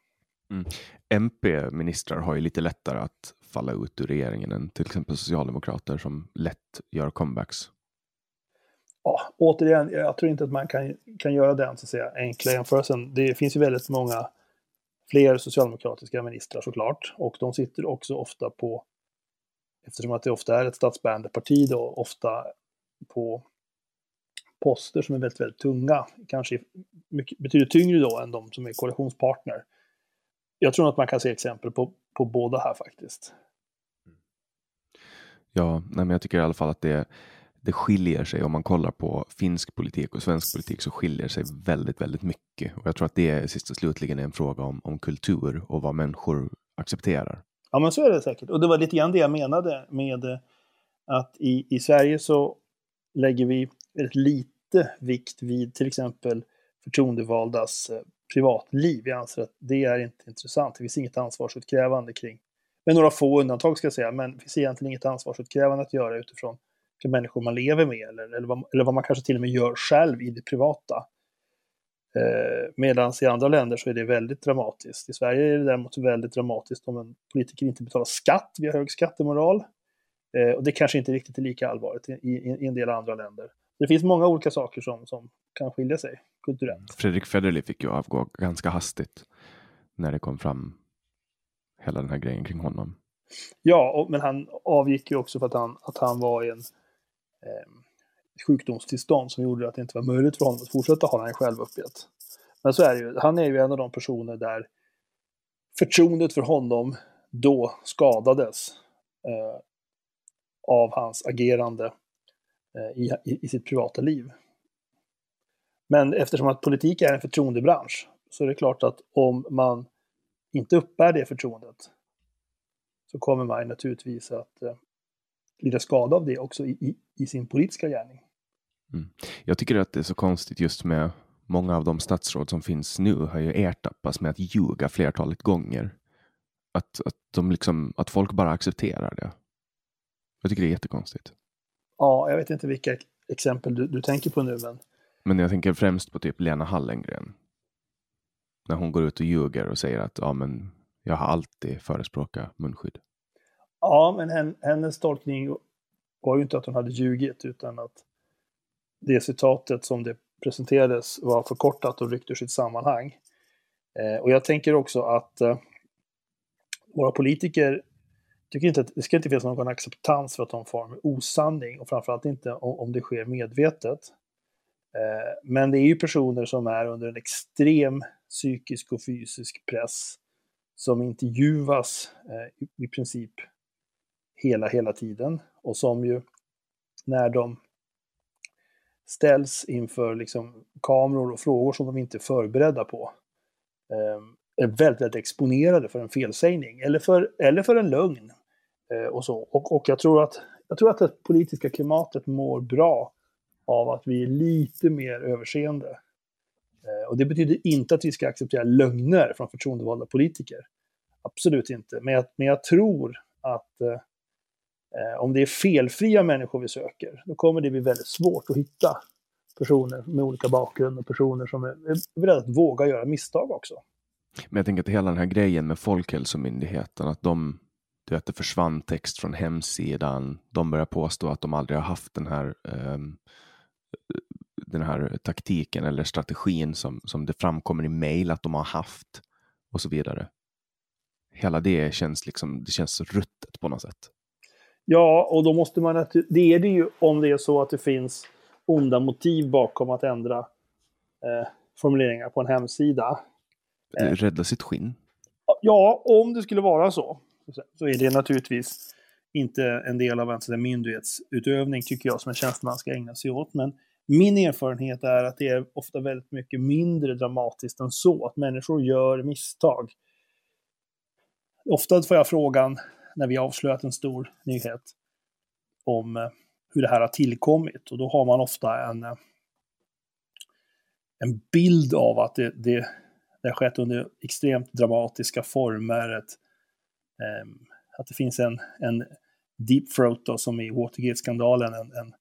Mm. MP-ministrar har ju lite lättare att falla ut ur regeringen än till exempel socialdemokrater som lätt gör comebacks ja, återigen, jag tror inte att man kan, kan göra den så att säga, enkla jämförelsen. Det finns ju väldigt många fler socialdemokratiska ministrar såklart. Och de sitter också ofta på, eftersom att det ofta är ett statsbärande parti då, ofta på poster som är väldigt, väldigt tunga. Kanske mycket, betydligt tyngre då än de som är koalitionspartner. Jag tror att man kan se exempel på, på båda här faktiskt. Ja, nej, men jag tycker i alla fall att det det skiljer sig om man kollar på finsk politik och svensk politik så skiljer sig väldigt, väldigt mycket. Och jag tror att det sist och slutligen är en fråga om, om kultur och vad människor accepterar. Ja, men så är det säkert. Och det var lite grann det jag menade med eh, att i, i Sverige så lägger vi väldigt lite vikt vid till exempel förtroendevaldas eh, privatliv. Vi anser att det är inte intressant. Det finns inget ansvarsutkrävande kring, med några få undantag ska jag säga, men det finns egentligen inget ansvarsutkrävande att göra utifrån vilka människor man lever med eller, eller, vad, eller vad man kanske till och med gör själv i det privata. Eh, Medan i andra länder så är det väldigt dramatiskt. I Sverige är det däremot väldigt dramatiskt om en politiker inte betalar skatt, vi har hög skattemoral. Eh, och det kanske inte riktigt är lika allvarligt i, i, i, en del andra länder. Det finns många olika saker som, som kan skilja sig kulturellt. Fredrik Federley fick ju avgå ganska hastigt när det kom fram hela den här grejen kring honom. Ja, och, men han avgick ju också för att han, att han var en Ehm, sjukdomstillstånd som gjorde att det inte var möjligt för honom att fortsätta hålla en självuppgivet. Men så är det ju, han är ju en av de personer där förtroendet för honom då skadades eh, av hans agerande eh, i, i, i, sitt privata liv. Men eftersom att politik är en förtroendebransch så är det klart att om man inte uppbär det förtroendet så kommer man naturligtvis att eh, lida skada av det också i, i, i sin politiska gärning. Mm. Jag tycker att det är så konstigt just med många av de statsråd som finns nu har ju ertappats med att ljuga flertalet gånger. Att, att, de liksom, att folk bara accepterar det. Jag tycker det är jättekonstigt. Ja, jag vet inte vilka exempel du, du tänker på nu, men... Men jag tänker främst på typ Lena Hallengren. När hon går ut och ljuger och säger att ja, men jag har alltid förespråkat munskydd. Ja, men hennes tolkning var ju inte att hon hade ljugit utan att det citatet som det presenterades var förkortat och ryckt ur sitt sammanhang. Eh, och jag tänker också att eh, våra politiker tycker inte att det ska inte finnas någon acceptans för att de far med osanning och framförallt inte om, om det sker medvetet. Eh, men det är ju personer som är under en extrem psykisk och fysisk press som intervjuas eh, i, i princip hela, hela tiden och som ju när de ställs inför liksom kameror och frågor som de inte är förberedda på eh, är väldigt, väldigt exponerade för en felsägning eller för, eller för en lögn. Eh, och så. Och, och jag, tror att, jag tror att det politiska klimatet mår bra av att vi är lite mer överseende. Eh, och det betyder inte att vi ska acceptera lögner från förtroendevalda politiker. Absolut inte. Men jag, men jag tror att eh, Eh, om det är felfria människor vi söker, då kommer det bli väldigt svårt att hitta personer med olika bakgrund och personer som är, beredda att våga göra misstag också. Men jag tänker att hela den här grejen med Folkhälsomyndigheten, att de, du vet, det försvann text från hemsidan. De börjar påstå att de aldrig har haft den här, um, den här taktiken eller strategin som, som det framkommer i mejl att de har haft och så vidare. Hela det känns liksom, det känns ruttet på något sätt. Ja, och då måste man, det är det ju om det är så att det finns onda motiv bakom att ändra eh, formuleringar på en hemsida. Eh, rädda sitt skinn? Ja, om det skulle vara så. Så är det naturligtvis inte en del av en myndighetsutövning, tycker jag, som en tjänsteman ska ägna sig åt. Men min erfarenhet är att det är ofta väldigt mycket mindre dramatiskt än så, att människor gör misstag. Ofta får jag frågan, när vi avslöjat en stor nyhet, om eh, hur det här har tillkommit. Och då har man ofta en, eh, en bild av att det, det, det har skett under extremt dramatiska former. Ett, um, att det finns en, en deep throat då, som i Watergate-skandalen, en, en,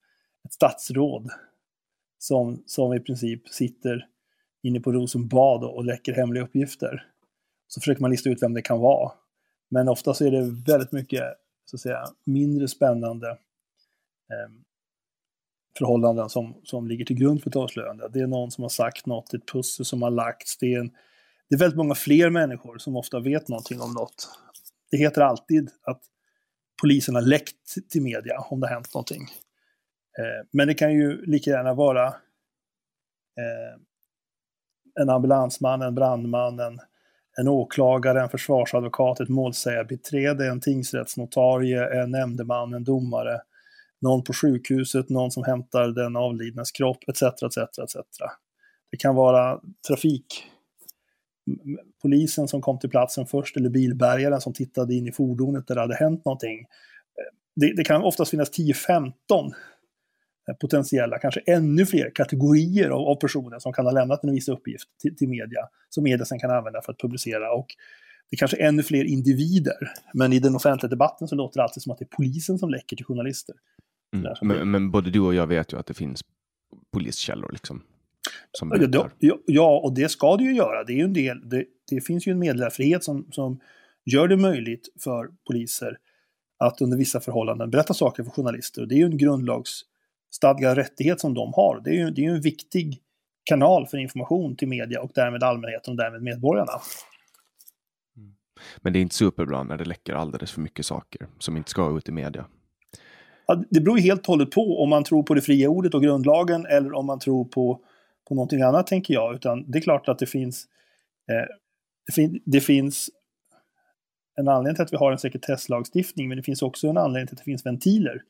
ett statsråd som, som i princip sitter inne på Rosenbad och läcker hemliga uppgifter. Så försöker man lista ut vem det kan vara. Men ofta så är det väldigt mycket så att säga, mindre spännande eh, förhållanden som, som ligger till grund för ett avslöjande. Det är någon som har sagt något, ett pussel som har lagts. Det är, en, det är väldigt många fler människor som ofta vet någonting om något. Det heter alltid att polisen har läckt till media om det har hänt någonting. Eh, men det kan ju lika gärna vara eh, en ambulansman, en brandman, en, en åklagare, en försvarsadvokat, ett målsägarbiträde, en tingsrättsnotarie, en nämndeman, en domare, någon på sjukhuset, någon som hämtar den avlidnes kropp, etc. etc, etc. Det kan vara trafik polisen som kom till platsen först eller bilbärgaren som tittade in i fordonet där det hade hänt någonting. Eh, det, det kan oftast finnas 10-15 potentiella, kanske ännu fler kategorier av, av, personer som kan ha lämnat en viss uppgift till, till media, som media sen kan använda för att publicera. Och det är kanske ännu fler individer, men i den offentliga debatten så låter det alltid som att det är polisen som läcker till journalister. Mm. Men, men, både du och jag vet ju att det finns poliskällor liksom. Som ja, ja, och det ska det ju göra. Det, är en del, det, det finns ju en meddelarfrihet som, som gör det möjligt för poliser att under vissa förhållanden berätta saker för journalister. Och det är ju en grundlagsstadgad rättighet som de har. Det är ju, det är en viktig kanal för information till media och därmed allmänheten och därmed medborgarna. Mm. Men det är inte superbra när det läcker alldeles för mycket saker som inte ska ut i media. Ja, det beror ju helt och hållet på om man tror på det fria ordet och grundlagen eller om man tror på, på någonting annat, tänker jag. Utan det är klart att det finns, eh, det, fin det, finns en anledning till att vi har en sekretesslagstiftning, men det finns också en anledning till att det finns ventiler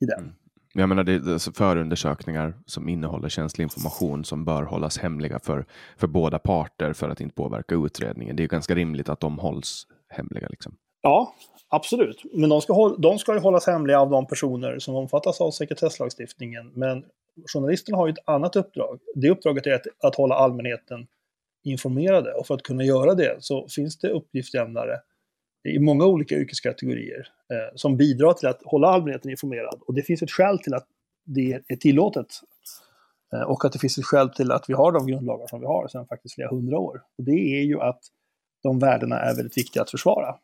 i den. Mm. Jag menar, det är alltså förundersökningar som innehåller känslig information som bör hållas hemliga för, för båda parter för att inte påverka utredningen. Det är ganska rimligt att de hålls hemliga. Liksom. Ja, Absolut, men de ska, de ska ju hållas hemliga av de personer som omfattas av sekretesslagstiftningen. Men journalisterna har ju ett annat uppdrag. Det uppdraget är att, att hålla allmänheten informerade och för att kunna göra det så finns det uppgiftslämnare i många olika yrkeskategorier eh, som bidrar till att hålla allmänheten informerad. Och det finns ett skäl till att det är tillåtet. Eh, och att det finns ett skäl till att vi har de grundlagar som vi har sedan faktiskt flera hundra år. Och det är ju att de värdena är väldigt viktiga att försvara.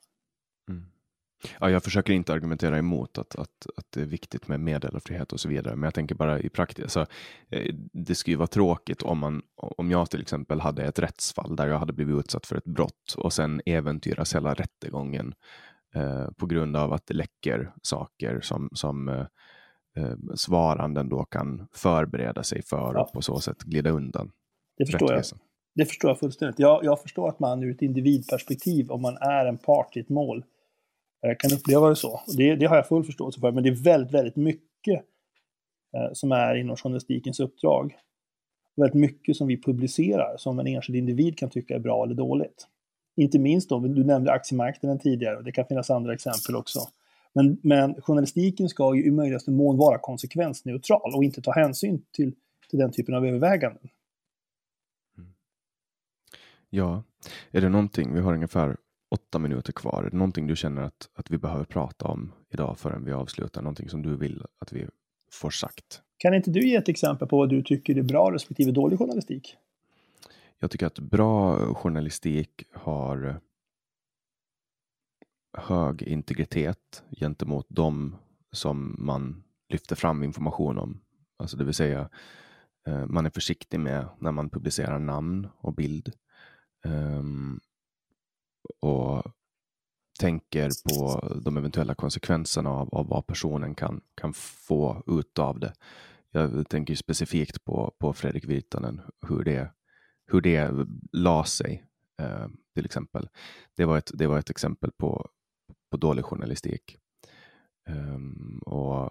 Ja, jag försöker inte argumentera emot att, att, att det är viktigt med meddelarfrihet och så vidare, men jag tänker bara i praktiken. Så, eh, det skulle ju vara tråkigt om, man, om jag till exempel hade ett rättsfall där jag hade blivit utsatt för ett brott och sen äventyras hela rättegången eh, på grund av att det läcker saker som, som eh, eh svaranden då kan förbereda sig för ja. och på så sätt glida undan. Det förstår jag. Det förstår jag fullständigt. Jag, jag förstår att man ur ett individperspektiv, om man är en part i ett mål, jag kan uppleva det så. Det, det, har jag full förståelse för, men det är väldigt, väldigt mycket eh, som är inom journalistikens uppdrag. Väldigt mycket som vi publicerar som en enskild individ kan tycka är bra eller dåligt. Inte minst då, du nämnde aktiemarknaden tidigare och det kan finnas andra exempel också. Men, men journalistiken ska ju i möjligaste mån vara konsekvensneutral och inte ta hänsyn till, till den typen av överväganden. Mm. Ja, är det någonting, vi har ungefär åtta minuter kvar. Är det någonting du känner att, att vi behöver prata om idag förrän vi avslutar? Någonting som du vill att vi får sagt? Kan inte du ge ett exempel på vad du tycker är bra respektive dålig journalistik? Jag tycker att bra journalistik har hög integritet gentemot dem som man lyfter fram information om. Alltså det vill säga eh, man är försiktig med när man publicerar namn och bild. Och tänker på de eventuella konsekvenserna av, av vad personen kan, kan få ut av det. Jag tänker specifikt på, på Fredrik Virtanen, hur det, hur det la sig eh, till exempel. Det var ett, det var ett exempel på, på dålig journalistik. Um, och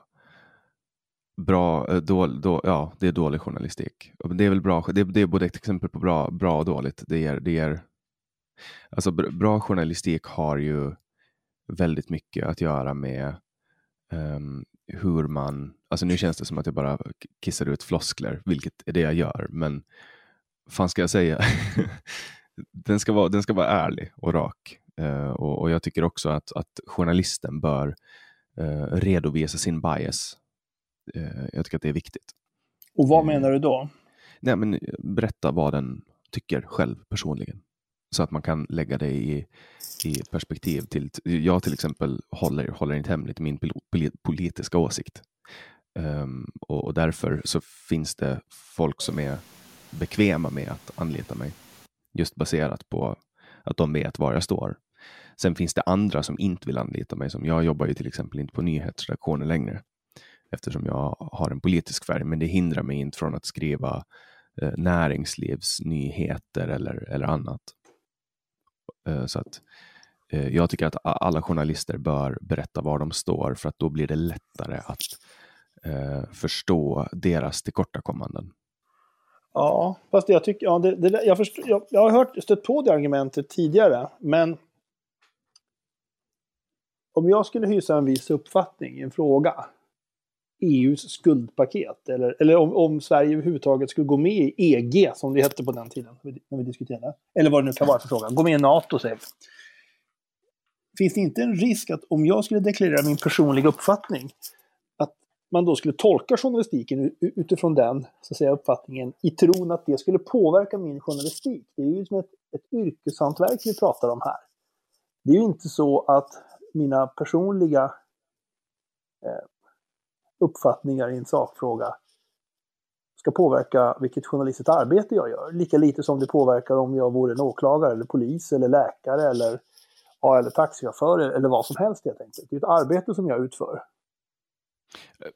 bra, eh, då, då, ja, det är dålig journalistik. Det är väl bra, det, det är både ett exempel på bra, bra och dåligt. Det ger, det ger, alltså bra journalistik har ju väldigt mycket att göra med um, hur man, alltså nu känns det som att jag bara kissar ut floskler, vilket är det jag gör, men fan ska jag säga? (laughs) den, ska vara, den ska vara ärlig och rak. Uh, och, och, jag tycker också att, att journalisten bör uh, redovisa sin bias. Uh, jag tycker att det är viktigt. Och vad menar du då? Nej, men berätta vad den tycker själv personligen. Så att man kan lägga det i, i perspektiv till, jag till exempel håller, håller inte hemligt min politiska åsikt. Um, och, och, därför så finns det folk som är bekväma med att anlita mig. Just baserat på att de vet var jag står. Sen finns det andra som inte vill anlita mig. Som jag jobbar ju till exempel inte på nyhetsredaktionen längre. Eftersom jag har en politisk färg. Men det hindrar mig inte från att skriva eh, näringslivsnyheter eller, eller annat. Eh, så att eh, jag tycker att alla journalister bör berätta var de står för att då blir det lättare att eh, förstå deras tillkortakommanden. Ja, fast jag tycker, ja, det, det, jag, förstår, jag, jag, har hört, stött på det argumentet tidigare, men om jag skulle hysa en viss uppfattning i en fråga, EUs skuldpaket, eller, eller om, om Sverige överhuvudtaget skulle gå med i EG, som det hette på den tiden, när vi diskuterade, eller vad det nu kan vara för fråga, gå med i NATO, säger vi. Finns det inte en risk att om jag skulle deklarera min personliga uppfattning, att man då skulle tolka journalistiken utifrån den så att säga, uppfattningen i tron att det skulle påverka min journalistik? Det är ju som ett, ett yrkeshantverk vi pratar om här. Det är ju inte så att mina personliga eh, uppfattningar i en sakfråga ska påverka vilket journalistiskt arbete jag gör. Lika lite som det påverkar om jag vore en åklagare eller polis eller läkare eller, ja, eller taxichaufför eller vad som helst helt enkelt. Det är ett arbete som jag utför.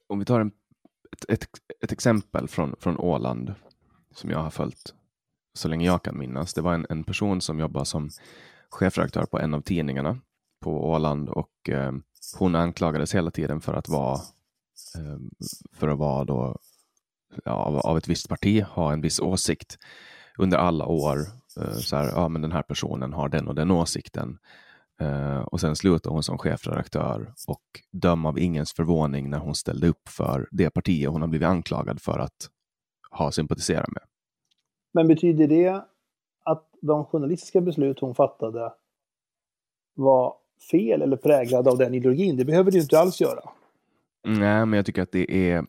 Om vi tar en, ett, ett, ett exempel från, från Åland som jag har följt så länge jag kan minnas. Det var en, en person som jobbade som chefredaktör på en av tidningarna på Åland och eh, hon anklagades hela tiden för att vara Ehm, för att vara då, ja, av, ett visst parti, ha en viss åsikt under alla år. Eh, så här, ja men den här personen har den och den åsikten. Eh, och sen slutade hon som chefredaktör och döm av ingens förvåning när hon ställde upp för det parti hon har blivit anklagad för att ha sympatiserat med. Men betyder det att de journalistiska beslut hon fattade var fel eller präglade av den ideologin? Det behöver det ju inte alls göra. Nej, men jag tycker att det är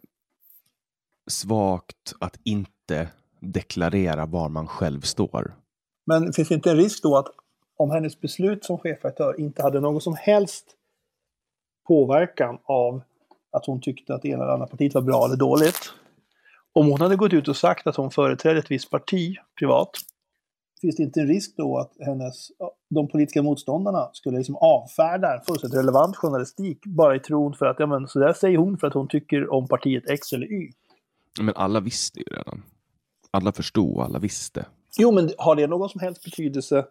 svagt att inte deklarera var man själv står. Men finns det inte en risk då att om hennes beslut som chefredaktör inte hade någon som helst påverkan av att hon tyckte att det ena eller andra partiet var bra eller dåligt. Om hon hade gått ut och sagt att hon företrädde ett visst parti privat, finns det inte en risk då att hennes, de politiska motståndarna skulle liksom avfärda en fullständigt relevant journalistik bara i tron för att, ja men så där säger hon för att hon tycker om partiet X eller Y. Men alla visste ju redan. Alla förstod, alla visste. Jo, men har det någon som helst betydelse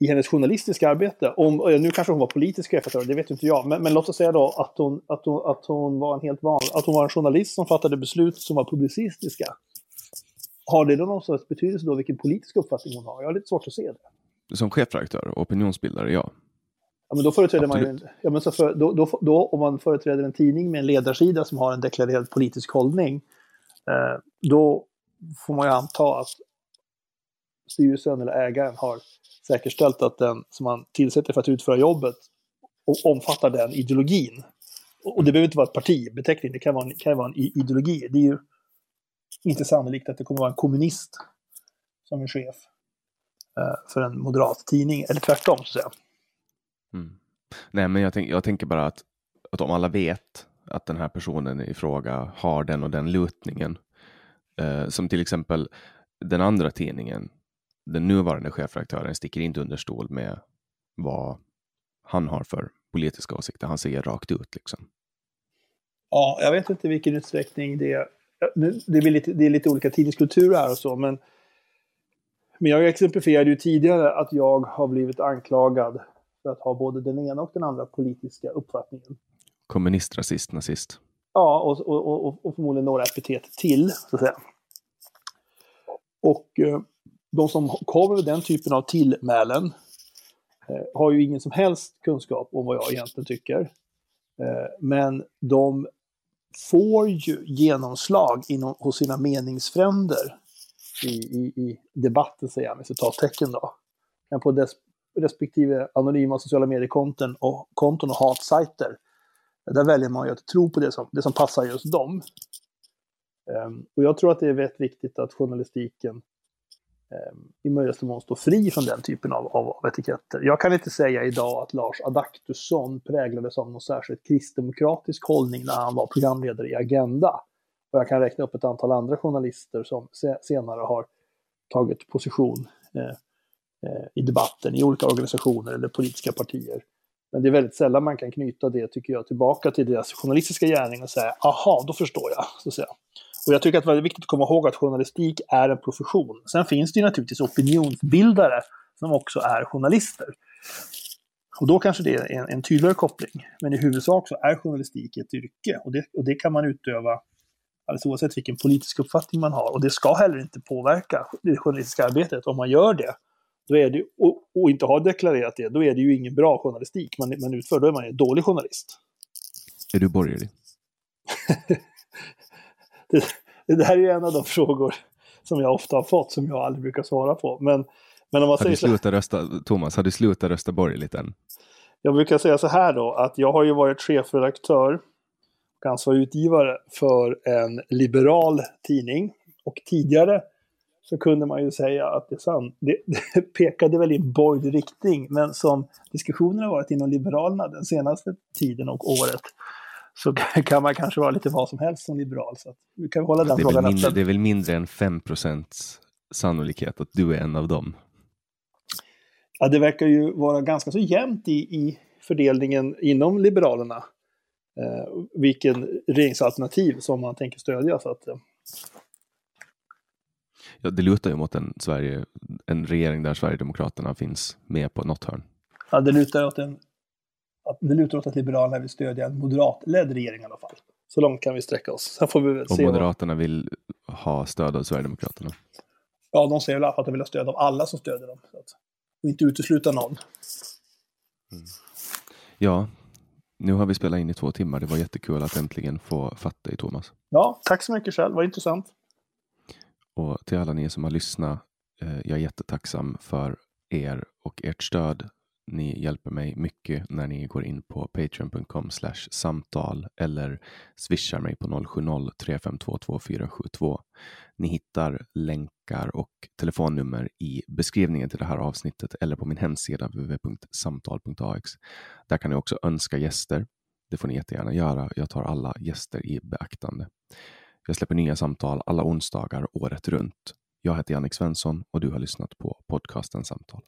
i hennes journalistiska arbete? Om, nu kanske hon var politisk chefredaktör, det vet inte jag. Men, men låt oss säga då att hon, att, hon, att hon var en helt van, att hon var en journalist som fattade beslut som var publicistiska. Har det då någon sorts betydelse då vilken politisk uppfattning hon har? Jag har lite svårt att se det. Som chefredaktör och opinionsbildare, ja. Ja, men då företräder man ju, ja, men så för, då, då, då, om man företräder en tidning med en ledarsida som har en deklarerad politisk hållning, eh, då får man ju anta att styrelsen eller ägaren har säkerställt att den som man tillsätter för att utföra jobbet omfattar den ideologin. Och och det behöver inte vara ett partibeteckning, det kan vara en, kan vara en ideologi. Det är ju inte sannolikt att det kommer vara en kommunist som är chef eh, för en moderat tidning, eller tvärtom så att säga. Mm. Nej, men jag, tänk, jag tänker bara att, att om alla vet att den här personen i fråga har den och den lutningen, eh, som till exempel den andra tidningen, den nuvarande chefredaktören sticker inte under stol med vad han har för politiska åsikter. Han säger rakt ut liksom. Ja, jag vet inte i vilken utsträckning det Det är, lite, det är lite olika tidningskulturer här och så, men, men jag exemplifierade ju tidigare att jag har blivit anklagad för att ha både den ena och den andra politiska uppfattningen. Kommunist, rasist, nazist. Ja, och, och, och, och förmodligen några epitet till, så att säga. Och eh, de som kommer med den typen av tillmälen eh, har ju ingen som helst kunskap om vad jag egentligen tycker. Eh, men de får ju genomslag inom, hos sina meningsfränder i, i, i debatten, säger jag med citattecken då. Men på dess respektive anonyma sociala mediekonton och, konton och hatsajter där väljer man ju att tro på det som, det som passar just dem. Um, och jag tror att det är väldigt viktigt att journalistiken Ehm, i möjligaste mån stå fri från den typen av, av, av etiketter. Jag kan inte säga idag att Lars Adaktusson präglades av någon särskilt kristdemokratisk hållning när han var programledare i Agenda. Och jag kan räkna upp ett antal andra journalister som se, senare har tagit position eh, eh, i debatten i olika organisationer eller politiska partier. Men det är väldigt sällan man kan knyta det, tycker jag, tillbaka till deras journalistiska gärning och säga aha, då förstår jag. Så att säga. Och jag tycker att det är viktigt att komma ihåg att journalistik är en profession. Sen finns det ju naturligtvis opinionsbildare som också är journalister. Och då kanske det är en, en tydligare koppling. Men i huvudsak så är journalistik ett yrke och det, och det kan man utöva alldeles oavsett vilken politisk uppfattning man har. Och det ska heller inte påverka det journalistiska arbetet. Om man gör det, då är det, och, och inte har deklarerat det, då är det ju ingen bra journalistik man, man utför. Då är man en dålig journalist. Är du borgerlig? (laughs) det, det där är ju en av de frågor som jag ofta har fått, som jag aldrig brukar svara på. Men, men om man Har säger du så, slutat rösta, Thomas, har du slutat rösta borgerligt än? jag brukar säga så här då, att jag har ju varit chefredaktör och ansvarig utgivare för en liberal tidning. Och tidigare så kunde man ju säga att det, san, det, (laughs) det pekade väl i en borgerlig riktning. Men som diskussionen har varit inom Liberalerna den senaste tiden och året så (laughs) kan man kanske vara lite vad som helst som liberal. Så vi kan hålla den Det frågan mindre, öppen. det är väl mindre än 5% sannolikhet att du är en av dem? Ja, det verkar ju vara ganska så jämnt i, i fördelningen inom Liberalerna. Eh, vilken regeringsalternativ som man tänker stödja. Så att, eh, Ja, det lutar ju mot en, Sverige, en regering där Sverigedemokraterna finns med på något hörn. ja, det, lutar åt en, att, det lutar åt att Liberalerna vill stödja en moderatledd regering i alla fall. Så långt kan vi sträcka oss. Sen får vi väl Och se. Vad, Moderaterna vill ha stöd av Sverigedemokraterna. ja, de säger väl i alla fall att de vill ha stöd av alla som stödjer dem. Så att, och inte utesluta någon. Ja, nu har vi spelat in i två timmar. Det var jättekul att äntligen få fatta dig, Thomas. Ja, tack så mycket själv. Vad intressant. Och till alla ni som har lyssnat, eh, jag är jättetacksam för er och ert stöd. Ni hjälper mig mycket när ni går in på patreon.com samtal eller swishar mig på 070-3522472. Ni hittar länkar och telefonnummer i beskrivningen till det här avsnittet eller på min hemsida www.samtal.ax. Där kan ni också önska gäster. Det får ni jättegärna göra. Jag tar alla gäster i beaktande. Jag släpper nya samtal alla onsdagar året runt. Jag heter Jannik Svensson och du har lyssnat på podcasten Samtal.